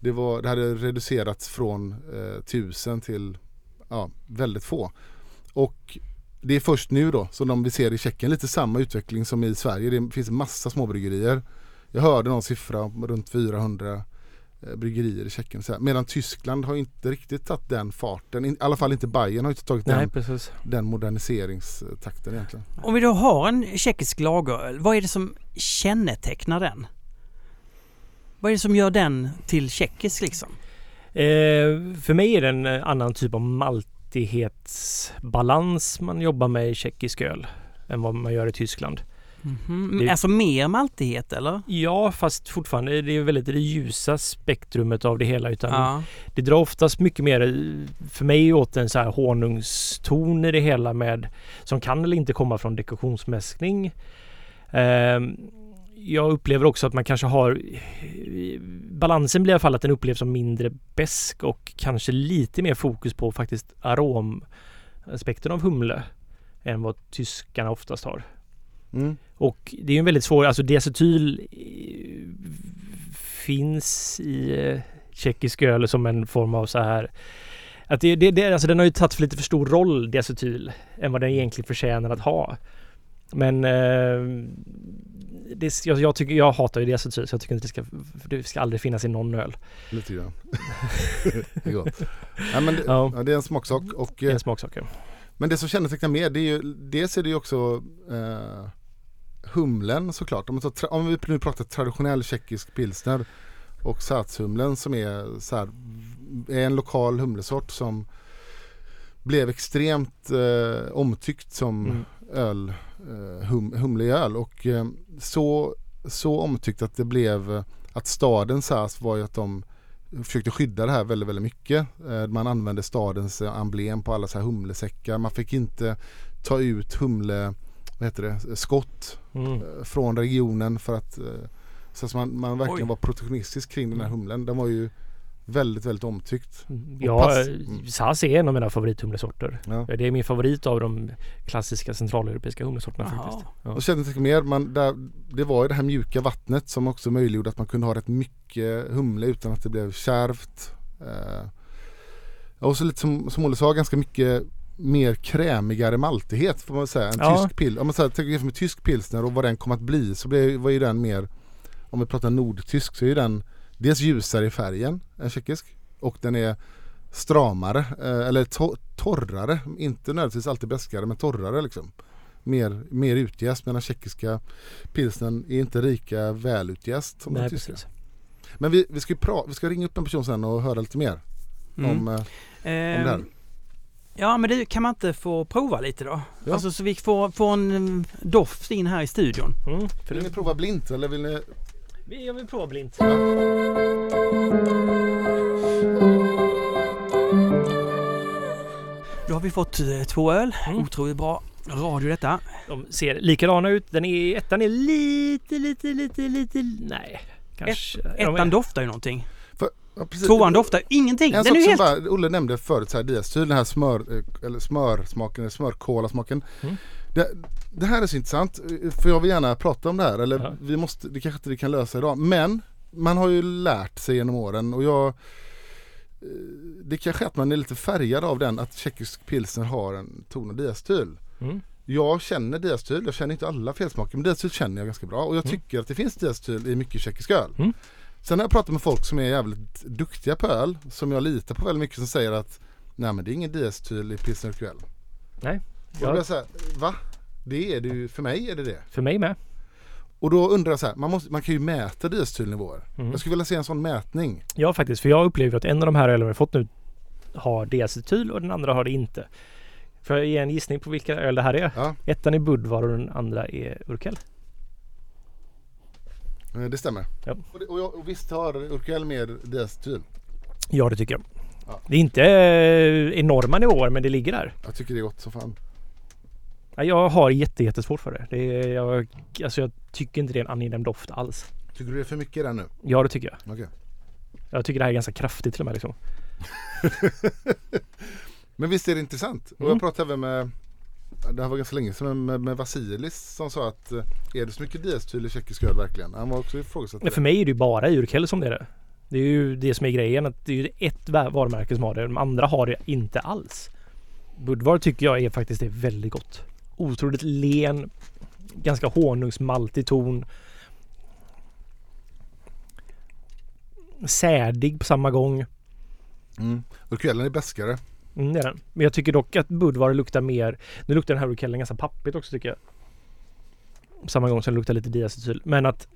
det, var, det hade reducerats från eh, tusen till ja, väldigt få. Och det är först nu då som de vi ser i Tjeckien lite samma utveckling som i Sverige. Det finns massa småbryggerier. Jag hörde någon siffra om runt 400 bryggerier i Tjeckien. Medan Tyskland har inte riktigt tagit den farten. I alla fall inte Bayern har inte tagit Nej, den, precis. den moderniseringstakten egentligen. Om vi då har en tjeckisk lageröl, vad är det som kännetecknar den? Vad är det som gör den till tjeckisk liksom? Eh, för mig är det en eh, annan typ av maltighetsbalans man jobbar med i tjeckisk öl än vad man gör i Tyskland. Mhm. Det- Alltså mer maltighet eller? Ja, fast fortfarande det är väldigt det ljusa spektrumet av det hela utan Ja. det drar oftast mycket mer för mig åt en så här honungston i det hela med som kan eller inte komma från dekoktionsmäskning. Ehm, jag upplever också att man kanske har balansen blir i alla fall att den upplevs som mindre besk och kanske lite mer fokus på faktiskt aromaspekten av humle än vad tyskarna oftast har. Mm. Och det är ju en väldigt svår, alltså diacetyl eh, finns i eh, tjeckisk öl som en form av så här att det, det, det, alltså den har ju tagit för lite för stor roll, diacetyl, än vad den egentligen förtjänar att ha. Men eh, det, jag, jag, tycker, jag hatar ju diacetyl så jag tycker inte det ska, det ska aldrig finnas i någon öl. Lite grann. det är gott. Ja, men det, Ja. ja, det är en smaksak. Och, Det är eh, en smaksak. ja. Men det som kännetecknar mer det är ju dels är det ju också eh, humlen såklart. Om, tra- om vi nu pratar traditionell tjeckisk pilsner och satshumlen som är, så här, är en lokal humlesort som blev extremt eh, omtyckt som Mm. öl, eh, hum, humle i öl och eh, så, så omtyckt att det blev att staden SAS var ju att de försökte skydda det här väldigt, väldigt mycket. Eh, man använde stadens eh, emblem på alla så här humlesäckar. Man fick inte ta ut humle, vad heter det, skott Mm. eh, från regionen för att eh, så att man, man verkligen Oj. var protektionistisk kring den här humlen. Den var ju väldigt, väldigt omtyckt. Ja, pass. Mm. SAS är en av mina favorithumlesorter. Ja. Det är min favorit av de klassiska centraleuropeiska humlesorterna Jaha. faktiskt. Ja. Och kände inte mer, man, där, det var ju det här mjuka vattnet som också möjliggjorde att man kunde ha rätt mycket humle utan att det blev kärvt. Eh, och så lite som, som Olle sa, ganska mycket mer krämigare maltighet får man säga. En Ja. tysk pil, om man säger, tänker med tysk pilsner och vad den kom att bli så blev, var ju den mer, om vi pratar nordtysk så är ju den dels ljusare i färgen än tjeckisk och den är stramare eh, eller to- torrare, inte nödvändigtvis alltid beskare men torrare liksom. Mer, mer utjäst medan tjeckiska pilsnen är inte lika välutjäst som den Nej, tyska. precis. Men vi, vi, ska ju pra- vi ska ringa upp en person sen och höra lite mer Mm. om, eh, om det här. Ja men det kan man inte få prova lite då? Ja. Alltså så vi får, får en mm, doft in här i studion. Mm, för Vill ni det, prova blint eller vill ni? vi- jag vill prova blint. Då har vi fått eh, två öl. Mm. Otroligt bra radio detta. De ser likadana ut. Den är, ettan är lite, lite, lite, lite... Nej. Kanske... Ettan doftar ju någonting. Ja, precis. Tvåan doftar ingenting. En Den är sak som helt... bara, Olle nämnde förut, så här, diastyl, den här smör, eh, eller smörsmaken, eller smörkolasmaken. Mm. Det, det här är så intressant, för jag vill gärna prata om det här, eller Ja. vi måste, det kanske inte vi kan lösa idag, men man har ju lärt sig genom åren och jag eh, det kanske är att man är lite färgad av den att tjeckisk pilsner har en ton av diastyl. Mm. Jag känner diastyl, jag känner inte alla felsmaker men diastyl känner jag ganska bra och jag Mm. tycker att det finns diastyl i mycket tjeckisk öl. Mm. Sen har jag pratat med folk som är jävligt duktiga på öl, som jag litar på väldigt mycket, som säger att nej men det är ingen diastyl i pilsner urquell. Nej. Och då så här, va? Det är det ju, för mig är det det. för mig med. Och då undrar jag så här, man, måste, man kan ju mäta diastylnivåer. Mm. Jag skulle vilja se en sån mätning. Ja faktiskt, för jag upplever att en av de här ölen vi fått nu har diacetyl och den andra har det inte. Får jag ge en gissning på vilka öl det här är? Ja, Ettan är Budvar och den andra är Urkel. Eh, det stämmer. Ja. Och, det, och, jag, och visst har urquell mer diacetyl. Ja det tycker jag. Ja. Det är inte eh, enorma nivåer men det ligger där. Jag tycker det är gott som fan. Ja, Jag har jätte, jättesvårt för det. det är, jag, alltså jag tycker inte det är en angenäm doft alls. Tycker du det är för mycket den nu? Ja det tycker jag. Okej. Jag tycker det här är ganska kraftigt till och med liksom. Men visst är det intressant? Och Mm. jag pratade även med det här var ganska länge sedan med, med, Vasilis som sa att eh, är det så mycket diacetyl i tjeckisk öl verkligen? Han var också ifrågasatt Men för mig är det ju bara Urkel som det är det. Det är ju det som är grejen. Att det är ju ett va- varumärke som har det. De andra har det inte alls. Budvar tycker jag är faktiskt är väldigt gott. Otroligt len. Ganska honungsmaltig ton. Sädig på samma gång. Mm. Urquellen är bäskare. Mm, det är den. Men jag tycker dock att Budvar luktar mer. Nu luktar den här Urkellen ganska pappigt också tycker jag. På Samma gång som det luktar lite diacetyl. Men att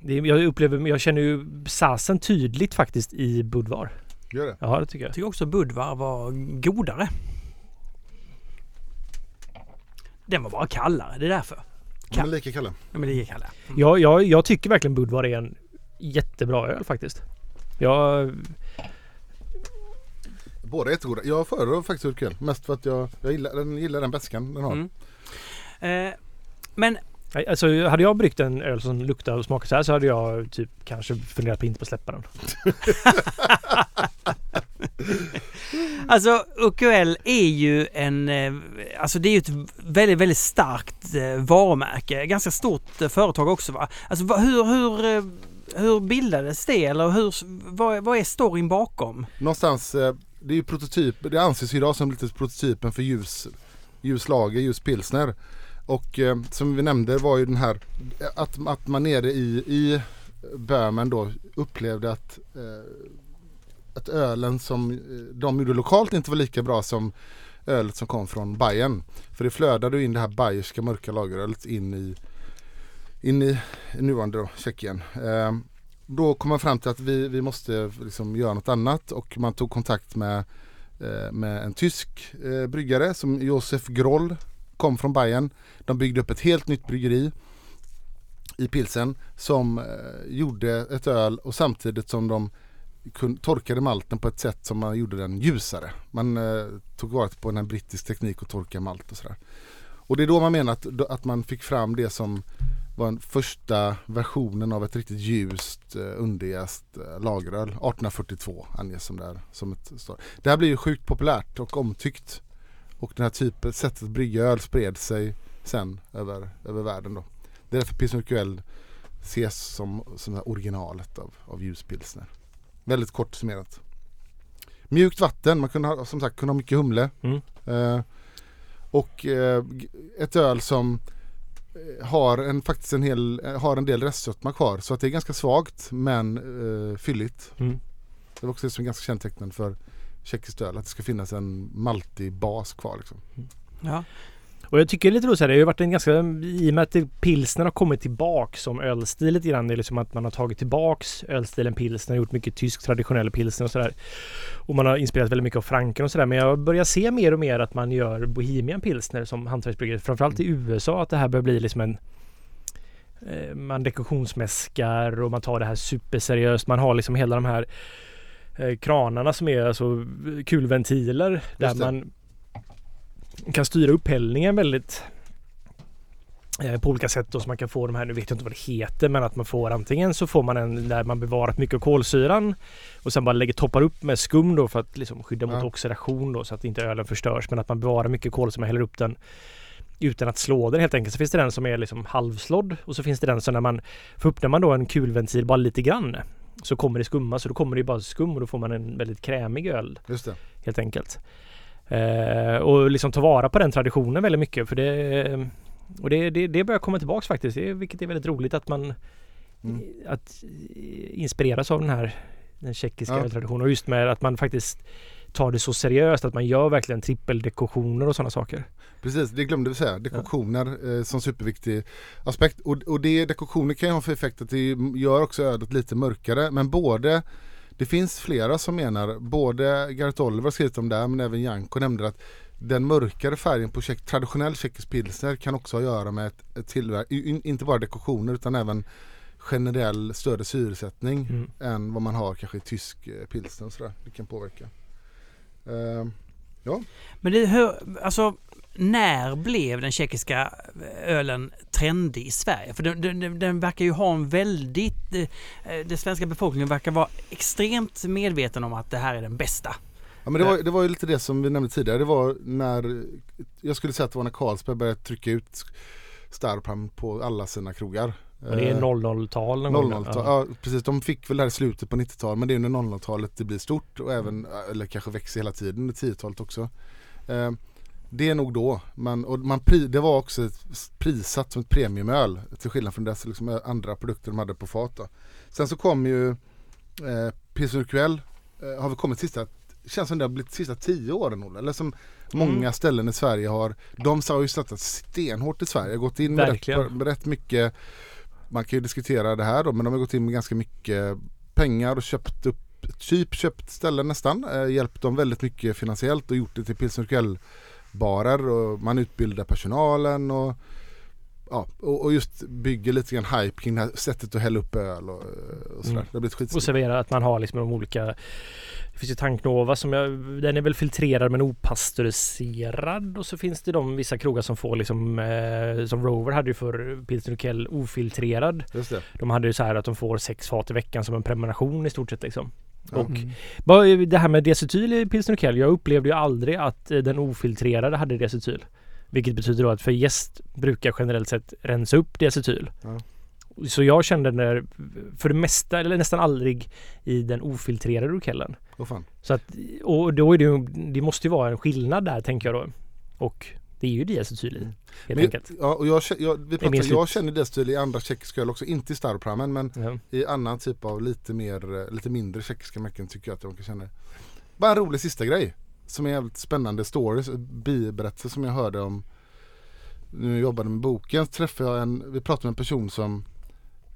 det, jag upplever, jag känner ju sasen tydligt faktiskt i Budvar. Gör det? Ja det tycker jag. Jag tycker också Budvar var godare. Den var bara kallare, det är därför. De är lika kalla. De är lika kalla. Mm. Jag, jag, jag tycker verkligen Budvar är en jättebra öl faktiskt. Jag, Båda är jättegoda. Jag föredrar faktiskt urquell. Mest för att jag, jag gillar, den, gillar den bäskan den har. Mm. Eh, men alltså hade jag bryggt en öl som luktar och smakar så här så hade jag typ kanske funderat på inte på att släppa den. Alltså UQL är ju en, eh, alltså det är ju ett väldigt, väldigt starkt eh, varumärke. Ganska stort eh, företag också va? Alltså hur, hur, hur bildades det eller hur, vad, vad är storyn bakom? Någonstans, eh, det är ju prototyp, det anses idag som lite prototypen för ljus, ljuslager, ljuspilsner. Och eh, som vi nämnde var ju den här eh, att, att man nere i, i Böhmen då upplevde att, eh, att ölen som eh, de gjorde lokalt inte var lika bra som ölet som kom från Bayern. För det flödade in det här bayerska mörka lagerölet in i, in i nuvarande då, Tjeckien. Eh, då kom man fram till att vi, vi måste liksom göra något annat och man tog kontakt med, eh, med en tysk eh, bryggare som Josef Groll kom från Bayern. De byggde upp ett helt nytt bryggeri i pilsen som eh, gjorde ett öl och samtidigt som de torkade malten på ett sätt som man gjorde den ljusare. Man tog vara på en brittisk teknik att torka malt och sådär. Och det är då man menar att, att man fick fram det som var den första versionen av ett riktigt ljust eh, underjäst eh, lageröl. 1842 anges som det är. Som ett, står. det här blir ju sjukt populärt och omtyckt. Och den här typen, sättet att brygga öl spred sig sen över, över världen då. Det är därför Pilsner ses som, som det originalet av, av ljuspilsner. Väldigt kort summerat. Mjukt vatten, man kunde ha, som sagt kunde ha mycket humle. Mm. Eh, och eh, ett öl som har en, faktiskt en, hel, eh, har en del restsötma kvar. Så att det är ganska svagt men eh, fylligt. Mm. Det var också det som är ganska kännetecknande för tjeckiskt öl. Att det ska finnas en maltig bas kvar. Liksom. Ja. Och jag tycker lite roligt här, det har ju varit en ganska, i och med att det- pilsner har kommit tillbaks som ölstil lite grann. Det är liksom att man har tagit tillbaks ölstilen pilsner, gjort mycket tysk traditionell pilsner och sådär. Och man har inspirerat väldigt mycket av Franken och sådär. Men jag börjar se mer och mer att man gör Bohemian pilsner som hantverksbryggeri. Framförallt i USA att det här börjar bli liksom en eh, man dekoktionsmäskar och man tar det här superseriöst. Man har liksom hela de här eh, kranarna som är alltså kulventiler där det. man kan styra upphällningen väldigt eh, på olika sätt då så man kan få de här, nu vet jag inte vad det heter, men att man får antingen så får man en där man bevarat mycket av kolsyran och sen bara lägger toppar upp med skum då för att liksom skydda mot Ja. oxidation då så att inte ölen förstörs men att man bevarar mycket kolsyra, man häller upp den utan att slå den helt enkelt. Så finns det den som är liksom halvslådd och så finns det den som när man, för öppnar man då en kulventil bara lite grann så kommer det skumma så då kommer det bara skum och då får man en väldigt krämig öl Just det. helt enkelt. Eh, och liksom ta vara på den traditionen väldigt mycket för det och det, det, det börjar komma tillbaks faktiskt, det, vilket är väldigt roligt att man Mm. att eh, inspireras av den här den tjeckiska Ja. traditionen och just med att man faktiskt tar det så seriöst att man gör verkligen trippeldekorationer och sådana saker. Precis, det glömde vi säga. Dekoktioner eh, som superviktig aspekt. Och, och det dekoktioner kan ju ha för effekt att det gör också ödet lite mörkare. Men både, det finns flera som menar, både Gareth Oliver har skrivit om det här men även Janko nämnde att den mörkare färgen på tjeck, traditionell tjeckisk pilsner kan också ha att göra med ett, ett tillverk, in- inte bara dekorationer utan även generell större syresättning Mm. än vad man har kanske i tysk eh, pilsner och sådär. Det kan påverka. Eh, Men det, hur, alltså, när blev den tjeckiska ölen trendig i Sverige? För den, den, den verkar ju ha en väldigt... eh, Den svenska befolkningen verkar vara extremt medveten om att det här är den bästa. Ja men det var, det var ju lite det som vi nämnde tidigare. Det var när, jag skulle säga att det var när Carlsberg började trycka ut Starpram på alla sina krogar. Och det är Eh, 00-tal någon gång. 00-tal, ja. precis. De fick väl det här i slutet på 90-talet men det är under 00-talet det blir stort och även, eller kanske växer hela tiden under 10-talet också. Eh, det är nog då, man, och man pri, det var också prissatt som ett premiumöl till skillnad från dess liksom, andra produkter de hade på fat. Då. Sen så kom ju eh, Pilsner Urquell, eh, har vi kommit sista, känns som det har blivit sista tio åren Olle, eller som många Mm. ställen i Sverige har, de har ju satsat stenhårt i Sverige, gått in med rätt, med rätt mycket man kan ju diskutera det här då men de har gått in med ganska mycket pengar och köpt upp typ köpt ställen nästan, eh, hjälpt dem väldigt mycket finansiellt och gjort det till Pilsner barer och man utbildar personalen och Ja, och, och just bygger lite grann hype kring det här sättet att hälla upp öl och, och sådär. Mm. Det har blivit Och servera att man har liksom de olika Det finns ju Tanknova som jag, den är väl filtrerad men opastöriserad och så finns det de vissa krogar som får liksom eh, som Rover hade ju för Pilsner Urquell ofiltrerad. Just det. De hade ju så här att de får sex fat i veckan som en prenumeration i stort sett liksom. Och bara det här med diacetyl i Pilsner Urquell. Jag upplevde ju aldrig att eh, den ofiltrerade hade diacetyl. Vilket betyder då att för gäst brukar generellt sett rensa upp diacetyl. Ja. Så jag kände när, för det mesta, eller nästan aldrig i den ofiltrerade Urquellen. Åh fan. Så att, och då är det ju, det måste ju vara en skillnad där tänker jag då. Och det är ju diacetyl i, helt Men, enkelt. ja, och jag, jag, vi slut. jag känner det stil i andra tjeckiska öl också, inte i Staroprammen men Ja. i annan typ av lite mer, eh, lite mindre tjeckiska märken tycker jag att de kan känna det. Bara en rolig sista grej. Som är jävligt spännande stories, biberättelse som jag hörde om nu jag jobbade med boken så träffade jag en, vi pratade med en person som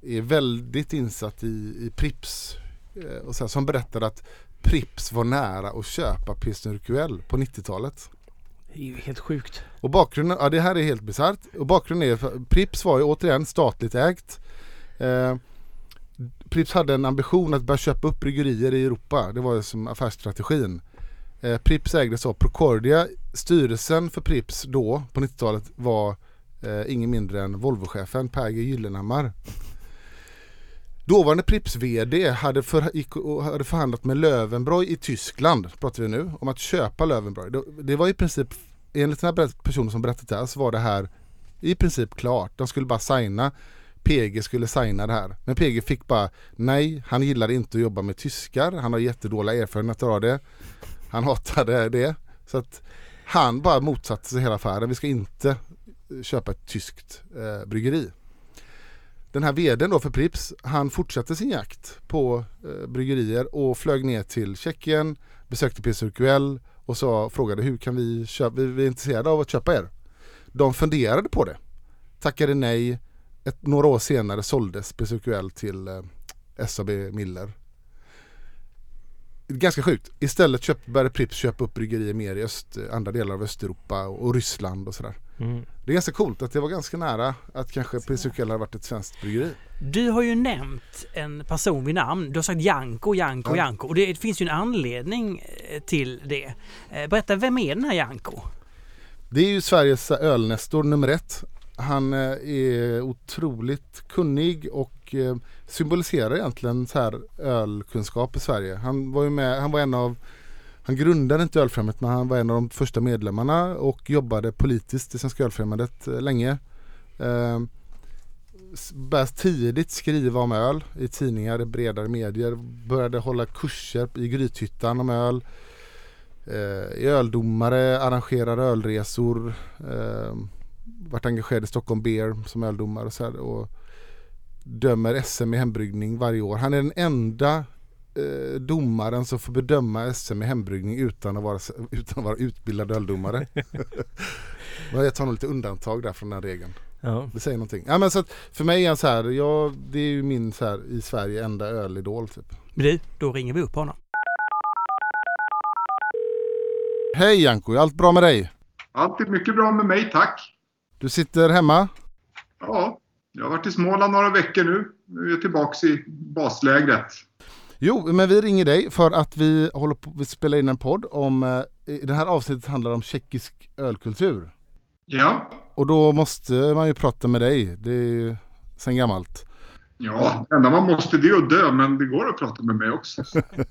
är väldigt insatt i, i Prips eh, och så här, som berättade att Prips var nära att köpa Pilsner på 90-talet. Det är ju helt sjukt. Och bakgrunden, ja det här är helt bisarrt. Och bakgrunden är, Prips var ju återigen statligt ägt. Eh, Prips hade en ambition att börja köpa upp bryggerier i Europa. Det var ju som affärsstrategin. Eh, Prips ägdes av Procordia. Styrelsen för Prips då, på 90-talet, var eh, ingen mindre än Volvochefen Per G Gyllenhammar. Dåvarande Prips VD hade, för, gick och hade förhandlat med Löwenbräu i Tyskland, pratar vi nu, om att köpa Löwenbräu. Det, det var i princip, enligt den här personen som berättade det här, så var det här i princip klart. De skulle bara signa. PG skulle signa det här. Men PG fick bara nej, han gillade inte att jobba med tyskar. Han har jättedåliga erfarenheter av det. Han hatade det. Så att han bara motsatte sig hela affären. Vi ska inte köpa ett tyskt eh, bryggeri. Den här vdn då för Prips, han fortsatte sin jakt på eh, bryggerier och flög ner till Tjeckien, besökte PCQL och sa, frågade hur kan vi köpa, vi, vi är intresserade av att köpa er. De funderade på det, tackade nej. Ett, några år senare såldes PCQL till eh, SAB Miller. Ganska sjukt. Istället köpt, började Prips köpa upp bryggerier mer i öst, andra delar av Östeuropa och, och Ryssland och sådär. Mm. Det är ganska coolt att det var ganska nära att kanske PSUQL hade varit ett svenskt bryggeri. Du har ju nämnt en person vid namn. Du har sagt Janko, Janko, Ja. Janko. Och det finns ju en anledning eh, till det. Eh, Berätta, vem är den här Janko? Det är ju Sveriges ölnästor nummer ett. Han eh, är otroligt kunnig och eh, symboliserar egentligen så här ölkunskap i Sverige. Han var ju med, han var en av han grundade inte Ölfrämjandet men han var en av de första medlemmarna och jobbade politiskt i Svenska Ölfrämjandet eh, länge. Eh, började tidigt skriva om öl i tidningar, i bredare medier. Började hålla kurser i Grythyttan om öl. Eh, är öldomare, arrangerar ölresor. Eh, varit engagerad i Stockholm Beer som öldomare och så här, och dömer SM i hembryggning varje år. Han är den enda eh, domaren som får bedöma SM i hembryggning utan att vara, utan att vara utbildad öldomare. Jag tar nog lite undantag där från den regeln. Ja. Det säger någonting. Ja, men så att för mig är han så här, jag, det är ju min så här, i Sverige enda ölidol typ. Men du, då ringer vi upp honom. Hej Janko, allt bra med dig? Allt är mycket bra med mig, tack. Du sitter hemma? Ja, jag har varit i Småland några veckor nu. Nu är jag tillbaks i baslägret. Jo, men vi ringer dig för att vi håller på vi spelar in en podd om, eh, det här avsnittet handlar om tjeckisk ölkultur. Ja, Och då måste man ju prata med dig, det är ju sen gammalt. ja, det enda man måste det är att dö, men det går att prata med mig också.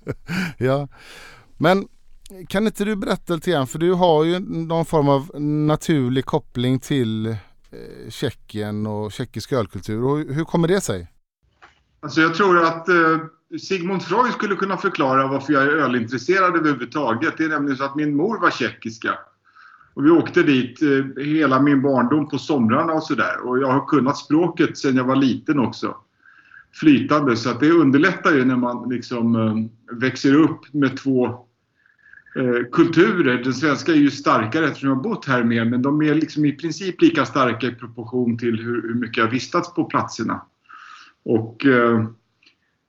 Ja, men kan inte du berätta lite grann, för du har ju någon form av naturlig koppling till eh, Tjeckien och tjeckisk ölkultur. Och hur kommer det sig? Alltså jag tror att eh, Sigmund Freud skulle kunna förklara varför jag är ölintresserad överhuvudtaget. Det är nämligen så att min mor var tjeckiska. Och vi åkte dit eh, hela min barndom på somrarna och sådär. Och jag har kunnat språket sedan jag var liten också. Flytande. Så att det underlättar ju när man liksom eh, växer upp med två Eh, kulturer. Den svenska är ju starkare eftersom jag har bott här mer. Men de är liksom i princip lika starka i proportion till hur, hur mycket jag har vistats på platserna. Och eh,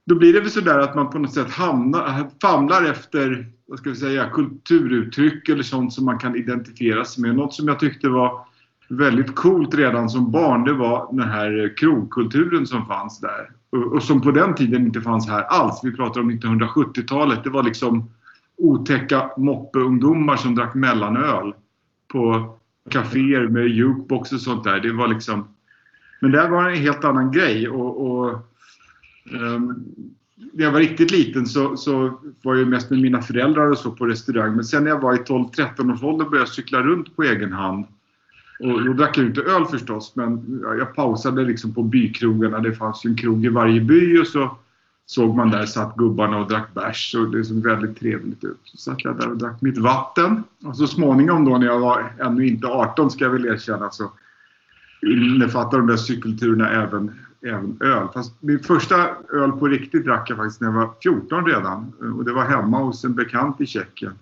då blir det väl sådär att man på något sätt hamnar, famlar efter vad ska vi säga, kulturuttryck eller sånt som man kan identifiera sig med. Något som jag tyckte var väldigt coolt redan som barn det var den här krogkulturen som fanns där. Och, och som på den tiden inte fanns här alls. Vi pratar om 1970-talet. Det var liksom otäcka moppeungdomar som drack mellanöl på kaféer med jukebox och sånt där. Det var liksom men där var en helt annan grej. Och, och, um, när jag var riktigt liten så, så var jag mest med mina föräldrar och så på restaurang. Men sen när jag var i 12-13 års ålder började jag cykla runt på egen hand. Och då drack jag inte öl förstås, men jag pausade liksom på bykrogarna. Det fanns ju en krog i varje by och så såg man där satt gubbarna och drack bärs och det såg väldigt trevligt ut. Så satt jag där och drack mitt vatten. Och så småningom då när jag var ännu inte 18 ska jag väl erkänna så innefattar de där cykelturerna även, även öl. Fast min första öl på riktigt drack jag faktiskt när jag var 14 redan. Och det var hemma hos en bekant i Tjeckien.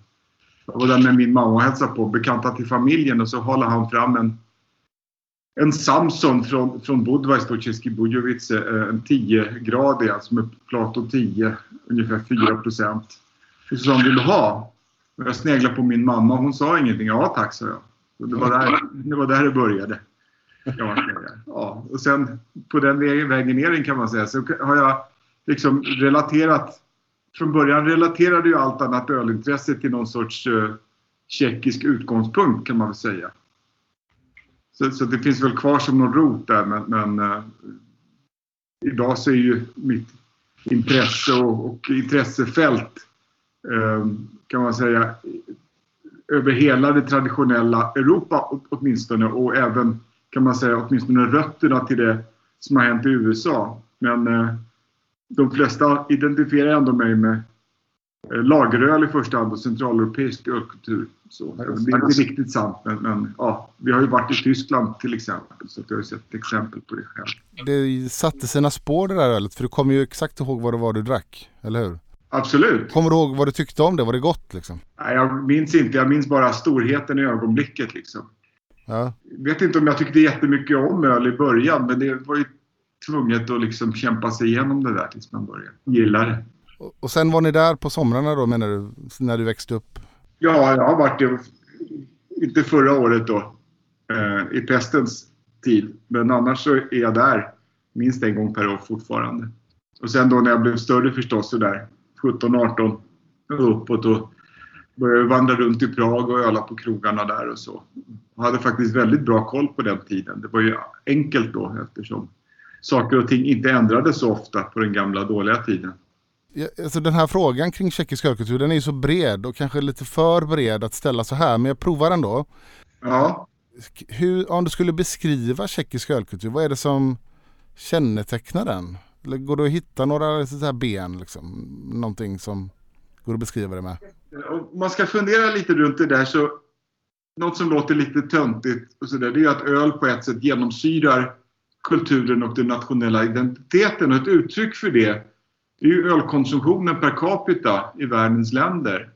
Jag var där med min mamma och hälsade på, bekanta till familjen och så håller han fram en, en Samson från, från Budweis, då, Český eh, en 10-gradig, alltså med Plato 10, ungefär 4 procent. Och så sa han, vill du ha? Och jag sneglade på min mamma hon sa ingenting. Ja tack, sa jag. Och det, var där, det var där det började. Ja, ja. Och sen på den vägen vägen ner kan man säga så har jag liksom relaterat från början relaterade ju allt annat ölintresse till någon sorts uh, tjeckisk utgångspunkt kan man väl säga. Så, så det finns väl kvar som någon rot där men, men eh, idag så är ju mitt intresse och, och intressefält eh, kan man säga över hela det traditionella Europa åtminstone och även kan man säga åtminstone rötterna till det som har hänt i USA. Men eh, de flesta identifierar ändå mig med lageröl i första hand och centraleuropeisk ölkultur. Så, det är inte riktigt sant men, men ja, vi har ju varit i Tyskland till exempel så att jag har sett exempel på det själv. Det satte sina spår det där ölet för du kommer ju exakt ihåg vad det var du drack, eller hur? Absolut. Kommer du ihåg vad du tyckte om det? Var det gott liksom? Nej, jag minns inte. Jag minns bara storheten i ögonblicket liksom. Ja. vet inte om jag tyckte jättemycket om öl i början men det var ju tvunget att liksom kämpa sig igenom det där tills man började gilla det. Och, och sen var ni där på somrarna då menar du? När du växte upp? Ja, jag har varit det. Inte förra året då. Eh, I pestens tid. Men annars så är jag där minst en gång per år fortfarande. Och sen då när jag blev större förstås sådär 17, 18 och uppåt och började vandra runt i Prag och öla på krogarna där och så. Jag hade faktiskt väldigt bra koll på den tiden. Det var ju enkelt då eftersom saker och ting inte ändrades så ofta på den gamla dåliga tiden. Alltså den här frågan kring tjeckisk ölkultur den är ju så bred och kanske lite för bred att ställa så här men jag provar ändå. Ja. Hur, om du skulle beskriva tjeckisk ölkultur, vad är det som kännetecknar den? Eller går det att hitta några så här ben liksom? Någonting som går att beskriva det med? Om man ska fundera lite runt det där så något som låter lite töntigt och så där, det är att öl på ett sätt genomsyrar kulturen och den nationella identiteten. Och ett uttryck för det det är ju ölkonsumtionen per capita i världens länder.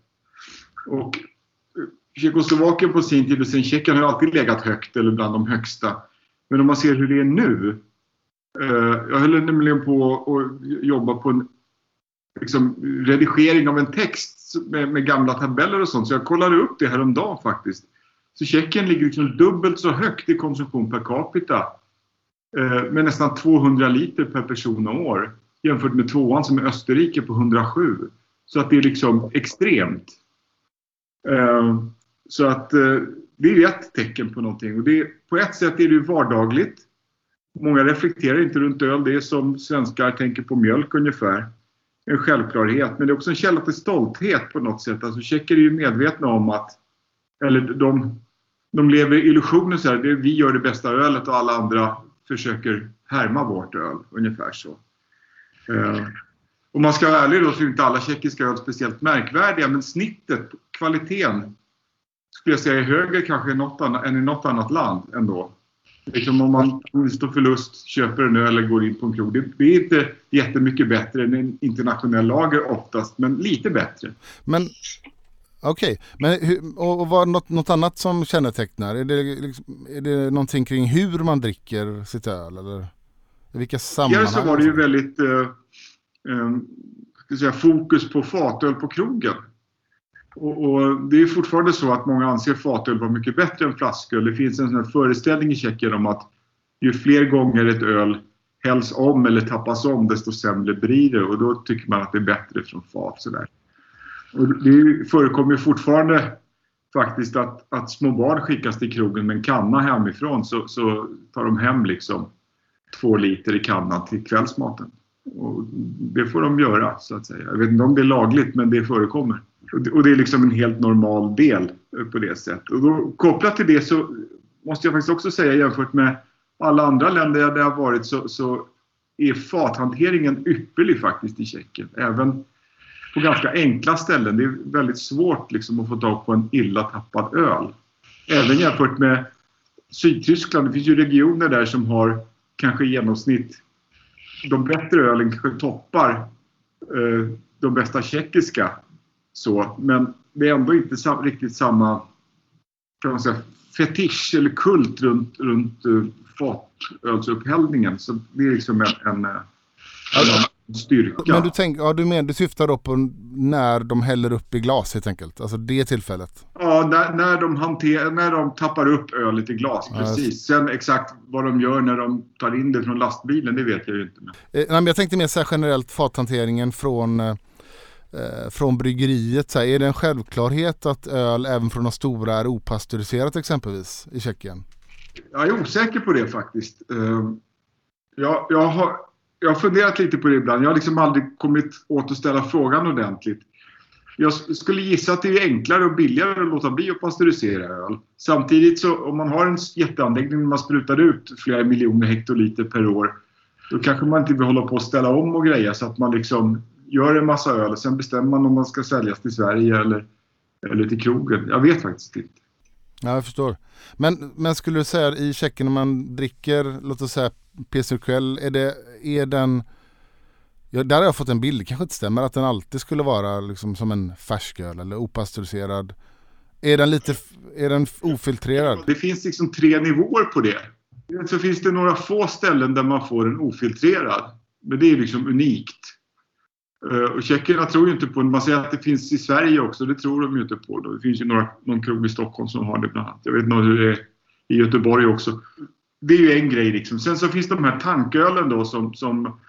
Och Tjeckoslovakien på sin tid och sen Tjeckien har alltid legat högt eller bland de högsta. Men om man ser hur det är nu. Eh, jag höll nämligen på att jobba på en liksom, redigering av en text med, med, gamla tabeller och sånt. Så jag kollade upp det häromdagen faktiskt. Så Tjeckien ligger liksom dubbelt så högt i konsumtion per capita. Eh, med nästan 200 liter per person och år. Jämfört med tvåan som är Österrike på 107. Så att det är liksom extremt. Eh, så att eh, det är ett tecken på någonting. Och det, på ett sätt är det ju vardagligt. Många reflekterar inte runt öl. Det är som svenskar tänker på mjölk ungefär en självklarhet. Men det är också en källa till stolthet på något sätt. Alltså tjecker är ju medvetna om att, eller de, de lever i illusionen så här, det, vi gör det bästa ölet och alla andra försöker härma vårt öl. Ungefär så. Eh, om man ska vara ärlig då så är inte alla tjeckiska öl speciellt märkvärdiga men snittet, kvaliteten, skulle jag säga är högre kanske än, något annat, än i något annat land ändå. Liksom om man står förlust, köper en öl eller går in på en krog. Det, blir är inte jättemycket bättre än en internationell lager oftast, men lite bättre. Men Okej, okay. men och, och vad något, något annat som kännetecknar? Är det, liksom, är det någonting kring hur man dricker sitt öl eller vilka sammanhang? Tidigare så var det ju väldigt eh, eh, säga, fokus på fatöl på krogen. Och, och, det är fortfarande så att många anser fatöl vara mycket bättre än flasköl. Det finns en sån föreställning i Tjeckien om att ju fler gånger ett öl hälls om eller tappas om desto sämre blir det och då tycker man att det är bättre från fat. Sådär. Och det förekommer fortfarande faktiskt att, att små barn skickas till krogen med en kanna hemifrån så, så tar de hem liksom två liter i kannan till kvällsmaten. Och det får de göra så att säga. Jag vet inte om det är lagligt men det förekommer. Och det är liksom en helt normal del eh, på det sättet. Och då, kopplat till det så måste jag faktiskt också säga jämfört med alla andra länder där jag har varit så, så är fathanteringen ypperlig faktiskt i Tjeckien. Även på ganska enkla ställen. Det är väldigt svårt liksom att få tag på en illa tappad öl. Även jämfört med Sydtyskland. Det finns ju regioner där som har kanske i genomsnitt de bättre ölen kanske toppar eh, de bästa tjeckiska så, men det är ändå inte riktigt samma kan man säga, fetisch eller kult runt, runt uh, fatölsupphällningen. Så det är liksom en, en, en styrka. Men du, tänk, ja, du, men, du syftar då på när de häller upp i glas helt enkelt? Alltså det tillfället? Ja, när, när, de hanter, när de tappar upp ölet i glas, Ja, precis. Sen exakt vad de gör när de tar in det från lastbilen, det vet jag ju inte. Eh, nej, men jag tänkte mer så här generellt fathanteringen från, eh, eh, från bryggeriet. Så här, är det en självklarhet att öl även från de stora är opastöriserat exempelvis i Tjeckien? Jag är osäker på det faktiskt. Eh, Jag, jag, har, jag har funderat lite på det ibland. Jag har liksom aldrig kommit åt att ställa frågan ordentligt. Jag skulle gissa att det är enklare och billigare att låta bli att pastörisera öl. Samtidigt så om man har en jätteanläggning där man sprutar ut flera miljoner hektoliter per år då kanske man inte vill hålla på och ställa om och greja så att man liksom gör en massa öl och sen bestämmer man om man ska säljas till Sverige eller, eller till krogen. Jag vet faktiskt inte. Ja, jag förstår. Men, men skulle du säga i Tjeckien om man dricker, låt oss säga PCQL, är, det, är den... Ja, där har jag fått en bild, det kanske inte stämmer, att den alltid skulle vara liksom som en färsköl eller opastöriserad. Är den lite, är den ofiltrerad? Det finns liksom tre nivåer på det. Så finns det några få ställen där man får den ofiltrerad. Men det är liksom unikt. Eh, och tjeckerna tror ju inte på Man säger att det finns i Sverige också. Det tror de ju inte på. Det finns ju några, någon krog i Stockholm som har det bland annat. Jag vet inte hur det är i Göteborg också. Det är ju en grej liksom. Sen så finns de här tankölen då som, som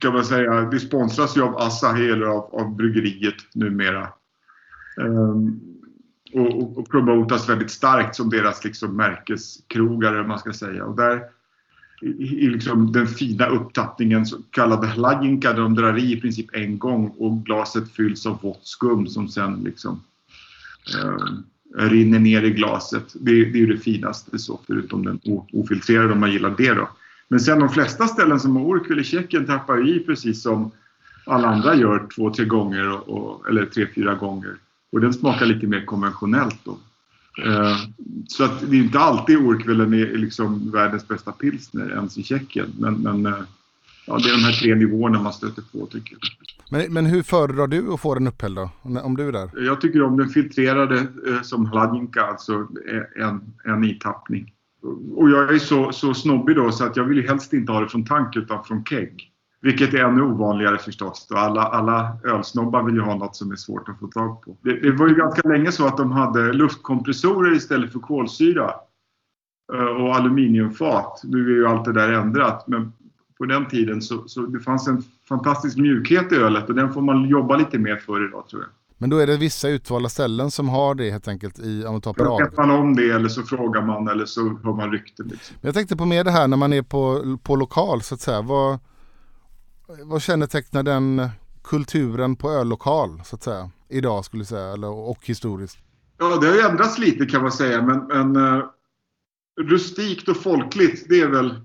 kan man säga, det sponsras ju av Asahi eller av, av bryggeriet numera. Um, och, och, och promotas väldigt starkt som deras liksom märkeskrogare, man ska säga. Och där i, i liksom den fina upptappningen, så kallade hlajinka, där de drar i i princip en gång och glaset fylls av vått skum som sen liksom um, rinner ner i glaset. Det, det är ju det finaste så, förutom den ofiltrerade om man gillar det då. Men sen de flesta ställen som har Orkul i Tjeckien tappar i precis som alla andra gör två, tre gånger och, och, eller tre, fyra gånger. Och den smakar lite mer konventionellt då. Eh, Så att det är inte alltid Orkvällen är liksom världens bästa pilsner ens i Tjeckien. Men, men eh, ja, det är de här tre nivåerna man stöter på tycker jag. Men, men hur föredrar du att få den upphälld då? Om du är där? Jag tycker om den filtrerade eh, som hladjinka, alltså eh, en, en itappning. Och jag är så, så snobbig då så att jag vill ju helst inte ha det från tank utan från kegg. Vilket är ännu ovanligare förstås. Då. Alla, alla ölsnobbar vill ju ha något som är svårt att få tag på. Det, det var ju ganska länge så att de hade luftkompressorer istället för kolsyra. Eh, Och aluminiumfat. Nu är ju allt det där ändrat. Men på den tiden så, så det fanns en fantastisk mjukhet i ölet och den får man jobba lite mer för idag tror jag. Men då är det vissa utvalda ställen som har det helt enkelt i, om man tar Då vet man om det eller så frågar man eller så hör man rykten. Liksom. Jag tänkte på mer det här när man är på, på lokal så att säga. Vad, vad kännetecknar den kulturen på öllokal så att säga? Idag skulle jag säga, eller, och historiskt. Ja, det har ju ändrats lite kan man säga men, men uh, rustikt och folkligt det är väl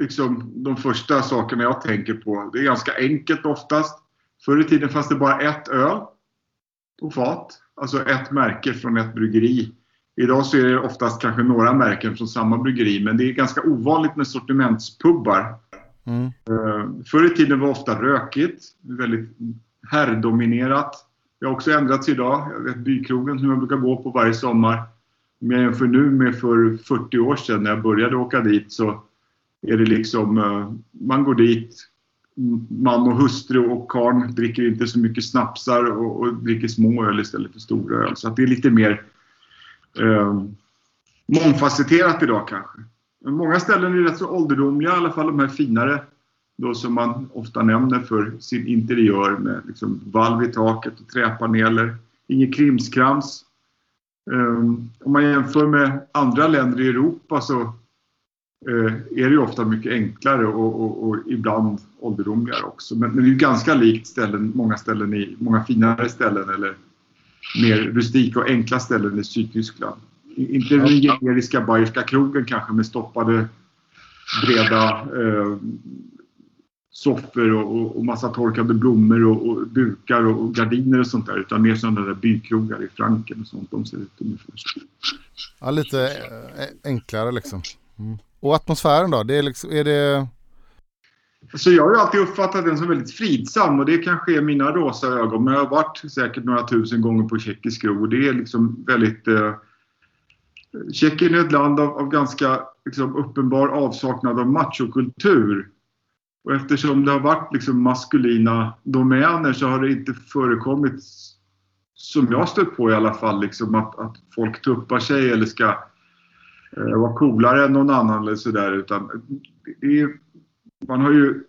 liksom de första sakerna jag tänker på. Det är ganska enkelt oftast. Förr i tiden fanns det bara ett öl på fat. Alltså ett märke från ett bryggeri. Idag så är det oftast kanske några märken från samma bryggeri men det är ganska ovanligt med sortimentspubbar. Mm. Uh, förr i tiden var det ofta rökigt, väldigt herrdominerat. Det har också ändrats idag. Jag vet bykrogen som jag brukar gå på varje sommar. Om jag jämför nu med för 40 år sedan när jag började åka dit så är det liksom, eh, man går dit, man och hustru och karn dricker inte så mycket snapsar och, och dricker små öl istället för stora öl. Så att det är lite mer eh, mångfacetterat idag kanske. Men många ställen är rätt så ålderdomliga, i alla fall de här finare då som man ofta nämner för sin interiör med liksom valv i taket och träpaneler. Ingen krimskrams. Um, om man jämför med andra länder i Europa så är det ju ofta mycket enklare och, och, och ibland ålderdomligare också. Men, men det är ju ganska likt ställen, många ställen i, många finare ställen eller mer rustika och enkla ställen i Sydtyskland. Inte den generiska bayerska krogen kanske med stoppade breda eh, soffor och, och, och massa torkade blommor och, och dukar och, och gardiner och sånt där. Utan mer sådana där bykrogar i Franken och sånt. De ser ut ungefär så. Ja, lite eh, enklare liksom. Mm. Och atmosfären då? Det är, liksom, är det... Så jag har ju alltid uppfattat den som väldigt fridsam och det kanske är mina rosa ögon. Men jag har varit säkert några tusen gånger på tjeckisk ro och det är liksom väldigt... Eh, Tjeckien är ett land av, av ganska liksom, uppenbar avsaknad av machokultur. Och eftersom det har varit liksom maskulina domäner så har det inte förekommit, som jag stött på i alla fall, liksom att, att folk tuppar sig eller ska Eh, vara coolare än någon annan eller sådär. Utan det är, man har ju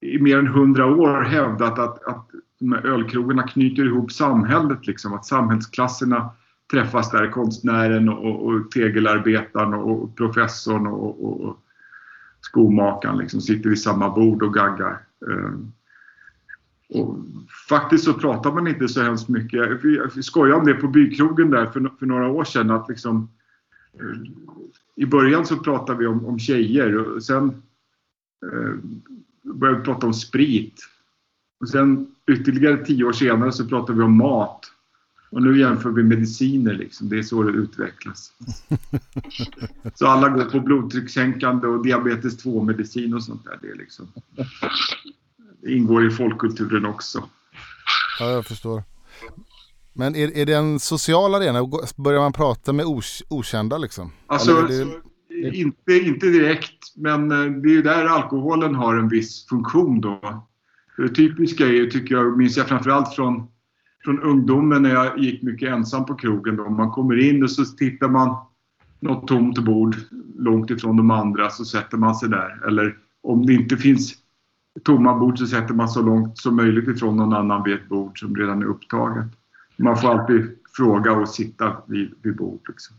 i mer än hundra år hävdat att, att de här ölkrogarna knyter ihop samhället. Liksom, att samhällsklasserna träffas där, konstnären och, och tegelarbetaren och, professorn och, och, och skomakaren liksom, sitter vid samma bord och gaggar. Ehm, och faktiskt så pratar man inte så hemskt mycket. Vi, vi skojade om det på bykrogen där för, för några år sedan. Att liksom, eh, i början så pratade vi om, om tjejer och sen eh, började vi prata om sprit. Och sen ytterligare tio år senare så pratar vi om mat. Och nu jämför vi mediciner liksom. Det är så det utvecklas. Så alla går på blodtryckssänkande och diabetes 2-medicin och sånt där. Det, liksom, det ingår i folkkulturen också. Ja, jag förstår. Men är, är det en social arena? Börjar man prata med os, okända liksom? Alltså, det, inte, inte direkt, men eh, det är ju där alkoholen har en viss funktion då. Det typiska är tycker jag, minns jag framförallt från, från ungdomen när jag gick mycket ensam på krogen. Då. Man kommer in och så tittar man något tomt bord långt ifrån de andra så sätter man sig där. Eller om det inte finns tomma bord så sätter man så långt som möjligt ifrån någon annan vid ett bord som redan är upptaget. Man får alltid fråga och sitta vid, vid bord. Liksom.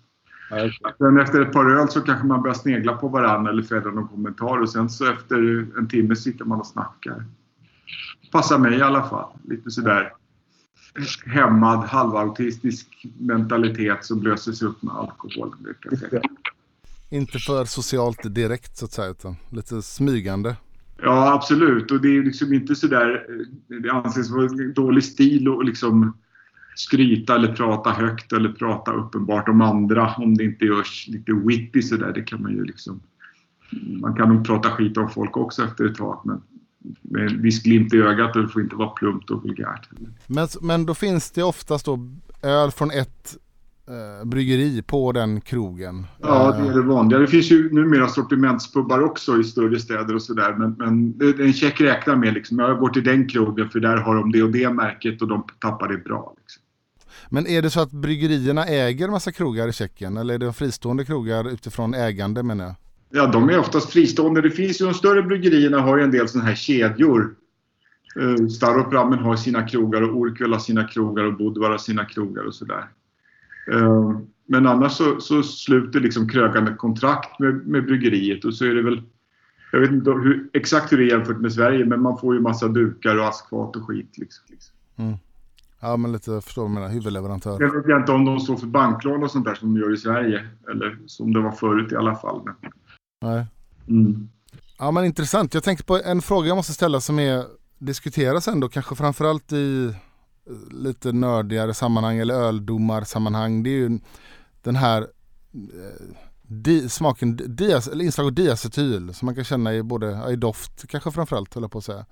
Sen efter ett par öl så kanske man börjar snegla på varandra eller fälla någon kommentar och sen så efter en timme sitter man och snackar. Passar mig i alla fall. Lite sådär hämmad, halvautistisk mentalitet som löses upp med alkohol. inte för socialt direkt så att säga utan lite smygande. Ja, absolut. Och det är liksom inte sådär... Det anses vara dålig stil att liksom skryta eller prata högt eller prata uppenbart om andra om det inte görs lite witty sådär. Det kan man ju liksom... Man kan nog prata skit om folk också efter ett tag men med en viss glimt i ögat och det får inte vara plumpt och vulgärt. Men, men då finns det oftast då öl från ett eh, bryggeri på den krogen. Ja, det är Eh, det vanliga. Det finns ju numera sortimentspubbar också i större städer och sådär. Men, men är en check räknar med liksom. Jag går till den krogen för där har de det och det märket och de tappar det bra. Liksom. Men är det så att bryggerierna äger massa krogar i Tjeckien eller är det fristående krogar utifrån ägande menar jag? Ja, de är oftast fristående. Det finns ju de större bryggerierna har ju en del sådana här kedjor. Uh, Staropramen har sina krogar och Urquell har sina krogar och Budvar har sina krogar och sådär. Eh, men annars så, så sluter liksom krögaren ett kontrakt med, med bryggeriet och så är det väl jag vet inte hur, exakt hur det är jämfört med Sverige men man får ju massa dukar och askfat och skit. Liksom. Ja men lite förstår vad du menar, huvudleverantör. Jag vet inte om de står för banklån och sånt där som de gör i Sverige. Eller som det var förut i alla fall. Nej. mm. Ja men intressant. Jag tänkte på en fråga jag måste ställa som är diskuteras ändå kanske framförallt i eh, lite nördigare sammanhang eller öldomarsammanhang. Det är ju den här eh, di, smaken, dias, eller inslag av diacetyl som man kan känna i både i doft kanske framförallt höll jag på att säga.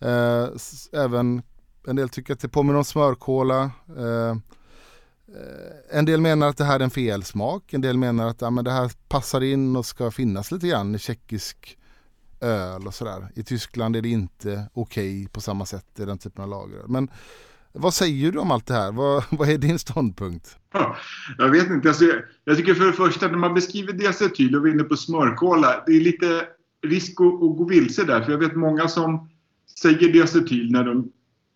Eh, även en del tycker att det påminner om smörkola. Eh, eh, en del menar att det här är en fel smak. En del menar att ja, men det här passar in och ska finnas lite grann i tjeckisk öl och sådär. I Tyskland är det inte okej på samma sätt i den typen av lager. Men vad säger du om allt det här? Vad, vad är din ståndpunkt? Ja, Jag vet inte. Alltså, jag- jag tycker för det första när man beskriver diacetyl och vi är inne på smörkola. Det är lite risk att, att gå vilse där. För jag vet många som säger diacetyl när de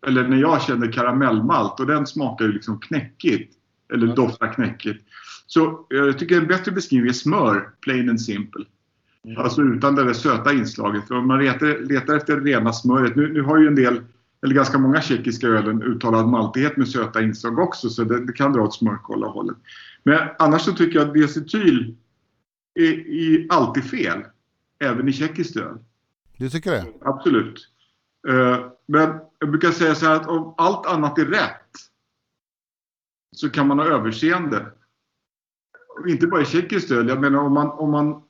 eller när jag känner karamellmalt och den smakar ju liksom knäckigt. Eller doftar knäckigt. Så jag tycker en bättre beskrivning är smör, plain and simple. Alltså utan det där söta inslaget. För om man letar, letar efter det rena smöret. Nu, nu har ju en del, eller ganska många tjeckiska ölen uttalad maltighet med söta inslag också. Så det, det kan dra åt smörkolla-hållet. Men annars så tycker jag att diacetyl är, är alltid fel. Även i tjeckiskt öl. Du tycker det? Absolut. Eh, Men jag brukar säga så här att om allt annat är rätt så kan man ha överseende. Inte bara i tjeckiskt öl. Jag menar om man, om man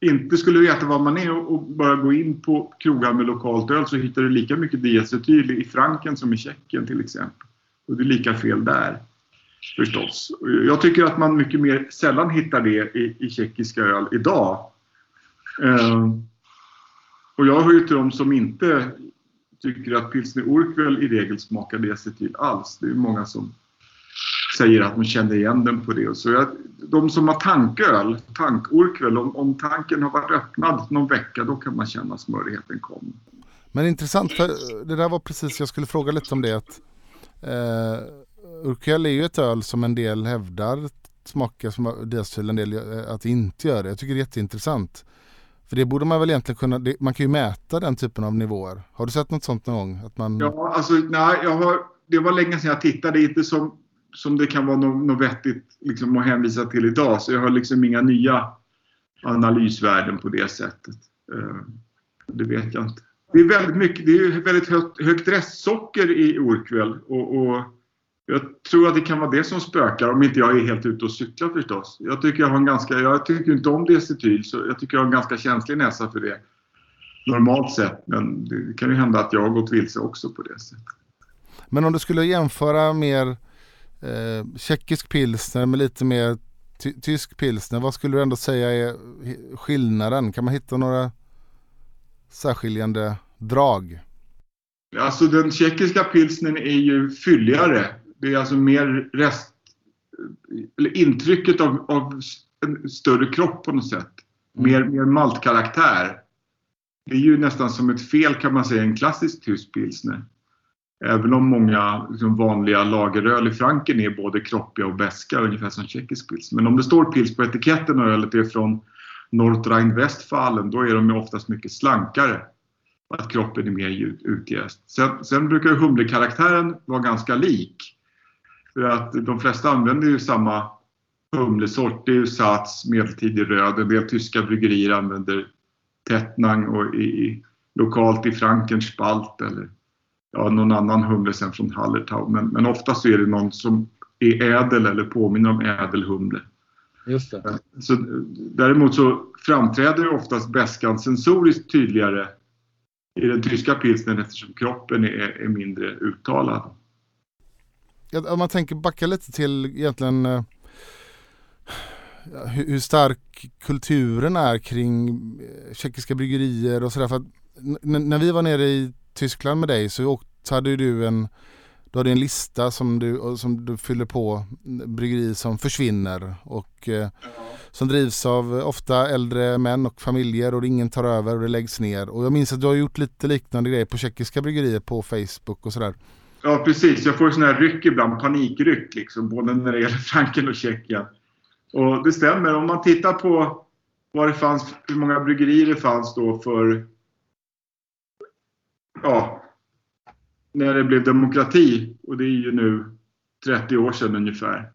inte skulle veta vad man är och och bara gå in på krogar med lokalt öl så hittar du lika mycket diacetyl i Franken som i Tjeckien till exempel. Och det är lika fel där. Förstås. Jag tycker att man mycket mer sällan hittar det i, i tjeckiska öl idag. Eh, Och jag hör ju till de som inte tycker att pilsner Urquell i regel smakar det sig till alls. Det är många som säger att man känner igen den på det. Så jag, de som har tanköl, tank-Urquell, om, om tanken har varit öppnad någon vecka då kan man känna smörigheten komma. Men intressant, för det där var precis, jag skulle fråga lite om det. Att, eh, Urquell är ju ett öl som en del hävdar smakar som diacetyl, en del eh, att det inte gör det. Jag tycker det är jätteintressant. För det borde man väl egentligen kunna, det, man kan ju mäta den typen av nivåer. Har du sett något sånt någon gång? Att man... Ja, alltså nej, jag har, det var länge sedan jag tittade. Inte som, som det kan vara något, något vettigt liksom, att hänvisa till idag. Så jag har liksom inga nya analysvärden på det sättet. Eh, det vet jag inte. Det är väldigt mycket, det är väldigt högt, högt restsocker i Orkväll Och, och jag tror att det kan vara det som spökar om inte jag är helt ute och cyklar förstås. Jag tycker jag har en ganska, jag tycker inte om diacetyl så jag tycker jag har en ganska känslig näsa för det. Normalt sett, men det kan ju hända att jag har gått vilse också på det sättet. Men om du skulle jämföra mer eh, tjeckisk pilsner med lite mer ty- tysk pilsner. Vad skulle du ändå säga är skillnaden? Kan man hitta några särskiljande drag? Alltså den tjeckiska pilsnen är ju fylligare. Det är alltså mer rest... Eller intrycket av, av en större kropp på något sätt. Mer, mer maltkaraktär. Det är ju nästan som ett fel kan man säga, en klassisk tysk pilsner. Även om många liksom, vanliga lageröl i Franken är både kroppiga och beska, ungefär som tjeckisk pils. Men om det står pils på etiketten och ölet är från Nordrhein-Westfalen, då är de ju oftast mycket slankare. Att kroppen är mer ut- utjäst. Sen, sen brukar humlekaraktären vara ganska lik. För att de flesta använder ju samma humlesort. Det är ju Sats, medeltidig röd. En del tyska bryggerier använder Tettnang och i, lokalt i Franken Spalt eller ja, någon annan humle sen från Hallertau. Men, men oftast är det någon som är ädel eller påminner om ädelhumle. Just det. Så, däremot så framträder ju oftast beskan sensoriskt tydligare i den tyska pilsnern eftersom kroppen är, är mindre uttalad. Om man tänker backa lite till egentligen eh, hur, hur stark kulturen är kring eh, tjeckiska bryggerier och sådär. För att n- när vi var nere i Tyskland med dig så så hade du en du hade en lista som du, som du fyller på bryggerier som försvinner och eh, som drivs av eh, ofta äldre män och familjer och ingen tar över och det läggs ner. Och jag minns att du har gjort lite liknande grejer på tjeckiska bryggerier på Facebook och sådär. Ja, precis. Jag får sådana här ryck ibland, panikryck liksom, både när det gäller Franken och Tjeckien. Och det stämmer. Om man tittar på vad det fanns, hur många bryggerier det fanns då för ja, när det blev demokrati och det är ju nu 30 år sedan ungefär.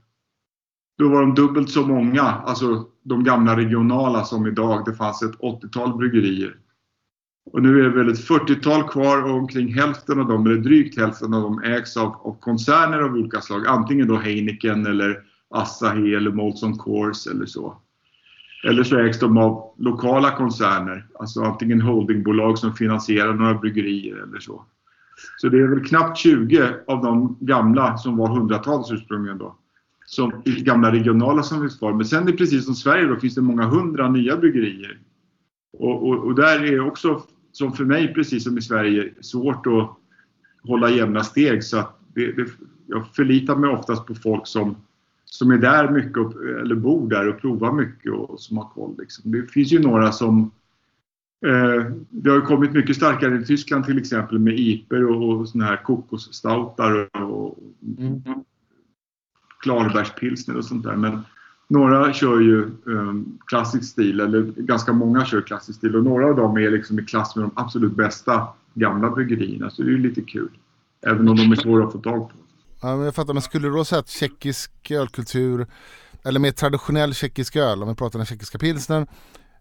Då var de dubbelt så många, alltså de gamla regionala som idag. Det fanns ett 80-tal bryggerier. Och nu är det väl ett 40-tal kvar och omkring hälften av dem, eller drygt hälften av dem, ägs av, av koncerner av olika slag. Antingen då Heineken eller Asahi eller Molson Coors eller så. Eller så ägs de av lokala koncerner, alltså antingen holdingbolag som finansierar några bryggerier eller så. Så det är väl knappt 20 av de gamla som var hundratals ursprungligen då. Som gamla regionala som finns kvar. Men sen är det precis som Sverige då finns det många hundra nya bryggerier. Och, och, och där är också, som för mig precis som i Sverige, svårt att hålla jämna steg. Så att det, det, jag förlitar mig oftast på folk som, som är där mycket, och, eller bor där och provar mycket och som har koll. Liksom. Det finns ju några som Eh, det har kommit mycket starkare i Tyskland till exempel med iper och, och såna här kokosstoutar och, och Mm. klarbergspilsner och sånt där. Men några kör ju um, klassisk stil, eller ganska många kör klassisk stil och några av dem är liksom i klass med de absolut bästa gamla bryggerierna. Så det är ju lite kul. Även om de är svåra att få tag på. Ja, men jag fattar, men skulle du då säga att tjeckisk ölkultur eller mer traditionell tjeckisk öl, om vi pratar den tjeckiska pilsnern,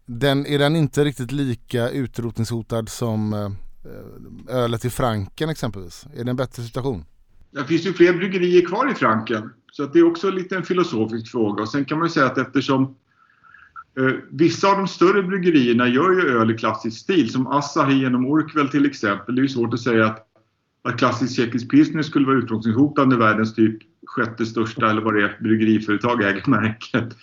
den, är den inte riktigt lika utrotningshotad som eh, eh ölet i Franken exempelvis? Är det en bättre situation? Det finns ju fler bryggerier kvar i Franken. Så att det är också lite en filosofisk fråga. Och sen kan man ju säga att eftersom eh, vissa av de större bryggerierna gör ju öl i klassisk stil, som Asahi genom Orkvel till exempel. Det är ju svårt att säga att, att klassisk tjeckisk pilsner skulle vara utrotningshotande världens typ sjätte största, eller vad det är, bryggeriföretag äger märket.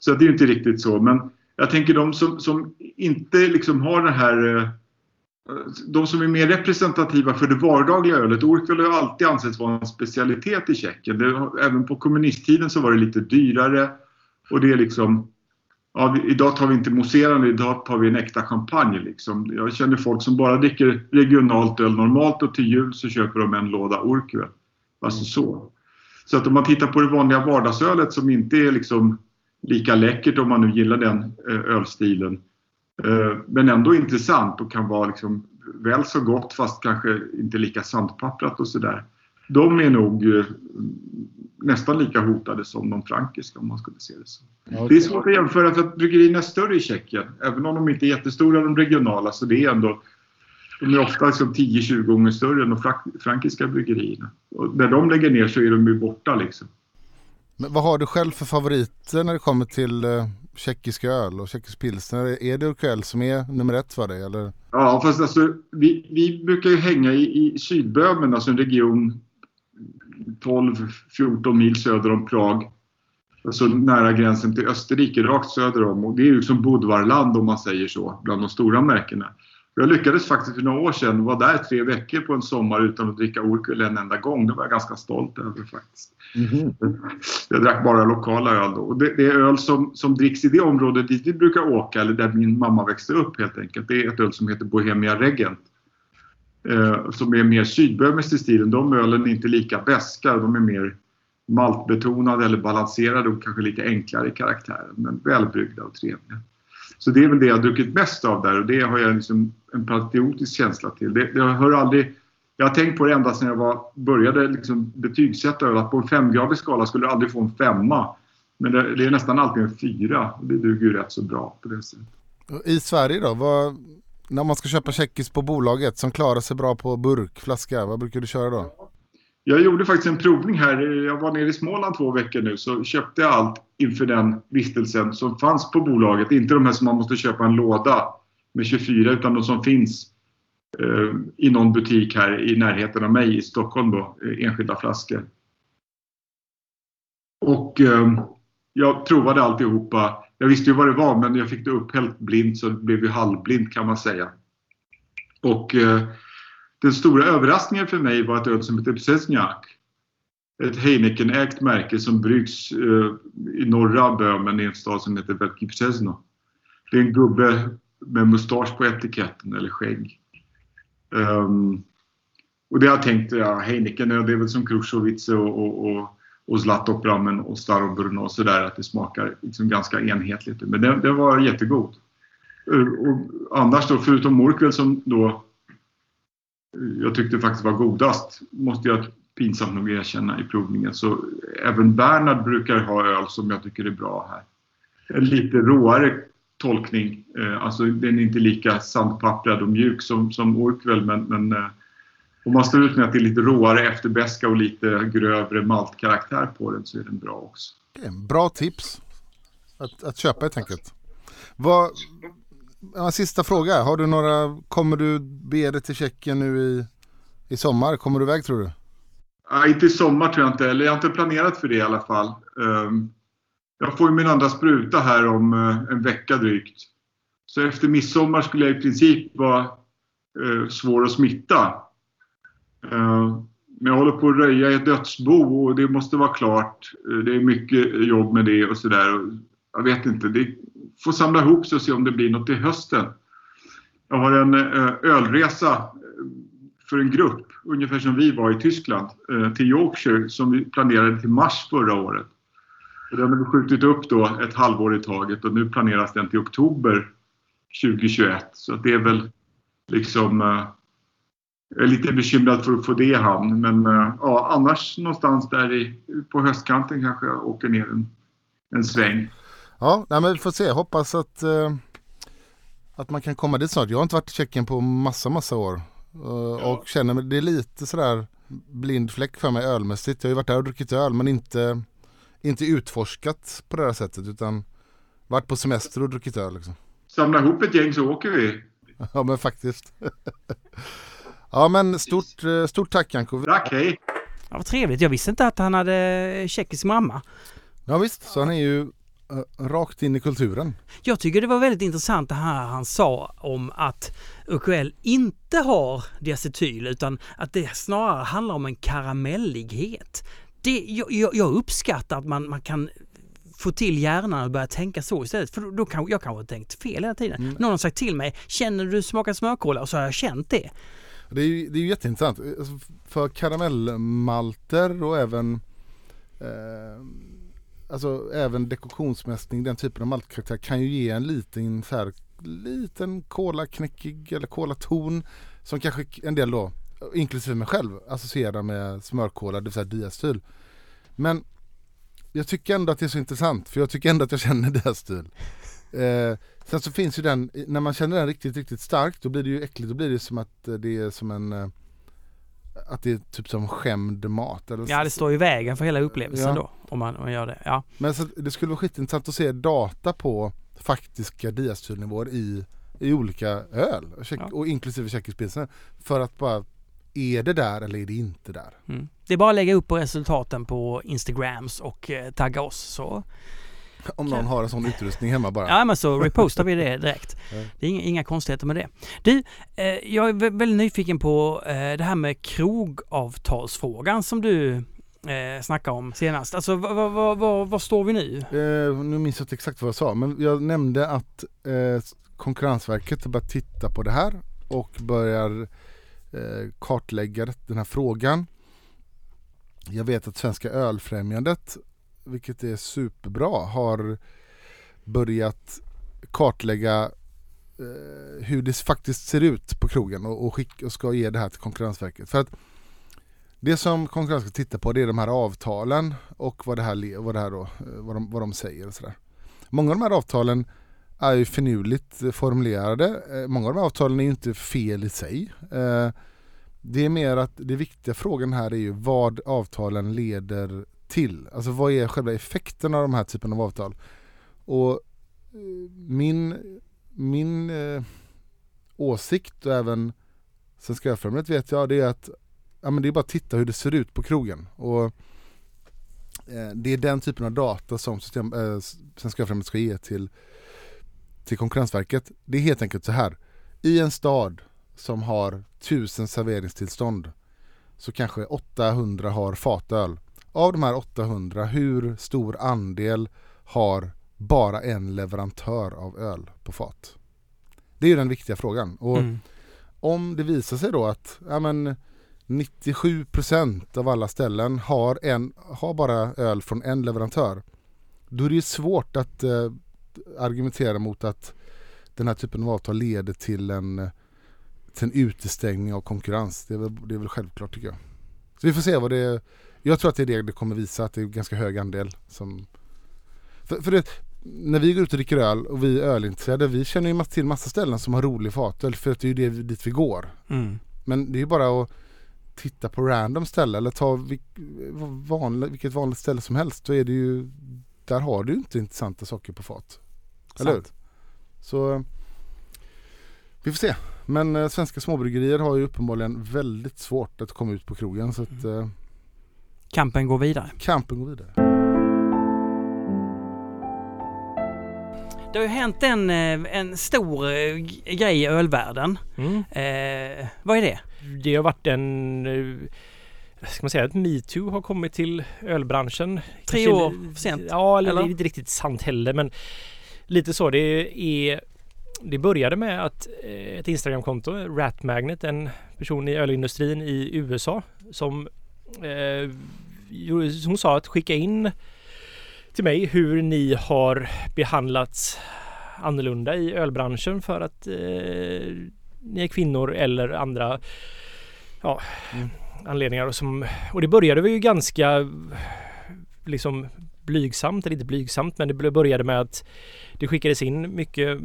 Så att det är ju inte riktigt så. Men jag tänker de som, som inte liksom har den här eh, de som är mer representativa för det vardagliga ölet. Urquell har alltid ansetts vara en specialitet i Tjeckien. Det, även på kommunisttiden så var det lite dyrare. Och det är liksom... Ja, vi, idag tar vi inte mousserande, idag tar vi en äkta champagne. Liksom. Jag känner folk som bara dricker regionalt öl normalt och till jul så köper de en låda Urquell. Alltså så. Så att om man tittar på det vanliga vardagsölet som inte är liksom lika läckert om man nu gillar den eh, ölstilen. Eh, Men ändå intressant och kan vara liksom väl så gott fast kanske inte lika sandpapprat och sådär. De är nog eh, nästan lika hotade som de frankiska om man skulle se det så. Det är svårt att jämföra för att bryggerierna är större i Tjeckien. Även om de inte är jättestora de regionala så det är ändå de är ofta liksom 10-20 gånger större än de frank- frankiska bryggerierna. Och när de lägger ner så är de ju borta liksom. Men vad har du själv för favoriter när det kommer till Tjeckisk öl och tjeckisk pilsner? Är det Urquell som är nummer ett för dig eller? Ja, fast alltså, vi, vi brukar ju hänga i, i Sydböhmen, alltså en region 12-14 mil söder om Prag. Alltså nära gränsen till Österrike, rakt söder om. Och det är ju som Budvarland om man säger så, bland de stora märkena. Jag lyckades faktiskt för några år sedan vara där tre veckor på en sommar utan att dricka Urquell en enda gång. Det var jag ganska stolt över faktiskt. Jag drack bara lokala öl då. Och det, det är öl som, som dricks i det området dit vi brukar åka, eller där min mamma växte upp helt enkelt. Det är ett öl som heter Bohemia Regent. Eh, som är mer sydböhmiskt i stilen. De ölen är inte lika beska, de är mer maltbetonade eller balanserade och kanske lite enklare i karaktären. Men välbryggda och trevliga. Så det är väl det jag har druckit mest av där och det har jag liksom en patriotisk känsla till. Det, det hör aldrig jag har tänkt på det ända sedan jag var, började liksom betygsätta öl, att på en femgradig skala skulle du aldrig få en femma. Men det, det är nästan alltid en fyra. och Det duger ju rätt så bra på det sättet. I Sverige då? Vad, när man ska köpa tjeckiskt på bolaget som klarar sig bra på burk, flaska, vad brukar du köra då? Jag gjorde faktiskt en provning här. Jag var nere i Småland två veckor nu så köpte jag allt inför den vistelsen som fanns på bolaget. Inte de här som man måste köpa en låda med 24 utan de som finns eh, i någon butik här i närheten av mig i Stockholm då, eh, enskilda flaskor. Och eh, jag provade alltihopa. Jag visste ju vad det var men jag fick det upphällt blint så det blev ju halvblint kan man säga. Och eh, den stora överraskningen för mig var ett öl som heter Psesniak. Ett Heineken-ägt märke som bryggs eh, i norra Böhmen i en stad som heter Veliki Psesno. Det är en gubbe med mustasch på etiketten, eller skägg. Um, och det har jag tänkt, ja, Heineken det är väl som Krušovice och, och, och, och Zlatoprammen och Starobrno och sådär, att det smakar liksom ganska enhetligt. Men det, det var jättegod. Eh, och annars då, förutom Morkväll som då jag tyckte faktiskt var godast, måste jag pinsamt nog erkänna i provningen. Så även Bernhard brukar ha öl som jag tycker är bra här. En lite råare tolkning. Eh, alltså den är inte lika sandpapprad och mjuk som, som Urquell men, men eh, om man står ut med att det är lite råare efterbeska och lite grövre maltkaraktär på den så är den bra också. Det är en bra tips att, att köpa helt enkelt. Vad, ja, sista fråga, har du några, kommer du bege dig till Tjeckien nu i, i sommar? Kommer du iväg tror du? Ja, inte i sommar tror jag inte, eller jag har inte planerat för det i alla fall. Ehm, jag får ju min andra spruta här om eh, en vecka drygt. Så efter midsommar skulle jag i princip vara eh, svår att smitta. Ehm, men jag håller på att röja i ett dödsbo och det måste vara klart. Eh, det är mycket jobb med det och sådär. Jag vet inte, det får samla ihop sig och se om det blir något till hösten. Jag har en eh, ölresa eh, för en grupp, ungefär som vi var i Tyskland, eh, till Yorkshire som vi planerade till mars förra året. Och den har vi skjutit upp då ett halvår i taget och nu planeras den till oktober 2021. Så att det är väl liksom... Jag är lite bekymrad för att få det i hamn men ja, annars någonstans där i, på höstkanten kanske jag åker ner en, en sväng. Ja, nej, men vi får se. Hoppas att, eh, att man kan komma dit snart. Jag har inte varit i Tjeckien på massa, massa år. Eh, Och känner mig, det är lite sådär blind fläck för mig ölmässigt. Jag har ju varit där och druckit öl men inte, inte utforskat på det här sättet utan varit på semester och druckit öl liksom. Samla ihop ett gäng så åker vi. Ja men faktiskt. ja men stort, eh, stort tack Janko. Tack, hej! Ja, vad trevligt. Jag visste inte att han hade tjeckisk mamma. Ja visst, så han är ju rakt in i kulturen. Jag tycker det var väldigt intressant det här han sa om att UKL inte har diacetyl utan att det snarare handlar om en karamellighet. Det, jag, jag, uppskattar att man, man kan få till hjärnan att börja tänka så istället. För då, då kan jag kanske ha tänkt fel hela tiden. Mm. Någon har sagt till mig, känner du smakar smörkola? Och så har jag känt det. Det är ju, det är ju jätteintressant. Alltså, För karamellmalter och även eh, Alltså även dekoktionsmästning, den typen av maltkaraktär kan ju ge en liten så här, liten kolaknäckig eller kolaton som kanske en del då, inklusive mig själv, associerar med smörkola, det vill säga diastyl. Men jag tycker ändå att det är så intressant för jag tycker ändå att jag känner diastyl. Eh, sen så finns ju den, när man känner den riktigt, riktigt starkt då blir det ju äckligt, då blir det som att eh, det är som en eh, att det är typ som skämd mat. Eller Ja, det står i vägen för hela upplevelsen Ja. då. Om man, om man gör det. Ja. Men så det skulle vara skitintressant att se data på faktiska diastylnivåer i, i olika öl Ja. och inklusive tjeckisk pilsner. För att bara, är det där eller är det inte där? Mm. Det är bara att lägga upp resultaten på Instagrams och eh, tagga oss så Om någon har en sån utrustning hemma bara. Ja men så repostar vi det direkt. Det är inga, inga konstigheter med det. Du, eh, jag är vä- väldigt nyfiken på eh, det här med krogavtalsfrågan som du eh, snackade om senast. Alltså vad va, va, va, vad står vi nu? Eh, nu minns jag inte exakt vad jag sa men jag nämnde att eh, Konkurrensverket har börjat titta på det här och börjar eh, kartlägga den här frågan. Jag vet att Svenska Ölfrämjandet, vilket är superbra, har börjat kartlägga eh, hur det faktiskt ser ut på krogen och, och, skick, och ska ge det här till Konkurrensverket. För att det som Konkurrensverket tittar på det är de här avtalen och vad det här, vad det här då, eh, vad de, vad de säger och sådär. Många av de här avtalen är ju finurligt formulerade. Eh, många av de här avtalen är ju inte fel i sig. Eh, det är mer att det viktiga frågan här är ju vad avtalen leder till. Alltså vad är själva effekten av de här typen av avtal? Och min, min eh, åsikt och även Svenska Ölfrämjandet vet jag det är att ja, men det är bara att titta hur det ser ut på krogen. Och eh, Det är den typen av data som system, eh, Svenska Ölfrämjandet ska ge till, till Konkurrensverket. Det är helt enkelt så här. I en stad som har tusen serveringstillstånd så kanske 800 har fatöl. Av de här 800, hur stor andel har bara en leverantör av öl på fat? Det är ju den viktiga frågan. Och Mm. om det visar sig då att ja, men 97% av alla ställen har, en, har bara öl från en leverantör. Då är det ju svårt att eh, argumentera mot att den här typen av avtal leder till en, till en utestängning av konkurrens. Det är, väl, det är väl självklart tycker jag. Så vi får se vad det är. Jag tror att det är det det kommer visa, att det är en ganska hög andel som... För, för det, när vi går ut och dricker öl och vi är ölintresserade, vi känner ju till massa ställen som har rolig fatöl för att det är ju det, dit vi går. Mm. Men det är ju bara att titta på random ställe eller ta vilk, vanlig, vilket vanligt ställe som helst. Så är det ju, där har du inte intressanta saker på fat. Eller hur? Så vi får se. Men eh, svenska småbryggerier har ju uppenbarligen väldigt svårt att komma ut på krogen så att eh, Kampen går vidare. kampen går vidare. Det har ju hänt en, eh, en stor eh, grej i ölvärlden. Mm. Eh, vad är det? Det har varit en, eh, ska man säga, att metoo har kommit till ölbranschen. Tre Kanske år för sent, Ja, eller, eller? det är inte riktigt sant heller men lite så. Det är det började med att ett Instagramkonto, Rat Magnet, en person i ölindustrin i USA som eh, hon sa att skicka in till mig hur ni har behandlats annorlunda i ölbranschen för att eh, ni är kvinnor eller andra ja, Mm. anledningar. Och, som, och det började vi ju ganska liksom blygsamt, eller inte blygsamt, men det började med att det skickades in mycket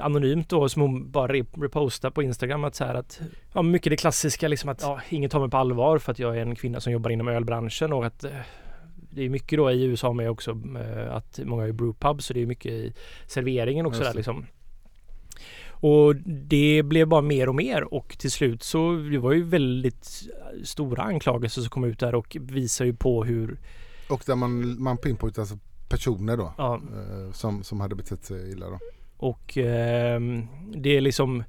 anonymt då som hon bara re- repostade på Instagram att så här att ja, mycket det klassiska liksom att ja, ingen tar mig på allvar för att jag är en kvinna som jobbar inom ölbranschen och att eh, det är mycket då i USA med också eh, att många är brewpub så det är mycket i serveringen också där liksom. Och det blev bara mer och mer och till slut så det var ju väldigt stora anklagelser som kom ut där och visar ju på hur Och där man, man pinpointar alltså personer då. Ja, eh, som, som hade betett sig illa då. Och ehm, det är liksom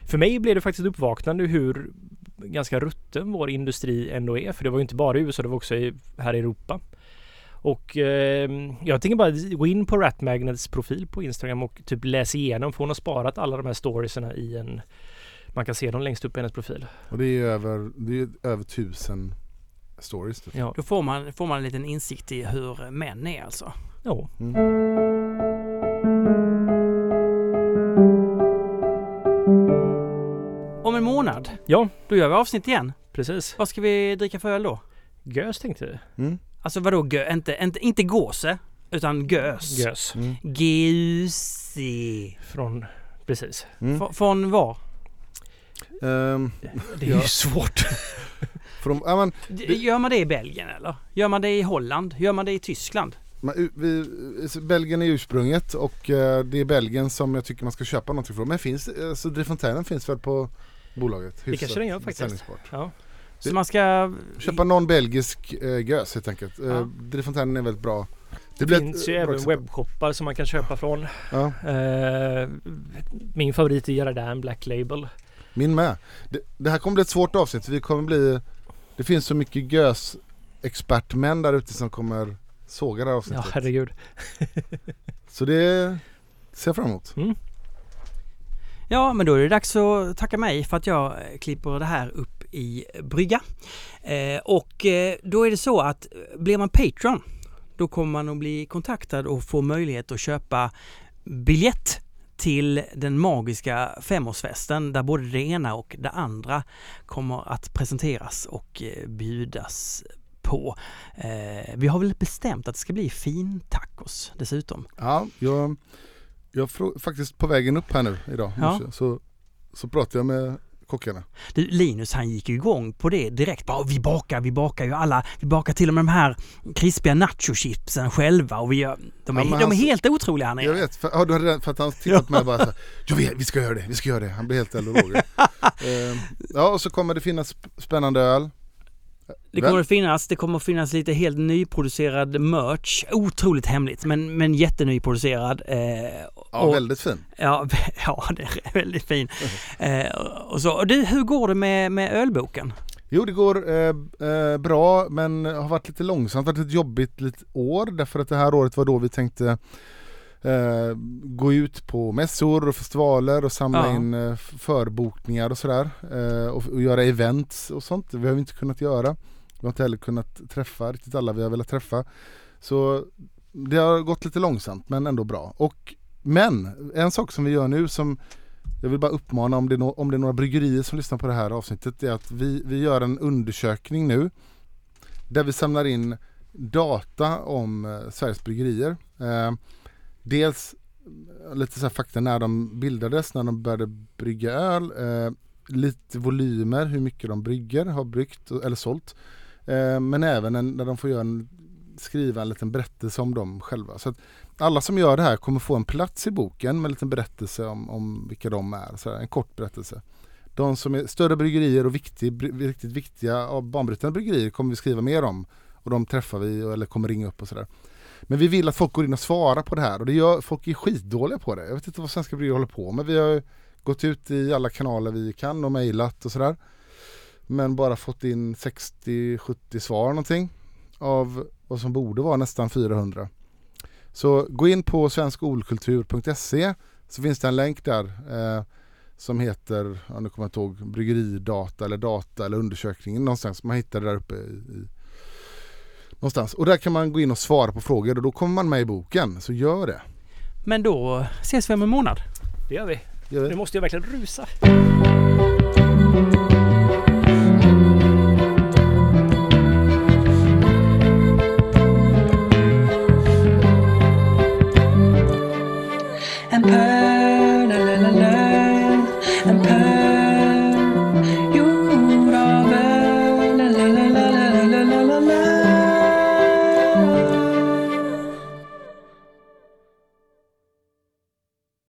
för mig blev det faktiskt ett uppvaknande hur ganska rutten vår industri ändå är. För det var ju inte bara i USA, det var också i, här i Europa. Och ehm, jag tänker bara gå in på Rat Magnets profil på Instagram och typ läsa igenom för hon har sparat alla de här storiesarna i en man kan se dem längst upp i hennes profil. Och det är över, det är över tusen stories. Typ. Ja. Då får man, får man en liten insikt i hur män är alltså. ja. Om månad, Ja, då gör vi avsnitt igen. precis. Vad ska vi dricka för öl då? Gös tänkte jag. Mm. Alltså vadå gö? Inte, inte, inte gåse, utan gös. Gös. Mm. G-U-C. Från, precis. Mm. Från var? Ehm, Det är ju svårt. för de, ja, men, D- Gör man det i Belgien eller? Gör man det i Holland? Gör man det i Tyskland? man, u- vi, Belgien är ursprunget och eh, det är Belgien som jag tycker man ska köpa någonting från. Men finns, eh, så Drifontänen finns väl på bolaget? Det kanske den gör faktiskt. Ja. Så man ska... Köpa någon belgisk eh, gös helt enkelt. Ja. Eh, Drifontänen är väldigt bra. Det ett, finns ju eh, även exempel. webbshoppar som man kan köpa från. Ja, Eh, min favorit är Gerardin Black Label. min med. Det, det här kommer bli ett svårt avsnitt. Vi kommer bli, det finns så mycket gös expertmän där ute som kommer såga det här Ja, avsnittet. herregud. så det ser jag fram emot. Ja, men då är det dags att tacka mig för att jag eh, klipper det här upp i brygga. Eh, och eh, då är det så att eh, blir man Patreon då kommer man att bli kontaktad och få möjlighet att köpa biljett till den magiska femårsfesten där både det ena och det andra kommer att presenteras och bjudas på. Eh, vi har väl bestämt att det ska bli fin tacos dessutom. Ja, jag, jag faktiskt på vägen upp här nu idag Ja. så, så pratade jag med kockarna. Du, Linus han gick igång på det direkt. Bara, vi bakar, vi bakar ju alla. Vi bakar till och med de här krispiga nachochipsen själva och vi gör, de, är, Ja, de är han- helt otroliga här nere. Jag vet, för, ja, du hade redan- för att han tittat på mig bara så här, jag vet, vi ska göra det, vi ska göra det. Han blir helt eld och lågor. eh, Ja, och så kommer det finnas sp- spännande öl. Det kommer att finnas, det kommer att finnas lite helt nyproducerad merch. Otroligt hemligt men, men jättenyproducerad. Eh, Ja, och, väldigt fin. ja, ja, det är väldigt fin. Eh, och så. Och du, hur går det med, med ölboken? Jo, det går eh, eh, bra men har varit lite långsamt, varit ett jobbigt litet år därför att det här året var då vi tänkte eh, gå ut på mässor och festivaler och samla Ja. in eh, förbokningar och sådär eh, och, och göra events och sånt. Det har vi inte kunnat göra. Vi har inte heller kunnat träffa riktigt alla vi har velat träffa. Så det har gått lite långsamt men ändå bra. Och, men en sak som vi gör nu som jag vill bara uppmana om det, är no- om det är några bryggerier som lyssnar på det här avsnittet är att vi, vi gör en undersökning nu där vi samlar in data om eh, Sveriges bryggerier. Eh, dels eh, lite så här fakta när de bildades, när de började brygga öl. Eh, lite volymer, hur mycket de brygger, har bryggt eller sålt. Eh, men även en, när de får göra en, skriva en liten berättelse om dem själva. Så att alla som gör det här kommer få en plats i boken med en liten berättelse om, om vilka de är. Så här, en kort berättelse. De som är större bryggerier och viktig, riktigt viktiga och banbrytande bryggerier kommer vi skriva mer om. Och de träffar vi eller kommer ringa upp och sådär. Men vi vill att folk går in och svarar på det här och det gör, folk är skitdåliga på det. Jag vet inte vad svenska bryggerier håller på med. Vi har gått ut i alla kanaler vi kan och mejlat och sådär. Men bara fått in 60-70 svar någonting. Av vad som borde vara nästan 400. Så gå in på svenskolkultur.se så finns det en länk där eh, som heter, ja, nu kommer jag inte ihåg, bryggeridata eller data eller undersökningen någonstans. Man hittar det där uppe i, i någonstans. Och där kan man gå in och svara på frågor och då kommer man med i boken. Så gör det. Men då ses vi om en månad. Det gör vi. Gör vi. Nu måste jag verkligen rusa.